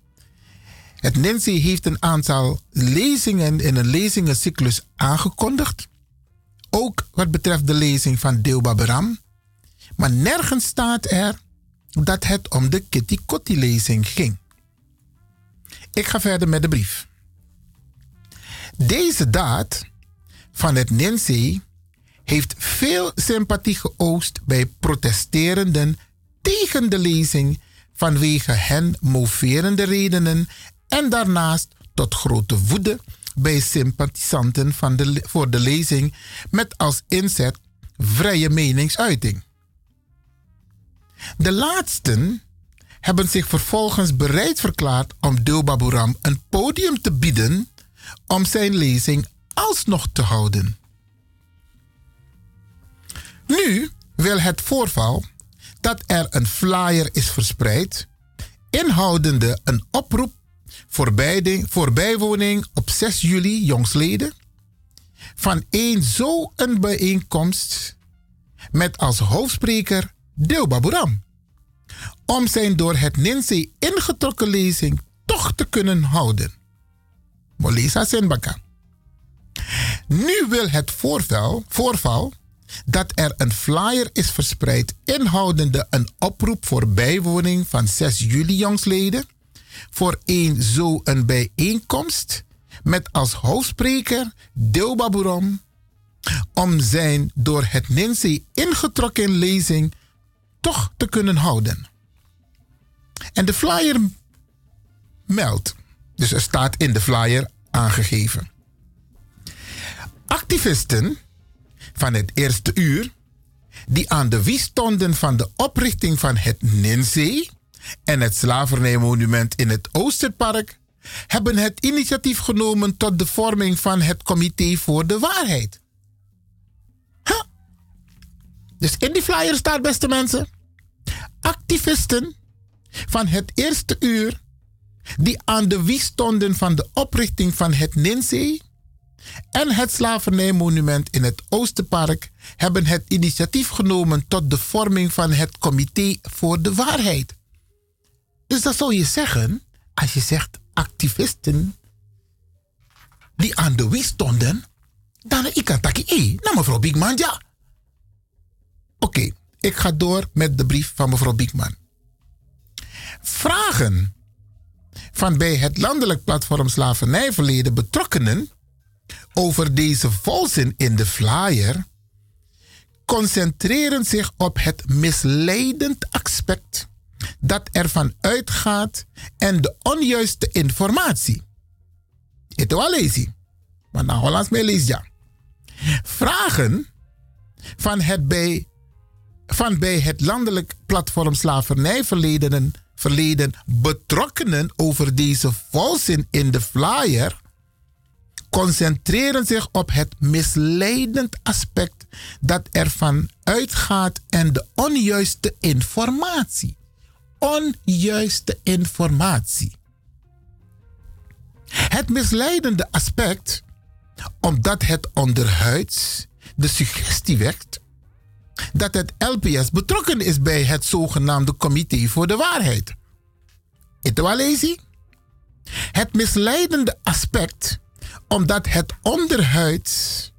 Het NINSE heeft een aantal lezingen in een lezingencyclus aangekondigd. Ook wat betreft de lezing van Deoba Beram. Maar nergens staat er dat het om de Kitty Kotti lezing ging. Ik ga verder met de brief. Deze daad van het NINSE heeft veel sympathie geoost bij protesterenden tegen de lezing vanwege hen moverende redenen en daarnaast tot grote woede bij sympathisanten van de, voor de lezing met als inzet vrije meningsuiting. De laatsten hebben zich vervolgens bereid verklaard om Dilba Buram een podium te bieden om zijn lezing alsnog te houden. Nu wil het voorval dat er een flyer is verspreid, inhoudende een oproep voor, voor bijwoning op 6 juli jongsleden van een zo een bijeenkomst met als hoofdspreker Dilba Buram. Om zijn door het NINSE ingetrokken lezing toch te kunnen houden. Molisa Senbaka. Nu wil het voorval, voorval dat er een flyer is verspreid inhoudende een oproep voor bijwoning van 6 juli jongsleden voor een zo een bijeenkomst met als hoofdspreker Deoba Buram om zijn door het NINSE ingetrokken lezing toch te kunnen houden. En de flyer meldt, dus er staat in de flyer aangegeven. Activisten van het eerste uur, die aan de wie stonden van de oprichting van het NINSE en het slavernijmonument in het Oosterpark, hebben het initiatief genomen tot de vorming van het Comité voor de Waarheid. Dus in die flyer staat, beste mensen, activisten van het eerste uur die aan de wie stonden van de oprichting van het NINSE en het slavernijmonument in het Oosterpark hebben het initiatief genomen tot de vorming van het Comité voor de Waarheid. Dus dat zou je zeggen, als je zegt activisten die aan de wie stonden, dan ik kan taki, hé, nou mevrouw Biekman, ja. Oké, ik ga door met de brief van mevrouw Biekman. Vragen van bij het landelijk platform Slavernijverleden betrokkenen over deze volzin in de flyer concentreren zich op het misleidend aspect dat ervan uitgaat en de onjuiste informatie. Het wel lezen, maar naar Hollands mee lees ja. Vragen van het bij, van bij het landelijk platform slavernijverleden verleden betrokkenen over deze volzin in de flyer concentreren zich op het misleidend aspect dat ervan uitgaat en de onjuiste informatie. Onjuiste informatie. Het misleidende aspect, omdat het onderhuids de suggestie wekt dat het LPS betrokken is bij het zogenaamde Comité voor de Waarheid. Het misleidende aspect, omdat het onderhuids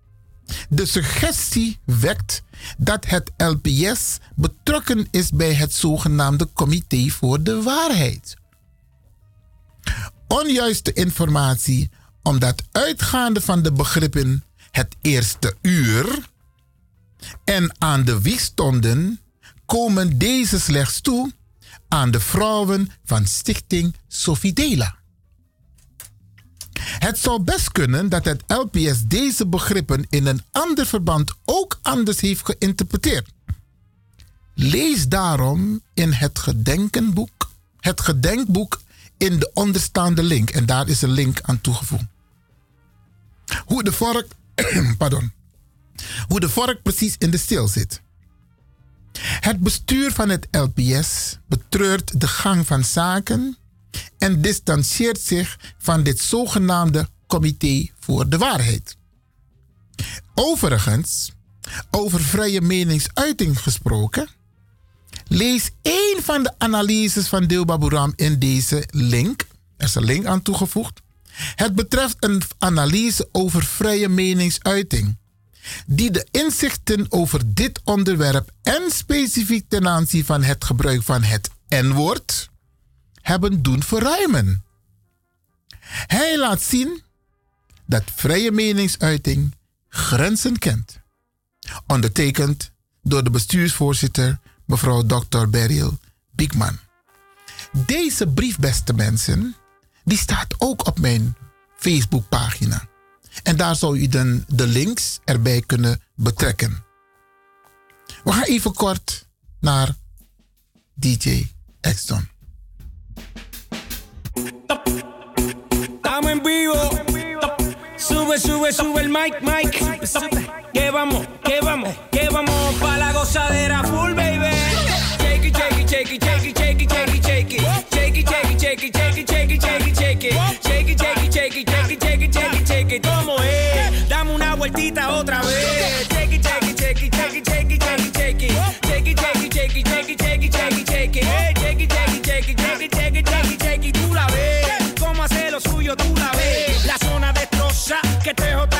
de suggestie wekt dat het LPS betrokken is bij het zogenaamde Comité voor de Waarheid. Onjuiste informatie, omdat uitgaande van de begrippen het eerste uur en aan de wieg stonden, komen deze slechts toe aan de vrouwen van Stichting Sofidela. Het zou best kunnen dat het LPS deze begrippen in een ander verband ook anders heeft geïnterpreteerd. Lees daarom in het gedenkenboek, het gedenkboek in de onderstaande link. En daar is een link aan toegevoegd. Hoe de vork, pardon, hoe de vork precies in de steel zit. Het bestuur van het LPS betreurt de gang van zaken en distancieert zich van dit zogenaamde Comité voor de Waarheid. Overigens, over vrije meningsuiting gesproken, lees één van de analyses van Dilba Buram in deze link. Er is een link aan toegevoegd. Het betreft een analyse over vrije meningsuiting, die de inzichten over dit onderwerp en specifiek ten aanzien van het gebruik van het N-woord hebben doen verruimen. Hij laat zien dat vrije meningsuiting grenzen kent. Ondertekend door de bestuursvoorzitter, mevrouw Dr. Beryl Biekman. Deze brief, beste mensen, die staat ook op mijn Facebookpagina. En daar zou u dan de links erbij kunnen betrekken. We gaan even kort naar DJ Exton. Estamos en vivo. Sube, sube, sube el mic, mic. Que vamos, que vamos, que vamos pa la gozadera full, coqueteo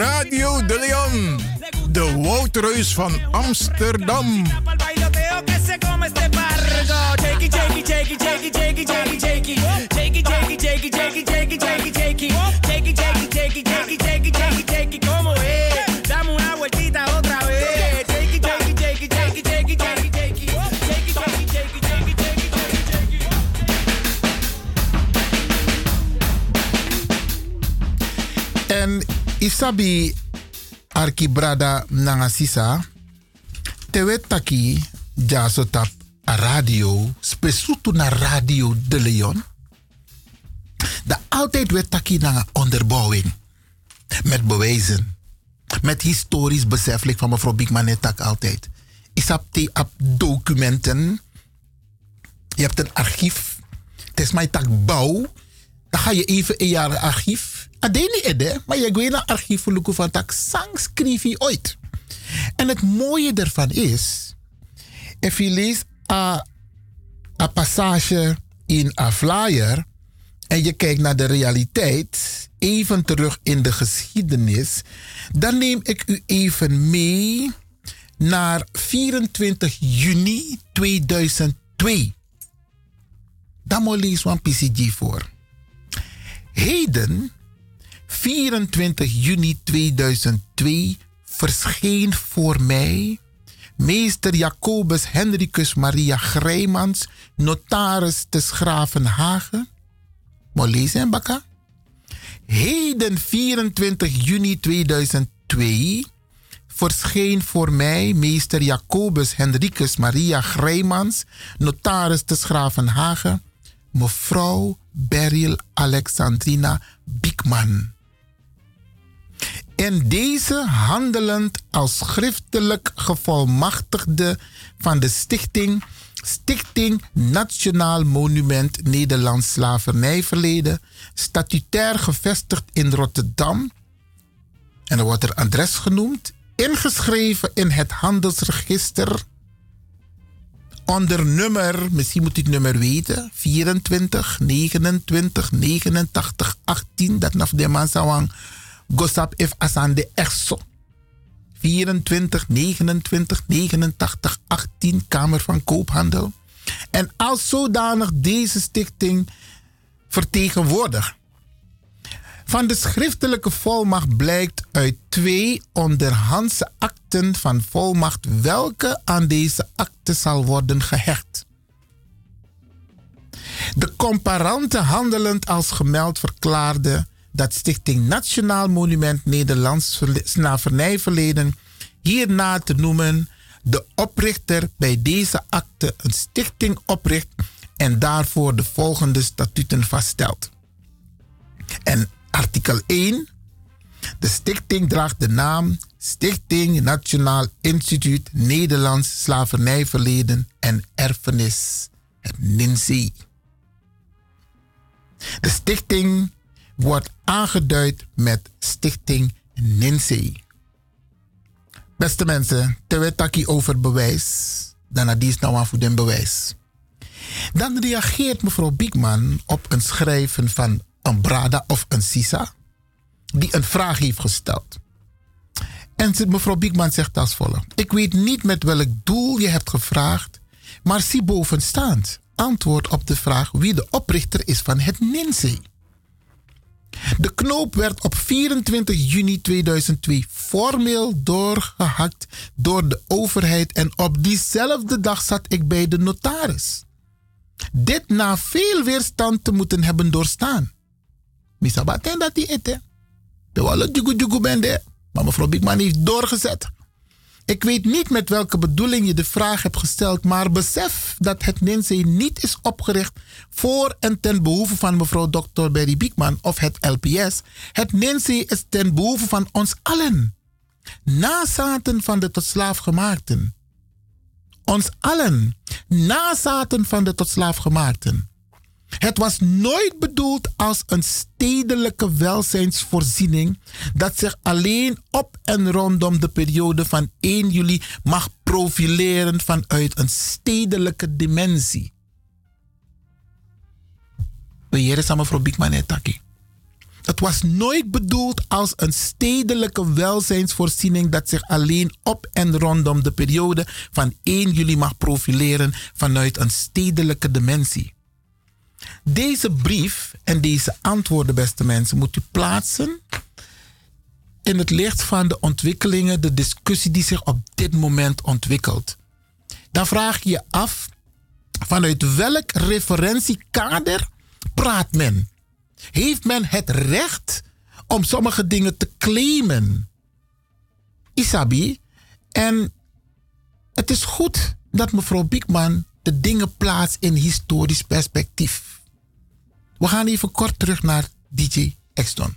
Radio de Leon, de Woutreus van Amsterdam. Isabi Arki Brada Nangasisa. Tewe taki jaso tap a radio. Spesutu na radio de Leon. Da altijd werd taki na onderbouwing. Met bewijzen. Met historisch besef, van mevrouw Biekman net tak altijd. Is op die op documenten. Je hebt een archief. Het is mijn tak bouw. Dan ga je even in je archief. Adeni ede, maar je gaat naar archief voor van tak sang schrijf je ooit. En het mooie ervan is, als je leest een passage in een flyer en je kijkt naar de realiteit, even terug in de geschiedenis, dan neem ik u even mee naar 24 juni 2002. Dan moet van PCG voor. Heden, 24 juni 2002, verscheen voor mij meester Jacobus Hendrikus Maria Grijmans, notaris te Schravenhagen. Moet lezen, Bakka? Heden 24 juni 2002 verscheen voor mij meester Jacobus Hendrikus Maria Grijmans, notaris te Schravenhagen, mevrouw Beryl Alexandrina Biekman. In deze handelend als schriftelijk gevolmachtigde van de stichting Stichting Nationaal Monument Nederlands Slavernijverleden, statutair gevestigd in Rotterdam. En er wordt er adres genoemd, ingeschreven in het handelsregister onder nummer, misschien moet ik het nummer weten, 24, 29, 89, 18, dat naf de man gosap if asande exo. 24, 29, 89, 18 Kamer van Koophandel. En als zodanig deze stichting vertegenwoordigt. Van de schriftelijke volmacht blijkt uit twee onderhandse akten van volmacht welke aan deze akte zal worden gehecht. De comparante handelend als gemeld verklaarde dat Stichting Nationaal Monument Nederlands Slavernijverleden hierna te noemen de oprichter bij deze akte een stichting opricht en daarvoor de volgende statuten vaststelt. En artikel 1. De stichting draagt de naam Stichting Nationaal Instituut Nederlands Slavernijverleden en Erfenis, het NINSI. De stichting wordt aangeduid met Stichting NINSI. Beste mensen, terwijl taki over bewijs, dan is nou aan voor den bewijs. Dan reageert mevrouw Biekman op een schrijven van een Brada of een Sisa, die een vraag heeft gesteld. En mevrouw Biekman zegt als volgt: Ik weet niet met welk doel je hebt gevraagd, maar zie bovenstaand antwoord op de vraag wie de oprichter is van het NINSE. De knoop werd op 24 juni 2002 formeel doorgehakt door de overheid en op diezelfde dag zat ik bij de notaris. Dit na veel weerstand te moeten hebben doorstaan. Misabaten dat die eten. De wallen jugu jugu bende. Maar mevrouw Bigman heeft doorgezet. Ik weet niet met welke bedoeling je de vraag hebt gesteld, maar besef dat het NINSE niet is opgericht voor en ten behoeve van mevrouw Dr. Berry Biekman of het LPS. Het NINSE is ten behoeve van ons allen. Nazaten van de tot slaaf gemaakten. Ons allen. Nazaten van de tot slaaf gemaakten. Het was nooit bedoeld als een stedelijke welzijnsvoorziening dat zich alleen op en rondom de periode van 1 juli mag profileren vanuit een stedelijke dimensie. Beheer mevrouw Biekman. Het was nooit bedoeld als een stedelijke welzijnsvoorziening dat zich alleen op en rondom de periode van 1 juli mag profileren vanuit een stedelijke dimensie. Deze brief en deze antwoorden, beste mensen, moet u plaatsen in het licht van de ontwikkelingen, de discussie die zich op dit moment ontwikkelt. Dan vraag je je af vanuit welk referentiekader praat men? Heeft men het recht om sommige dingen te claimen. Isabi. En het is goed dat mevrouw Biekman de dingen plaatst in historisch perspectief. We gaan even kort terug naar DJ Exton.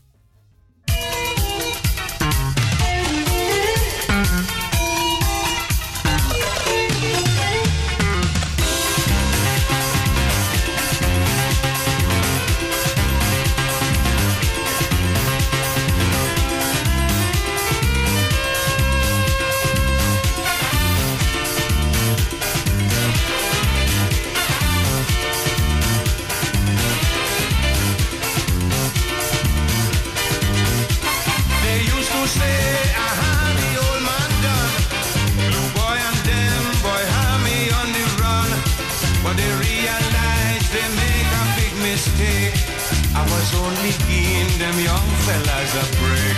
Only giving them young fellas a break.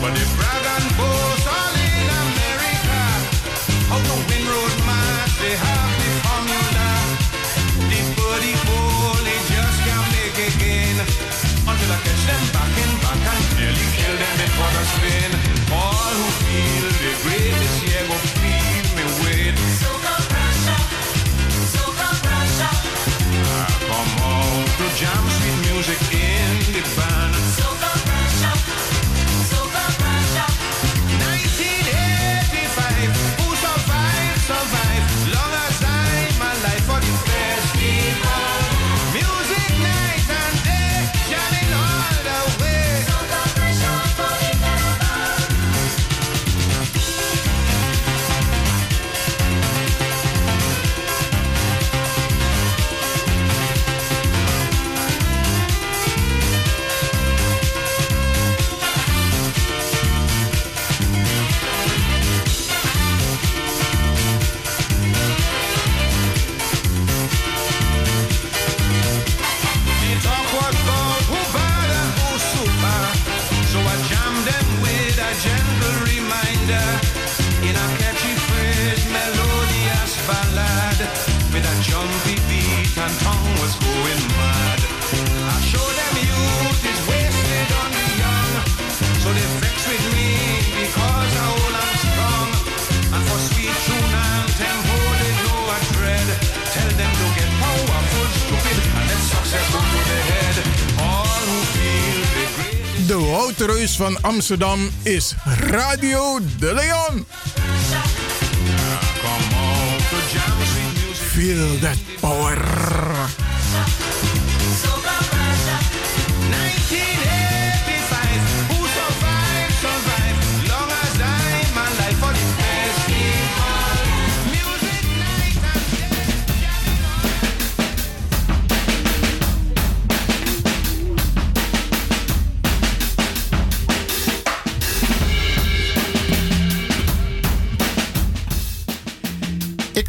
But they brag and boast all in America. How to win road march, they have the formula. The body bowl, they just can't make again. Until I catch them back in back and nearly kill them before the spin. All who in a catchy phrase, melodious ballad with a jumpy beat and tongue was going mad. I show them youth is wasted on the young, so they vex with me because I hold on strong. And for sweet tune tempo they know I dread. Tell them to get powerful, stupid, and let success go to the head. All who feel the great. De Woutreus van Amsterdam is Radio de Leon. Feel that power.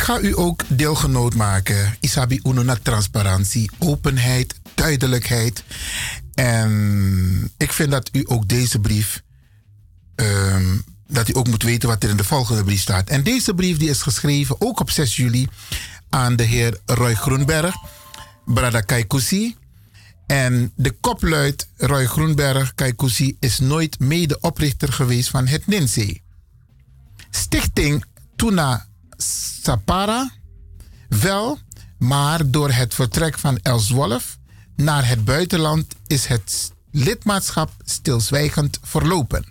Ga u ook deelgenoot maken. Isabi uno transparantie, openheid, duidelijkheid. En ik vind dat u ook deze brief, ehm, dat u ook moet weten wat er in de volgende brief staat. En deze brief die is geschreven ook op 6 juli aan de heer Roy Groenberg, Brada Kaikousi. En de kop luidt, Roy Groenberg Kaikousi is nooit medeoprichter geweest van het NINSE. Stichting Tuna Sapara wel, maar door het vertrek van Els Wolf naar het buitenland is het lidmaatschap stilzwijgend verlopen.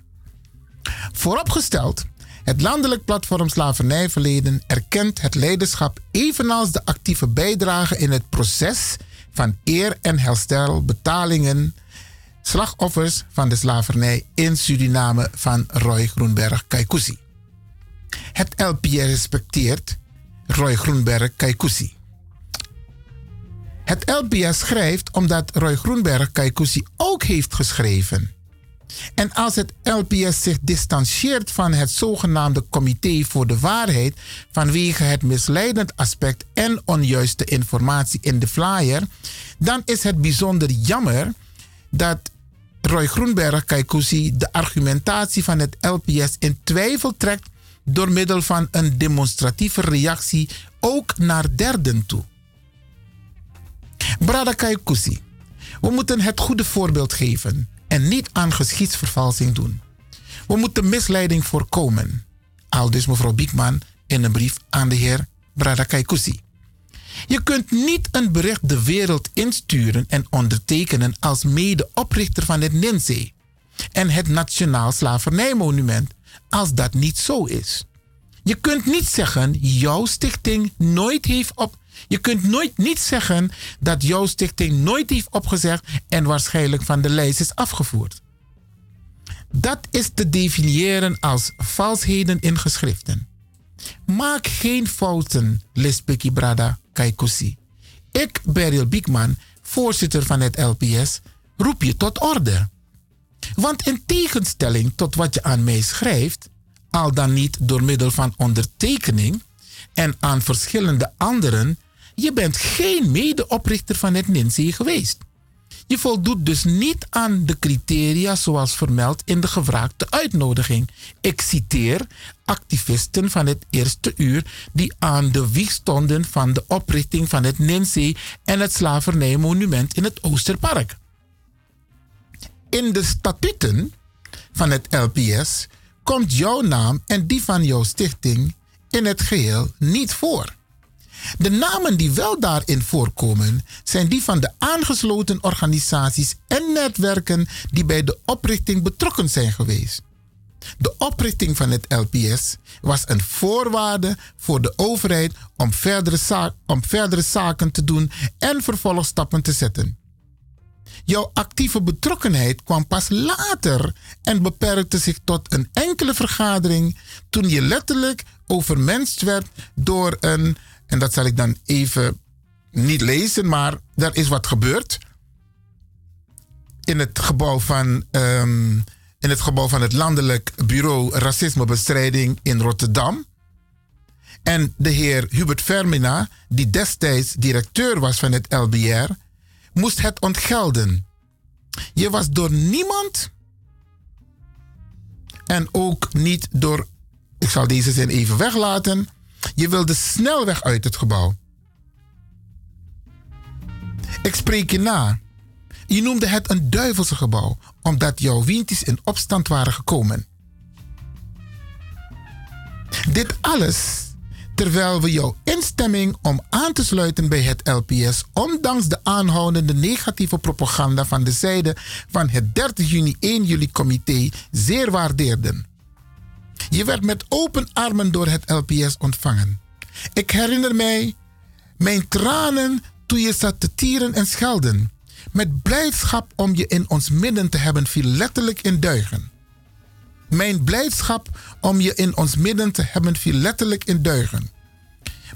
Vooropgesteld, het landelijk platform Slavernijverleden erkent het leiderschap evenals de actieve bijdrage in het proces van eer en herstel betalingen slachtoffers van de slavernij in Suriname van Roy Groenberg Kaikousi. Het LPR respecteert Roy Groenberg Kaikousi. Het LPR schrijft omdat Roy Groenberg Kaikousi ook heeft geschreven. En als het LPS zich distancieert van het zogenaamde Comité voor de Waarheid vanwege het misleidend aspect en onjuiste informatie in de flyer, dan is het bijzonder jammer dat Roy Groenberg Kaikousi de argumentatie van het LPS in twijfel trekt door middel van een demonstratieve reactie ook naar derden toe. Brada Kaikousi, we moeten het goede voorbeeld geven en niet aan geschiedsvervalsing doen. We moeten misleiding voorkomen. Al dus mevrouw Biekman in een brief aan de heer Brada Kaikousi. Je kunt niet een bericht de wereld insturen en ondertekenen als medeoprichter van het NINSE en het Nationaal Slavernijmonument als dat niet zo is. Je kunt niet zeggen jouw stichting nooit heeft op. Je kunt nooit niet zeggen dat jouw stichting nooit heeft opgezegd en waarschijnlijk van de lijst is afgevoerd. Dat is te definiëren als valsheden in geschriften. Maak geen fouten, Lispeki Brada Kaikusi. Ik, Beryl Biekman, voorzitter van het LPS, roep je tot orde. Want in tegenstelling tot wat je aan mij schrijft, al dan niet door middel van ondertekening en aan verschillende anderen, je bent geen medeoprichter van het NINSE geweest. Je voldoet dus niet aan de criteria zoals vermeld in de gevraagde uitnodiging. Ik citeer activisten van het eerste uur die aan de wieg stonden van de oprichting van het NINSE en het slavernijmonument in het Oosterpark. In de statuten van het LPS komt jouw naam en die van jouw stichting in het geheel niet voor. De namen die wel daarin voorkomen zijn die van de aangesloten organisaties en netwerken die bij de oprichting betrokken zijn geweest. De oprichting van het LPS was een voorwaarde voor de overheid om verdere, om verdere zaken te doen en vervolgstappen te zetten. Jouw actieve betrokkenheid kwam pas later en beperkte zich tot een enkele vergadering toen je letterlijk overmenst werd door een, en dat zal ik dan even niet lezen, maar er is wat gebeurd in het gebouw van, ehm, in het, gebouw van het Landelijk Bureau Racismebestrijding in Rotterdam. En de heer Hubert Vermina, die destijds directeur was van het LBR, moest het ontgelden. Je was door niemand en ook niet door, ik zal deze zin even weglaten, je wilde snel weg uit het gebouw. Ik spreek je na. Je noemde het een duivelse gebouw, omdat jouw windjes in opstand waren gekomen. Dit alles terwijl we jouw instemming om aan te sluiten bij het LPS, ondanks de aanhoudende negatieve propaganda van de zijde van het 30 juni 1 juli comité, zeer waardeerden. Je werd met open armen door het LPS ontvangen. Ik herinner mij mijn tranen toen je zat te tieren en schelden. Met blijdschap om je in ons midden te hebben viel letterlijk in duigen. Mijn blijdschap om je in ons midden te hebben viel letterlijk in duigen.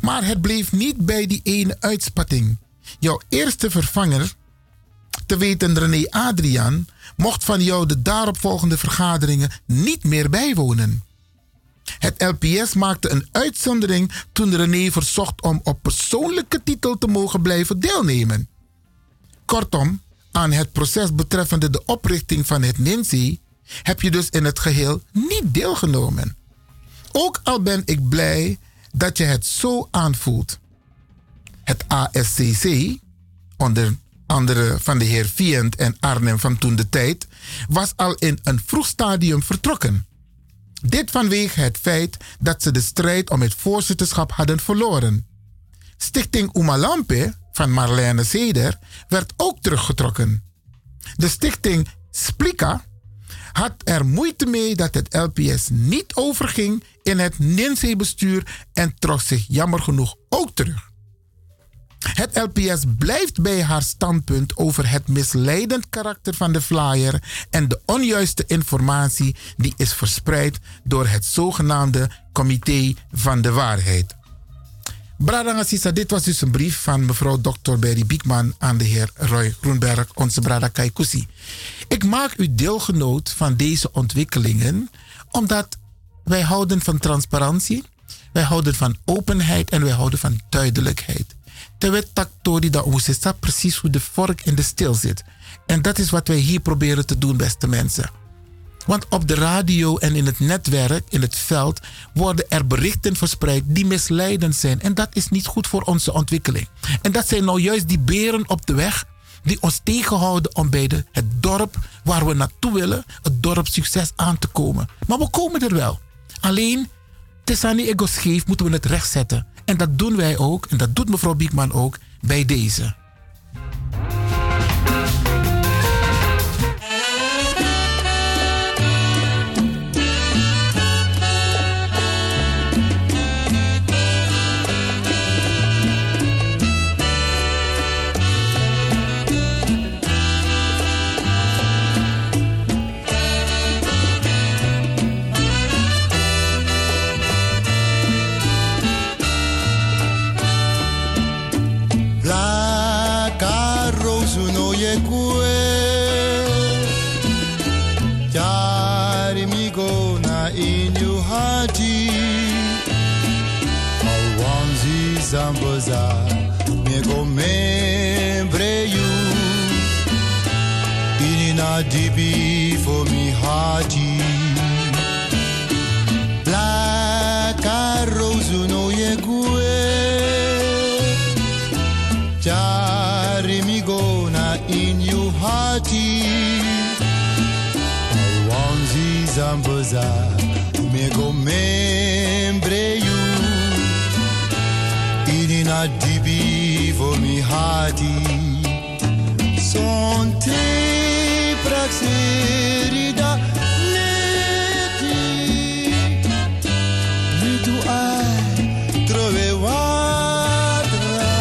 Maar het bleef niet bij die ene uitspatting. Jouw eerste vervanger, te weten René Adriaan, mocht van jou de daaropvolgende vergaderingen niet meer bijwonen. Het LPS maakte een uitzondering toen René verzocht om op persoonlijke titel te mogen blijven deelnemen. Kortom, aan het proces betreffende de oprichting van het NINSE heb je dus in het geheel niet deelgenomen. Ook al ben ik blij dat je het zo aanvoelt. Het ASCC, onder andere van de heer Vient en Arnhem van toen de tijd, was al in een vroeg stadium vertrokken. Dit vanwege het feit dat ze de strijd om het voorzitterschap hadden verloren. Stichting Umalampe van Marlene Zeder werd ook teruggetrokken. De stichting Splika had er moeite mee dat het LPS niet overging in het NINSE-bestuur en trok zich jammer genoeg ook terug. Het LPS blijft bij haar standpunt over het misleidend karakter van de flyer en de onjuiste informatie die is verspreid door het zogenaamde Comité van de Waarheid. Brada Sisa, dit was dus een brief van mevrouw Dr. Berry Biekman aan de heer Roy Groenberg, onze Brada Kaikusi. Ik maak u deelgenoot van deze ontwikkelingen omdat wij houden van transparantie, wij houden van openheid en wij houden van duidelijkheid. Terwijl taktori da oesesa precies hoe de vork in de steel zit. En dat is wat wij hier proberen te doen, beste mensen. Want op de radio en in het netwerk, in het veld, worden er berichten verspreid die misleidend zijn. En dat is niet goed voor onze ontwikkeling. En dat zijn nou juist die beren op de weg die ons tegenhouden om bij de, het dorp waar we naartoe willen, het dorp succes aan te komen. Maar we komen er wel. Alleen, Tessani Ego scheef, moeten we het rechtzetten. En dat doen wij ook, en dat doet mevrouw Biekman ook, bij deze. Mi hati Sonte praxerida neti Mi tu ai trove watra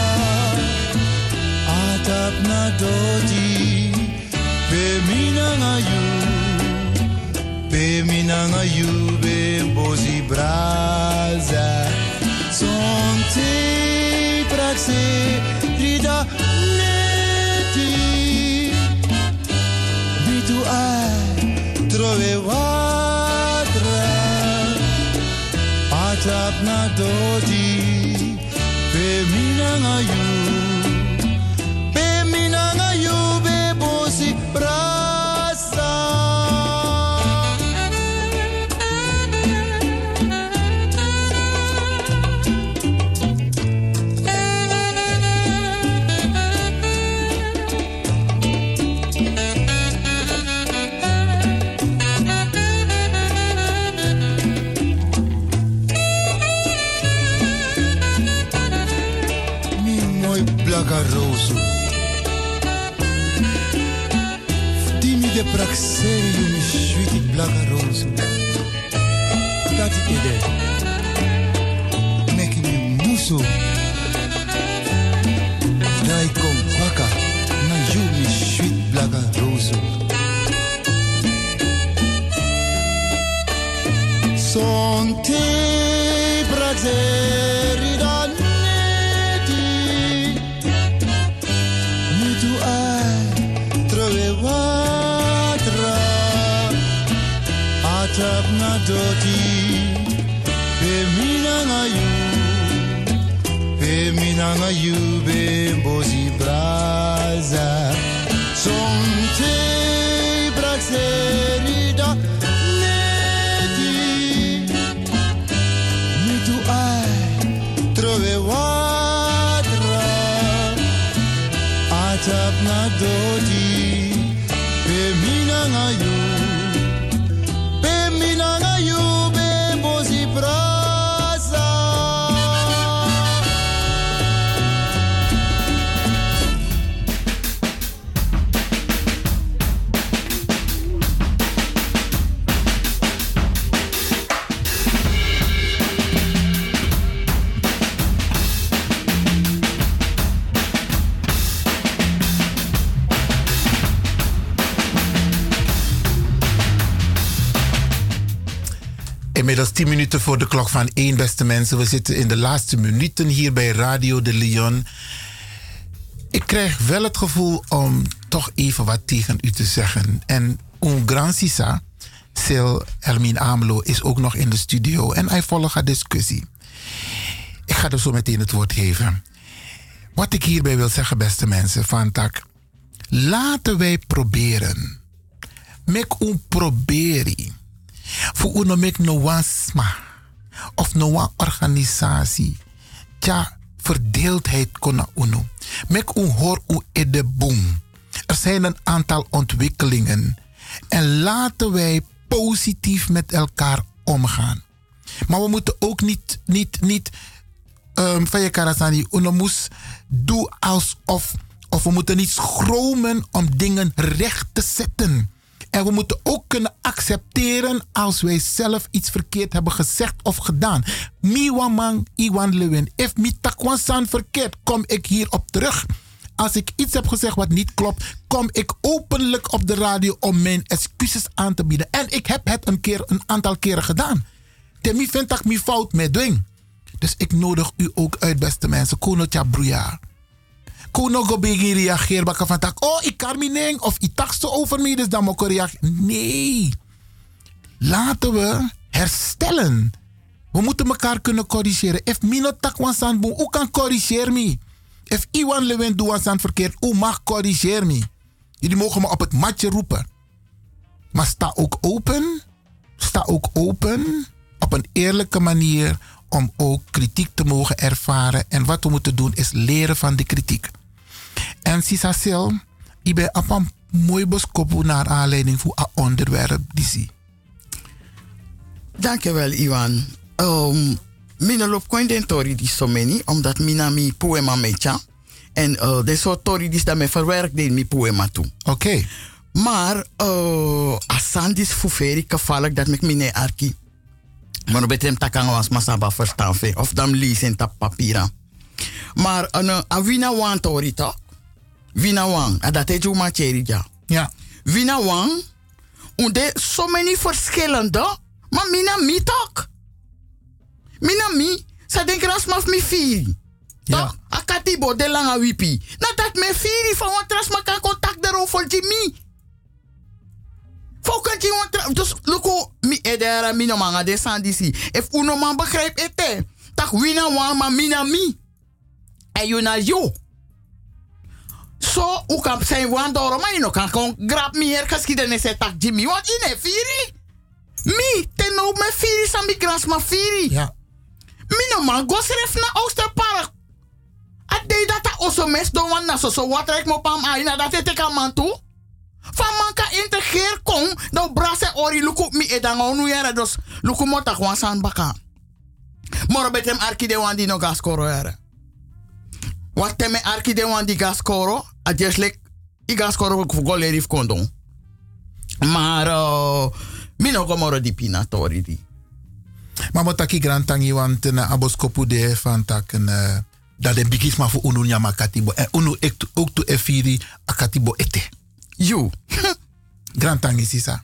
atap na dodi pe mina nga yu pe mina nga yu be bozi braza son te trove watra atap na dodi pe mina Son te praxeri da neti Mi tu ai trove watra Atap na doti Pe mina nga yu Pe mina nga yu Be bozi braza Son voor de klok van 1, beste mensen. We zitten in de laatste minuten hier bij Radio de Leon. Ik krijg wel het gevoel om toch even wat tegen u te zeggen. En un gran sisa, Sil Hermine Amelo, is ook nog in de studio. En hij volgt de discussie. Ik ga er zo meteen het woord geven. Wat ik hierbij wil zeggen, beste mensen, van tak. Laten wij proberen. Mek un proberi. Voor uno mek no wansma. Of no organisatie. Tja, verdeeldheid kona uno. Mek un hoor u ede boom. er zijn een aantal ontwikkelingen. En laten wij positief met elkaar omgaan. Maar we moeten ook niet, niet, niet um, van je karasani, unomus, doe alsof, of we moeten niet schromen om dingen recht te zetten. En we moeten ook kunnen accepteren als wij zelf iets verkeerd hebben gezegd of gedaan. Miwamang Iwan Lewin. If mi takwansan verkeerd, kom ik hierop terug. Als ik iets heb gezegd wat niet klopt, kom ik openlijk op de radio om mijn excuses aan te bieden. En ik heb het een, keer, een aantal keren gedaan. Temi vind ik mi fout. Dus ik nodig u ook uit, beste mensen. Kono tja Kono go begin reageren. Bakken van tak. Oh, ik kan niet. Of ik takste over me. Dus dan moet ik reageren. Nee. Laten we herstellen. We moeten elkaar kunnen corrigeren. If mino tak wansan boom, u kan corrigeren me. If iwan lewen doe wansan verkeerd, u mag corrigeren me. Jullie mogen me op het matje roepen. Maar sta ook open. Sta ook open op een eerlijke manier om ook kritiek te mogen ervaren. En wat we moeten doen is leren van de kritiek. En Sisa Sil, ik ben op een mooi beskoppen naar aanleiding van het onderwerp die zie. Dankjewel, Iwan. Um, mina loop koin den tori die so many, omdat mina mi poema mecha. En uh, de soort tori die dat me verwerkt in mi poema toe. Oké. Maar uh, asan dis fuferi gevaarlijk dat ik mine arki. Maar betem takang was masaba verstaan. Of dam lees in tap papira. Maar uh, a wina wan tori toch? Wina wan. A dat heet ma ja. Ja. Wina wan. Unde so many verschillende. Maar mina mi toch? Mina mi. Sa denk mi firi. Ja. A katibo de langa wipi. Na dat me firi van wat kan contact erover Jimmy. Fokanti want dus luko mi edera mi no manga de sandisi. If uno man begrijp ete. Tak wina wan ma mina mi. En you na you. So, u kan zijn wan doro, maar je kan gewoon grab mi her geschiedenis et tak Jimmy. Want in e firi. Mi, ten no me firi sa mi grans ma firi. Ja. Mi no man go sref na Oosterpark. A de dat a oso mes do wan na so so wat rek mo pam ai na dat e teka man toe. Van man kan integreer kon, dan brase ori luku mi edango nu yere dus luku mota gewoon san baka. Moro betem arki de wan di no gaskoro yere. Wat teme arki de wan di gaskoro, a jeslik i gaskoro go lerif kondon. Maar uh, mi no go moro di pinatori di. Maar moet ik grand tangi want na aboskopu de van tak uh, dat de bigis maar voor unu nyama katibo en unu ook to efiri akatibo ete. You. Grand tangi sisa.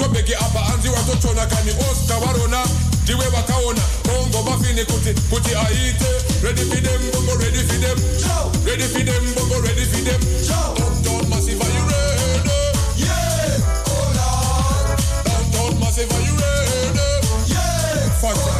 Pajobheki apa anzi watochona kani ndiwe vakaona bongo mafini kuti kuti aite. Ready for them bongo ready for them. Ready for them bongo ready for them. Downtown massive are you ready? Yeah! Oh lord downtown massive are you ready? Yeah! Fantastic